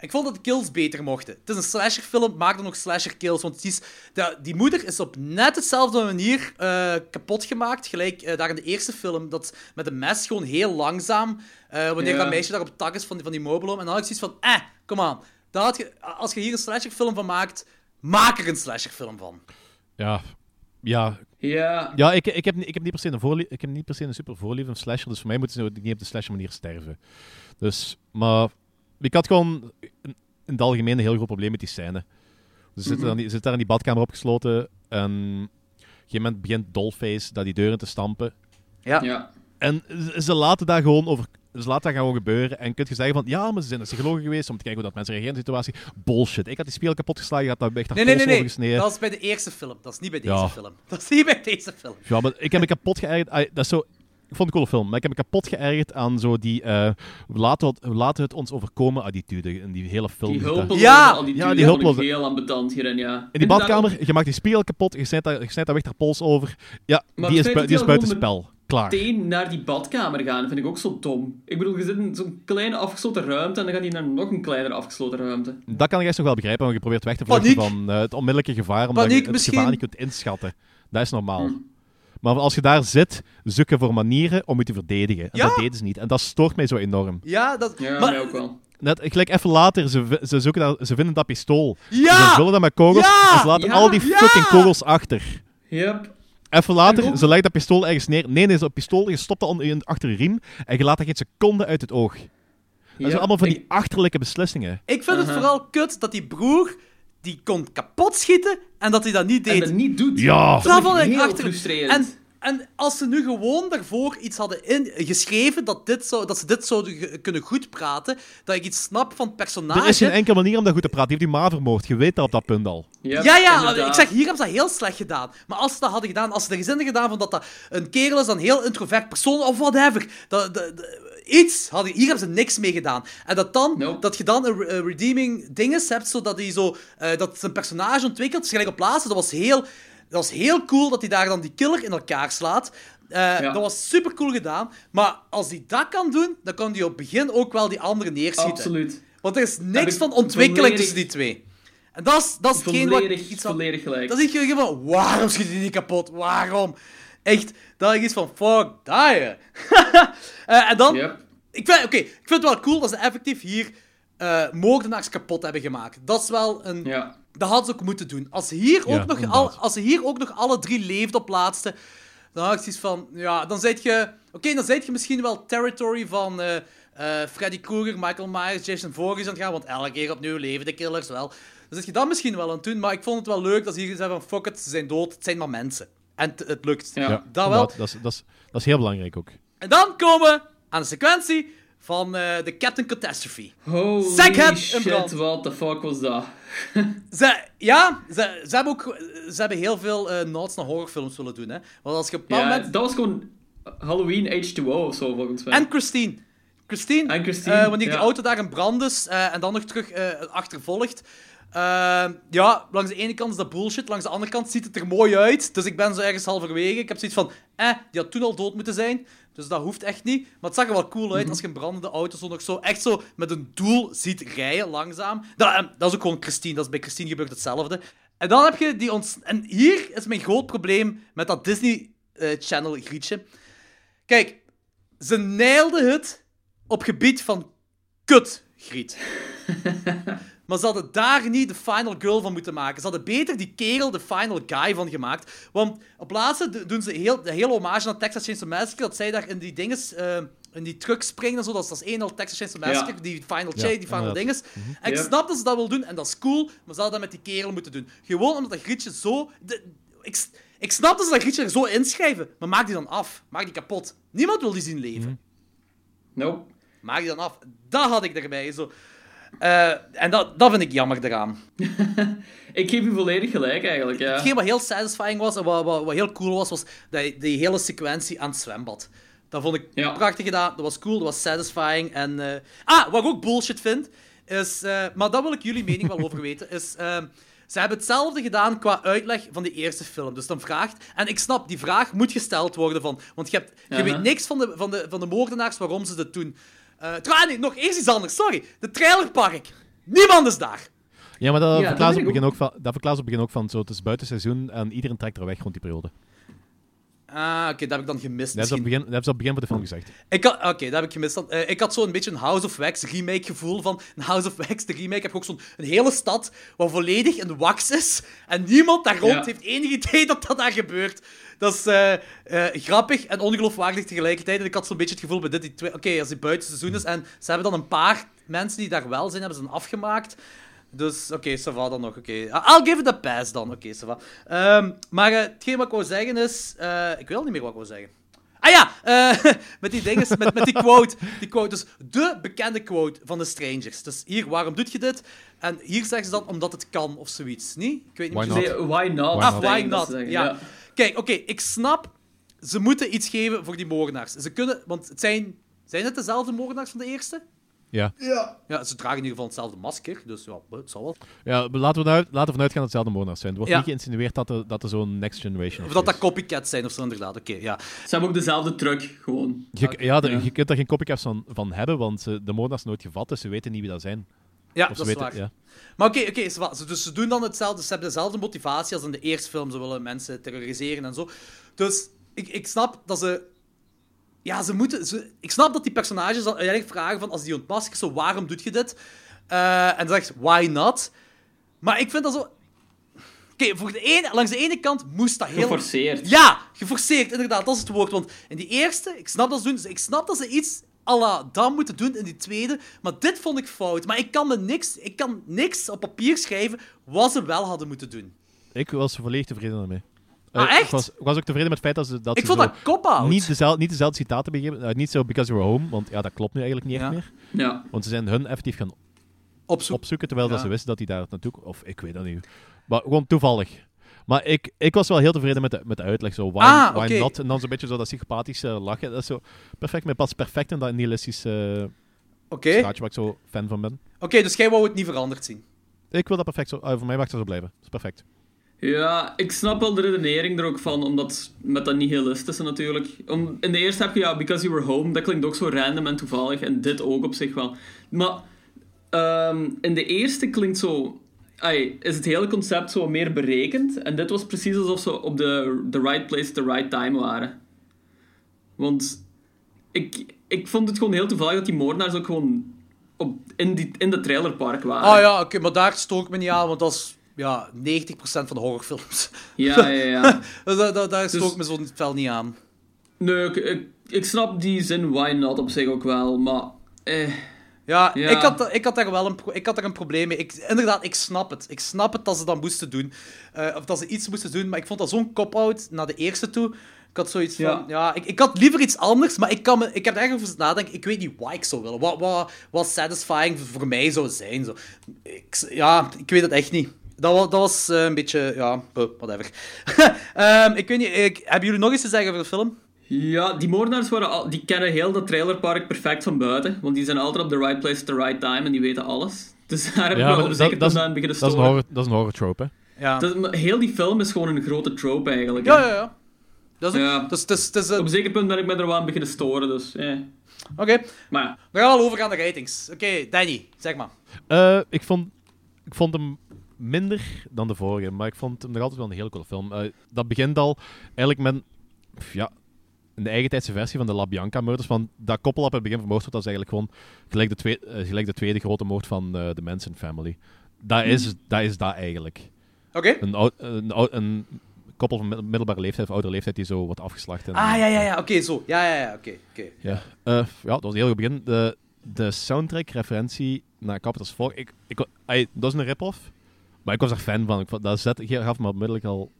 Ik vond dat de kills beter mochten. Het is een slasherfilm, maak dan nog slasher kills. Want het is, de- die moeder is op net dezelfde manier eh, kapot gemaakt. Gelijk eh, daar in de eerste film. Dat met een mes gewoon heel langzaam. eh, wanneer Ja. dat meisje daar op het tak is van die, van die. En dan had ik zoiets van, eh, kom aan. Dat had je, als je hier een slasherfilm van maakt, maak er een slasherfilm van. Ja, ja, Ja, ja ik, ik, heb, niet- ik, heb niet per se een voorlie- ik heb niet per se een super voorliefde van slasher, dus voor mij moeten ze ook niet op de slasher manier sterven. Dus, maar ik had gewoon in, in het algemeen een heel groot probleem met die scène. Ze zitten, dan, die- ze zitten daar in die badkamer opgesloten en op een gegeven moment begint Dollface daar die deuren te stampen. Ja. ja. En ze, laten dat gewoon over. Ze laten dat gewoon gebeuren. En kun je zeggen van ja, maar ze zijn psychologen geweest om te kijken hoe dat mensen reageren in de situatie. Bullshit. Ik had die spiegel kapot geslagen, ik had daar echt Nee, nee, nee, nee. overgesneden. Dat is bij de eerste film. Dat is niet bij deze Ja. film. Dat is niet bij deze film. Ja, maar ik heb me kapot geërgerd. Dat is zo... Ik vond het een coole film, maar ik heb me kapot geërgerd aan zo die eh, we, laten het, we laten het ons overkomen attitude in die hele film. Die hulpeloze Ja! attitude Ja, die hulpeloze- heel ambetant hierin, ja. In die badkamer, je maakt die spiegel kapot, je snijdt daar, je snijdt daar weg haar pols over. Ja, Maar die is, die is die al buiten gewoon spel. Klaar. Meteen naar die badkamer gaan vind ik ook zo dom. Ik bedoel, je zit in zo'n kleine afgesloten ruimte en dan gaat hij naar nog een kleinere afgesloten ruimte. Dat kan ik echt nog wel begrijpen, want je probeert weg te vluchten van eh, het onmiddellijke gevaar, omdat Paniek je het misschien. gevaar niet kunt inschatten. Dat is normaal. Hm. Maar als je daar zit, zoeken voor manieren om je te verdedigen. En Ja. dat deden ze niet. En dat stoort mij zo enorm. Ja, dat... Ja, maar, mij ook wel. Net, gelijk even later, ze, ze, zoeken dat, ze vinden dat pistool. Ja! Ze vullen dat met kogels Ja! en ze laten Ja! al die Ja! fucking kogels achter. Yep. Even later, ook- ze leggen dat pistool ergens neer. Nee, nee, zo'n pistool, je stopt dat onder, je- achter je riem en je laat dat geen seconde uit het oog. Dat zijn allemaal van die Ik- achterlijke beslissingen. Ik vind het vooral kut dat die broer... Die kon kapot schieten en dat hij dat niet En deed. dat niet doet. Ja. Dat vond ik ik heel achter... frustrerend. En, en als ze nu gewoon daarvoor iets hadden in, geschreven, dat, dit zou, dat ze dit zouden kunnen goed praten, dat ik iets snap van het personage... Er is geen enkele manier om dat goed te praten. Die heeft die ma vermoord. Je weet dat op dat punt al. Yep, ja, ja, inderdaad. ik zeg, hier hebben ze dat heel slecht gedaan. Maar als ze dat hadden gedaan, als ze er in gedaan van dat dat een kerel is, een heel introvert persoon, of whatever, dat, dat- dat- iets, hier hebben ze niks mee gedaan. En dat, dan, Nope. dat je dan een, re- een redeeming dinges hebt, zodat hij zo, eh, dat zijn personage ontwikkelt. Dus gelijk op laatste, dat was heel... Dat was heel cool dat hij daar dan die killer in elkaar slaat. Eh, Dat was super cool gedaan. Maar als hij dat kan doen, dan kan hij op het begin ook wel die andere neerschieten. Absoluut. Want er is niks ik van ontwikkeling volledig- tussen die twee. En dat is, dat is hetgeen wat iets volledig gelijk. Dat is iets van, waarom schiet hij niet kapot? Waarom? Echt, dat is iets van, fuck, die. Eh, en dan, Yep. ik vind, oké, ik vind het wel cool dat ze effectief hier eh moordenaars kapot hebben gemaakt. Dat is wel een... Ja. Dat hadden ze ook moeten doen. Als ze hier, Ja, ook, nog inderdaad. al, als ze hier ook nog alle drie leeft op laatste, dan had ik zoiets van, ja, dan zit je... Oké, dan zit je misschien wel territory van eh, eh, Freddy Krueger, Michael Myers, Jason Voorhees aan het gaan, want elke keer opnieuw leven de killers wel. Dan zit je dat misschien wel aan het doen, maar ik vond het wel leuk dat ze hier zeggen van, fuck it, ze zijn dood, het zijn maar mensen. En het lukt. Ja. Dat wel. Dat is, dat, is, dat is heel belangrijk ook. En dan komen we aan de sequentie van eh, de Captain Catastrophe. Holy in shit, what the fuck was dat? Ze, ja, ze, ze hebben ook ze hebben heel veel eh nods naar horrorfilms willen doen. Hè. Want als je op Ja, moment... dat was gewoon Halloween H2O of zo, volgens mij. En Christine. Christine, En Christine, eh, wanneer ja. die auto daar in brand is eh, en dan nog terug eh, achtervolgt. Eh, ja, langs de ene kant is dat bullshit, langs de andere kant ziet het er mooi uit. Dus ik ben zo ergens halverwege. Ik heb zoiets van, eh, die had toen al dood moeten zijn. Dus dat hoeft echt niet. Maar het zag er wel cool uit als je een brandende auto zo nog zo echt zo met een doel ziet rijden, langzaam. Dat, eh, dat is ook gewoon Christine. Dat is bij Christine gebeurt hetzelfde. En dan heb je die ons... En hier is mijn groot probleem met dat Disney eh, Channel grietje. Kijk, ze nailden het op gebied van kut, Griet. maar ze hadden daar niet de final girl van moeten maken. Ze hadden beter die kerel de final guy van gemaakt. Want op laatste do- doen ze heel, de hele hommage naar Texas Chainsaw Massacre. Dat zij daar in die dinges... eh, in die truck springen en zo. Dat is, dat is één al Texas Chainsaw Massacre. Ja. Die final Ja, chase, die final dinges. En ik snap dat ze dat wil doen. En dat is cool. Maar ze hadden dat met die kerel moeten doen. Gewoon omdat dat grietje zo... de- ik, snap dat ze dat grietje er zo inschrijven. Maar maak die dan af. Maak die kapot. Niemand wil die zien leven. Nope. Maak die dan af. Dat had ik erbij. Zo. Eh, en dat, dat vind ik jammer eraan. Ik geef u volledig gelijk, eigenlijk, ja. Hetgeen wat heel satisfying was en wat, wat, wat heel cool was, was die, die hele sequentie aan het zwembad. Dat vond ik Ja. prachtig gedaan. Dat was cool, dat was satisfying. En, eh, Ah, wat ik ook bullshit vind, is... eh, maar daar wil ik jullie mening wel over weten, is... ehm, ze hebben hetzelfde gedaan qua uitleg van de eerste film. Dus dan vraagt... En ik snap, die vraag moet gesteld worden van... Want je, hebt, je weet niks van de, van, de, van de moordenaars waarom ze dat doen. Eh trouw- nee, nog eerst iets anders, sorry. De trailerpark. Niemand is daar. Ja, maar dat Ja, verklaart op begin ook van, dat verklaart op het begin ook van zo, het is buitenseizoen en iedereen trekt er weg rond die periode. Ah, oké, dat heb ik dan gemist. Dat hebben ze op misschien. het begin, dat hebben ze op het begin van de film gezegd. Ik had, oké, dat heb ik gemist. dan. Eh, ik had zo'n beetje een House of Wax remake gevoel van een House of Wax, de remake. Heb je ook zo'n een hele stad waar volledig in wax is en niemand daar rond Ja. heeft enig idee dat dat daar gebeurt. Dat is eh, eh, grappig en ongeloofwaardig tegelijkertijd. En ik had zo'n beetje het gevoel bij dit, die twee- oké, als die buitenseizoen is en ze hebben dan een paar mensen die daar wel zijn, hebben ze dan afgemaakt. Dus, oké, va dan nog. Oké, I'll give it a pass dan. Oké, va. Ehm, maar eh, hetgeen wat ik wou zeggen is... eh, ik weet al niet meer wat ik wou zeggen. Ah ja, eh, met die dinges, met, met die quote, die quote. Dus de bekende quote van de Strangers. Dus hier, waarom doet je dit? En hier zeggen ze dan, omdat het kan, of zoiets. Niet? Ik weet niet Why not? Nee, why not? Why Ah, not? why ik dat not? ze Ja. Kijk, oké, ik snap... Ze moeten iets geven voor die moordenaars. Ze kunnen... Want het zijn... Zijn het dezelfde moordenaars van de eerste? Ja. Ja, ze dragen in ieder geval hetzelfde masker, dus ja, het zal wel. ja laten, we eruit, laten we vanuit gaan dat het hetzelfde moordenaars zijn. Er wordt Ja. niet geïnsinueerd dat er, dat er zo'n next generation Of is dat dat copycats zijn of zo, inderdaad. Oké, ja. Ze hebben ook dezelfde truck, gewoon. Je, ja, de- Ja. je kunt daar geen copycats van, van hebben, want de moordenaars zijn nooit gevat, dus ze weten niet wie dat zijn. Ja, Of dat ze is weten, waar. ja. Maar oké, oké, is waar. Ze- dus ze doen dan hetzelfde. Ze hebben dezelfde motivatie als in de eerste film. Ze willen mensen terroriseren en zo. Dus ik, ik snap dat ze... Ja, ze moeten... Ze, ik snap dat die personages dan uiteindelijk vragen van... Als die ontmaskeren, zo, waarom doet je dit? Eh, en dan zegt why not? Maar ik vind dat zo... Oké, voor de ene, langs de ene kant moest dat heel... Geforceerd. Ja, geforceerd, inderdaad, dat is het woord. Want in die eerste, ik snap dat ze doen, ik snap dat ze iets à la dat moeten doen in die tweede, maar dit vond ik fout. Maar ik kan, me niks, ik kan niks op papier schrijven wat ze wel hadden moeten doen. Ik was volledig tevreden daarmee. Ah, Eh, echt? Ik was, ik was ook tevreden met het feit dat ze dat Ik ze vond dat cop-out. niet, dezelfde, niet dezelfde citaten begeven. eh, niet zo because you were home, want ja, dat klopt nu eigenlijk niet echt meer. Ja. Want ze zijn hun effectief gaan Opzoek. opzoeken, terwijl dat ze wisten dat hij daar naartoe... Of ik weet dat niet. Maar gewoon toevallig. Maar ik, ik was wel heel tevreden met de, met de uitleg. Zo, why, Ah, why not? En dan zo'n beetje zo dat psychopathische lachen. Dat is zo perfect. Mij past perfect in dat nihilistische Oké, straatje waar ik zo fan van ben. Oké, dus jij wou het niet veranderd zien. Ik wil dat perfect zo... ah, voor mij mag het zo blijven. Dat is perfect. Ja, ik snap wel de redenering er ook van, omdat met dat nihilistische natuurlijk. Om, in de eerste heb je ja, Because You Were Home, dat klinkt ook zo random en toevallig, en dit ook op zich wel. Maar ehm, in de eerste klinkt zo. Is het hele concept zo meer berekend, en dit was precies alsof ze op de the right place the right time waren. Want ik, ik vond het gewoon heel toevallig dat die moordenaars ook gewoon in, die, in de trailerpark waren. Ah ja, oké, maar daar stoor ik me niet aan, want is ja, 90% van de horrorfilms. ja, ja. ja. Daar, daar, Dus- ik me zo'n fel niet aan. Nee, ik, ik, ik snap die zin why not op zich ook wel, maar... Eh, Ja, Ja. Ik, had, ik had daar wel een, ik had daar een probleem mee. Ik, inderdaad, ik snap het. Ik snap het dat ze dat moesten doen. Eh, of dat ze iets moesten doen, maar ik vond dat zo'n cop-out naar de eerste toe. Ik had zoiets van, Ja. ik, ik had liever iets anders, maar ik, kan me, ik heb er echt over nadenken. Ik weet niet wat ik zou willen. Wat, wat, wat satisfying voor mij zou zijn. Zo. Ik, ja, ik weet het echt niet. Dat was, dat was eh, een beetje, ja, whatever. Ehm, ik weet niet, ik, hebben jullie nog iets te zeggen over de film? Ja, die moordenaars waren al, die kennen heel dat trailerpark perfect van buiten. Want die zijn altijd op the right place at the right time en die weten alles. Dus daar heb ik Ja, wel op dat, zeker dat, aan beginnen dat, is een storen. horror, dat is een horror trope, hè. Ja. Dat heel die film is gewoon een grote trope eigenlijk. Ja, ja, ja. Dat is, Ja. dat is, dat is, dat is, Op een zeker punt ben ik me er wel aan beginnen storen, dus... Eh. Oké, Maar ja. we gaan wel overgaan naar ratings. Oké, Danny, zeg maar. Eh, ik, vond, ik vond hem minder dan de vorige, maar ik vond hem nog altijd wel een hele coole film. Eh, dat begint al eigenlijk met pff, ja, een eigentijdse versie van de La Bianca murders. Van dat koppel op het begin vermoord wordt, dat is eigenlijk gewoon gelijk de, twee, eh, gelijk de tweede grote moord van eh, de Manson family. Dat is, dat is dat eigenlijk. Oké. Een, een, een koppel van mid- middelbare leeftijd of oudere leeftijd die zo wordt afgeslacht. En, Ah, ja, ja, ja, oké, zo. Ja, ja, ja, oké, oké. ja, ja dat was een heel goed begin. De, de soundtrack-referentie naar Capitals Fall, ik, ik, dat is een rip-off, maar ik was er fan van. Ik, vond- dat zet, gaf me onmiddellijk al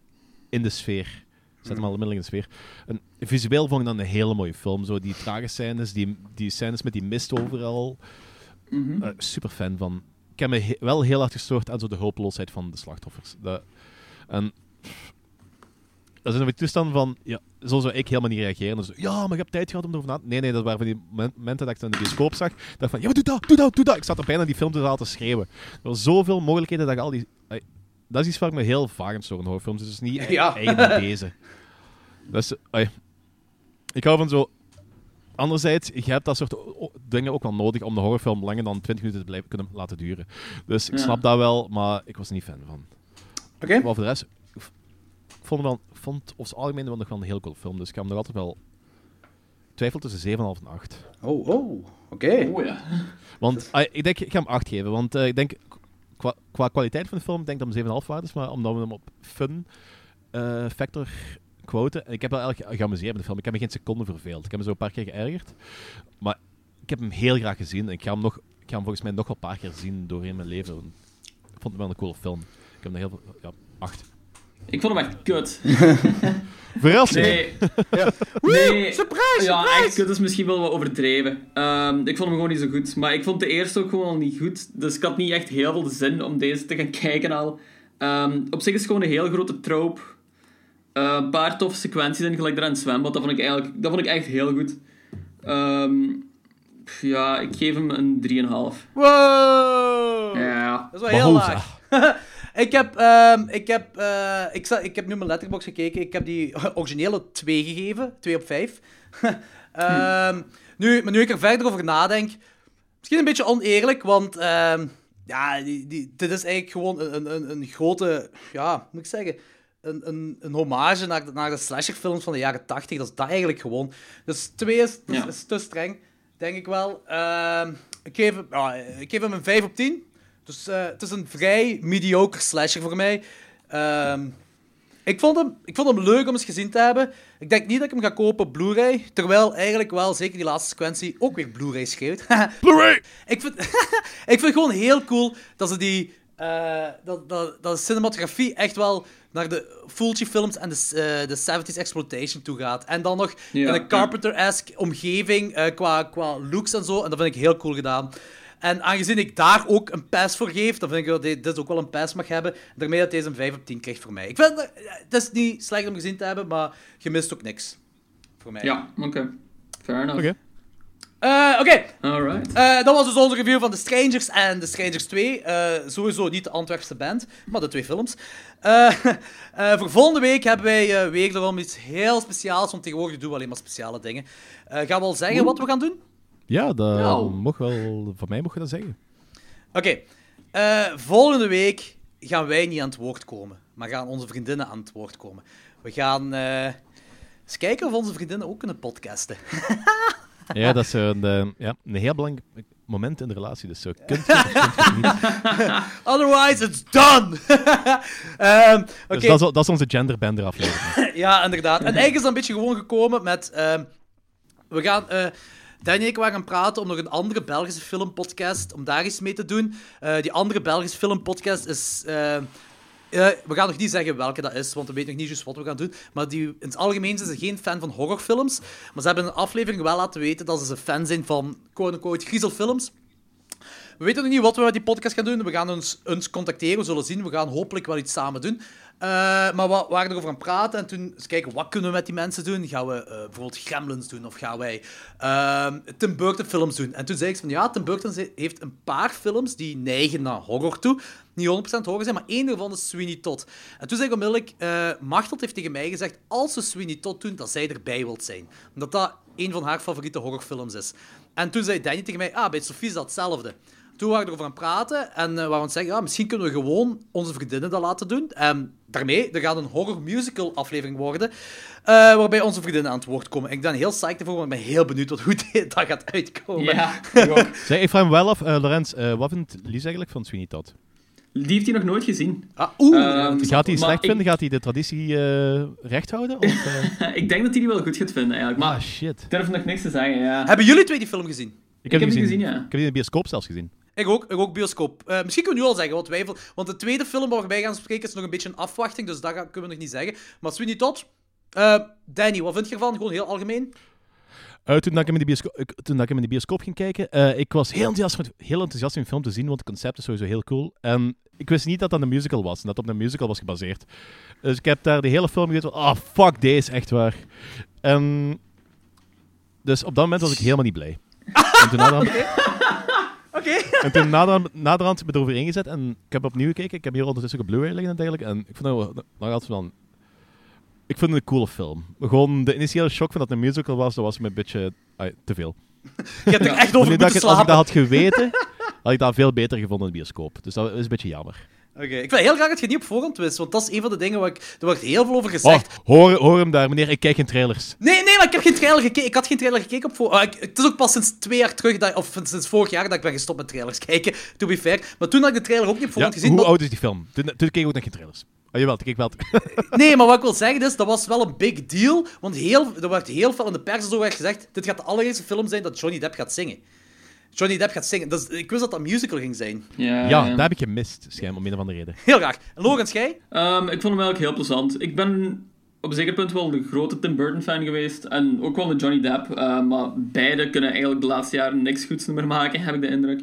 in de sfeer. Zet me al onmiddellijk in de sfeer. En visueel vond ik dat een hele mooie film. Zo die trage scènes, die, die scènes met die mist overal. Mhm. Eh, super fan van. Ik heb me he- wel heel hard gestoord aan zo de hulpeloosheid van de slachtoffers. Dat, en dat is een toestand van, ja, zo zou ik helemaal niet reageren. Dus, ja, maar je hebt tijd gehad om erover na te Nee, nee, dat waren van die moment- momenten dat ik het in de bioscoop zag. Dat van, ja, maar doe dat, doe dat, doe dat. Ik zat er bijna die film te te schreeuwen. Er waren zoveel mogelijkheden dat ik al die... dat is iets waar ik me heel vaak aan stoor in horrorfilms. Dus het is niet Ja. eigen deze. Dus, ai, ik hou van zo... Anderzijds, je hebt dat soort dingen ook wel nodig om de horrorfilm langer dan 20 minuten te blijven kunnen laten duren. Dus ik Ja. snap dat wel, maar ik was er niet fan van. Oké. Maar voor de rest, vond, hem wel, ik vond over het algemeen wel nog wel een heel cool film. Dus ik ga hem nog altijd wel twijfel tussen 7,5 en 8. Oh, oh, oké. Oh ja. Want ah, ik denk, ik ga hem 8 geven. Want eh, ik denk, qua, qua kwaliteit van de film, denk ik dat hem 7,5 waard is. Maar omdat we hem op fun eh, factor quoten. En ik heb wel eigenlijk geamuseerd met de film. Ik heb me geen seconde verveeld. Ik heb me zo een paar keer geërgerd. Maar ik heb hem heel graag gezien. En ik ga hem, nog, ik ga hem volgens mij nog wel een paar keer zien doorheen mijn leven. Ik vond het wel een coole film. Ik heb hem heel veel... Ja, 8. Ik vond hem echt kut. Verrassing! Nee. nee. surprise, Ja, surprise! echt kut is misschien wel wat overdreven. Ehm, ik vond hem gewoon niet zo goed. Maar ik vond de eerste ook gewoon niet goed. Dus ik had niet echt heel veel zin om deze te gaan kijken al. Ehm, op zich is het gewoon een heel grote trope. Eh, een paar toffe sequenties in, gelijk daar aan het zwembad. Dat vond ik, eigenlijk, dat vond ik echt heel goed. Ehm, ja, ik geef hem een 3,5. Wow! Ja. Dat is wel heel laag. ik, heb, ehm, ik, heb, eh, ik, ik heb nu mijn letterbox gekeken. Ik heb die originele 2 gegeven. 2 op 5. Ehm, nu, maar nu ik er verder over nadenk... Misschien een beetje oneerlijk, want... ehm, ja, die, die, dit is eigenlijk gewoon een, een- een, grote... Ja, moet ik zeggen? Een, een, een hommage naar de, naar de slasherfilms van de jaren 80. Dat is dat eigenlijk gewoon. Dus 2 is, Ja. is te streng, denk ik wel. Ik, geef, ja, ik geef hem een 5 op 10. Dus eh, het is een vrij mediocre slasher voor mij. Ehm, ik, vond hem, ik vond hem leuk om eens gezien te hebben. Ik denk niet dat ik hem ga kopen op Blu-ray. Terwijl eigenlijk wel, zeker die laatste sequentie, ook weer Blu-ray schreeuwt. Blu-ray! ik, vind, ik vind het gewoon heel cool dat ze die... eh, dat, dat, dat de cinematografie echt wel naar de Fulci-films en de, eh, de 70s exploitation toe gaat. En dan nog Ja, in een Carpenter-esque omgeving qua, qua looks en zo. En dat vind ik heel cool gedaan. En aangezien ik daar ook een pass voor geef, dan vind ik dat dit dit ook wel een pass mag hebben. Daarmee dat deze een 5 op 10 krijgt voor mij. Ik vind dat- het is niet slecht om gezien te hebben, maar je mist ook niks. Voor mij. Ja, oké. Fair enough. Oké. Eh, Oké, Alright. eh, dat was dus onze review van The Strangers en The Strangers 2. Eh, sowieso niet de Antwerpse band, maar de twee films. Eh, eh, voor volgende week hebben wij uh, wederom iets heel speciaals, want tegenwoordig doen we alleen maar speciale dingen. Eh, gaan we al zeggen wat we gaan doen? Ja, dat Nou. mag wel... Van mij mocht je dat zeggen. Oké, eh, volgende week gaan wij niet aan het woord komen, maar gaan onze vriendinnen aan het woord komen. We gaan eh, eens kijken of onze vriendinnen ook kunnen podcasten. Ja, dat is een, eh, ja, een heel belangrijk moment in de relatie. Dus zo kunt je, niet. Otherwise, it's done! Ehm. Dus dat, is, dat is onze genderbender aflevering. Ja, inderdaad. En eigenlijk is dat een beetje gewoon gekomen met... ehm, we gaan... Danny en ik waren gaan praten om nog een andere Belgische filmpodcast, om daar eens mee te doen. Eh, die andere Belgische filmpodcast is... eh, eh, we gaan nog niet zeggen welke dat is, want we weten nog niet juist wat we gaan doen. Maar die, in het algemeen zijn ze geen fan van horrorfilms. Maar ze hebben een aflevering wel laten weten dat ze fan zijn van quote-unquote griezelfilms. We weten nog niet wat we met die podcast gaan doen. We gaan ons, ons contacteren, we zullen zien. We gaan hopelijk wel iets samen doen. Eh, maar we waren erover aan het praten en toen eens kijken, wat kunnen we met die mensen doen? Gaan we eh, bijvoorbeeld Gremlins doen of gaan wij ehm, Tim Burton films doen? En toen zei ik van, ja, Tim Burton heeft een paar films die neigen naar horror toe. Niet 100% horror zijn, maar één daarvan is Sweeney Todd. En toen zei ik onmiddellijk, eh Machteld heeft tegen mij gezegd, als ze Sweeney Todd doen, dat zij erbij wilt zijn. Omdat dat een van haar favoriete horrorfilms is. En toen zei Danny tegen mij, ah, bij Sofie is dat hetzelfde. Toen waren we erover aan het praten en eh, waren we aan het zeggen, ja, misschien kunnen we gewoon onze vriendinnen dat laten doen. En daarmee, er gaat een horror musical aflevering worden, eh, waarbij onze vriendinnen aan het woord komen. Ik ben heel psyched ervoor, want ik ben heel benieuwd wat, hoe dit, dat gaat uitkomen. Ja, ik. Zeg, ik vraag me wel af, eh, Lorenz, eh, wat vindt Lies eigenlijk van Sweeney Todd? Die heeft hij nog nooit gezien. Ah, Oeh, Ehm, Gaat hij slecht ik- vinden? Gaat hij de traditie eh, recht houden? Of, eh? ik denk dat hij die wel goed gaat vinden, eigenlijk. Maar ah, shit. ik durf nog niks te zeggen, ja. hebben jullie twee die film gezien? Ik heb die die gezien, ja. Ik heb die in de bioscoop zelfs gezien. Ik ook, ik ook bioscoop. Eh, misschien kunnen we nu al zeggen wat wij... Want de tweede film waar we bij gaan spreken is nog een beetje een afwachting, dus dat kunnen we nog niet zeggen. Maar Sweeney Todd... eh, Danny, wat vind je ervan? Gewoon heel algemeen. Eh, toen, dat ik hem in de toen dat ik hem in de bioscoop ging kijken, eh, ik was heel enthousiast, met- heel enthousiast om de film te zien, want het concept is sowieso heel cool. En ik wist niet dat dat een musical was, en dat het op een musical was gebaseerd. Dus ik heb daar de hele film gezeten van, ah, fuck deze, echt waar. En dus op dat moment was ik helemaal niet blij. En toen En toen naderhand, naderhand heb ik erover ingezet en ik heb opnieuw gekeken. Ik heb hier ondertussen ook op Blu-ray liggen en dergelijke. En ik vond dat nog altijd wel... Ik vond het een coole film. Gewoon de initiële shock van dat het een musical was, dat was me een beetje te veel. Je hebt er echt over moeten ik, als ik dat had geweten, had ik dat veel beter gevonden in de bioscoop. Dus dat is een beetje jammer. Oké, Ik vind heel graag dat je niet op voorhand wist, want dat is een van de dingen waar ik... Er wordt heel veel over gezegd. hoor, hoor hem daar, meneer. Ik kijk geen trailers. Nee, nee, maar ik heb geen trailer gekeken. Ik had geen trailer gekeken op voor... ah, ik- het is ook pas sinds twee jaar terug, dat, of sinds vorig jaar, dat ik ben gestopt met trailers kijken. To be fair. Maar toen had ik de trailer ook niet op Ja, voorhand gezien. hoe maar- oud is die film? Toen, toen keek ik ook nog geen trailers. Oh, jawel, ik wel. Nee, maar wat ik wil zeggen is, dat was wel een big deal. Want heel, er werd heel veel in de pers zo werd gezegd, dit gaat de allereerste film zijn dat Johnny Depp gaat zingen. Johnny Depp gaat zingen. Dus ik wist dat dat een musical ging zijn. Ja, ja, dat heb ik gemist, schijnbaar, om een of andere reden. Heel graag. En Lorenz, jij? Ehm, ik vond hem eigenlijk heel plezant. Ik ben op een zeker punt wel een grote Tim Burton fan geweest. En ook wel een Johnny Depp. eh, maar beide kunnen eigenlijk de laatste jaren niks goeds meer maken, heb ik de indruk.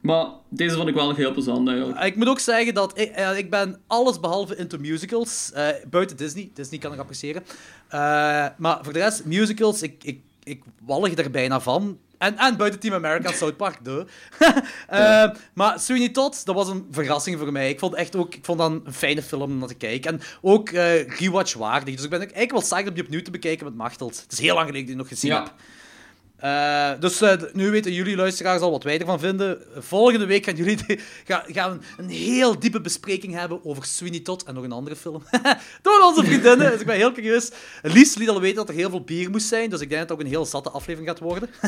Maar deze vond ik wel nog heel plezant eigenlijk. Ik moet ook zeggen dat ik, eh, ik ben alles behalve into musicals. eh, buiten Disney. Disney kan ik appreciëren. Eh, maar voor de rest, musicals, ik, ik, ik wallig er bijna van. En, en buiten Team America South Park, duh. Eh, Maar Sweeney Todd, dat was een verrassing voor mij. Ik vond, echt ook, ik vond dat een fijne film om naar te kijken. En ook eh rewatch waardig. Dus ik ben ook eigenlijk wel psyched om die opnieuw te bekijken met Machteld. Het is heel lang geleden dat ik die nog gezien Ja. heb. Eh, dus eh, nu weten jullie luisteraars al wat wij ervan vinden. Volgende week gaan jullie gaan we een heel diepe bespreking hebben over Sweeney Todd en nog een andere film. Door onze vriendinnen. Dus ik ben heel curieus. Lies liet al weten dat er heel veel bier moest zijn. Dus ik denk dat het ook een heel zatte aflevering gaat worden.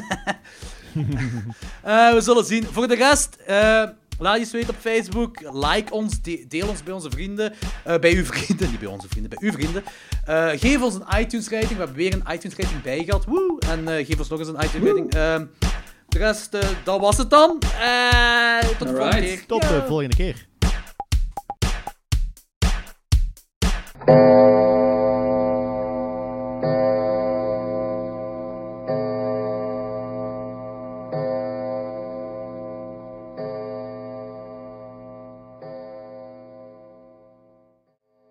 Eh, we zullen zien. Voor de rest, laat eens weten op Facebook. Like ons, de- deel ons bij onze vrienden. Eh, bij uw vrienden, niet bij onze vrienden, bij uw vrienden. Eh, geef ons een iTunes-rating. We hebben weer een iTunes-rating bijgehad. Woe! En eh, geef ons nog eens een iTunes-rating. Ehm, de rest, dat was het dan. Eh, tot de volgende keer. Tot de volgende keer.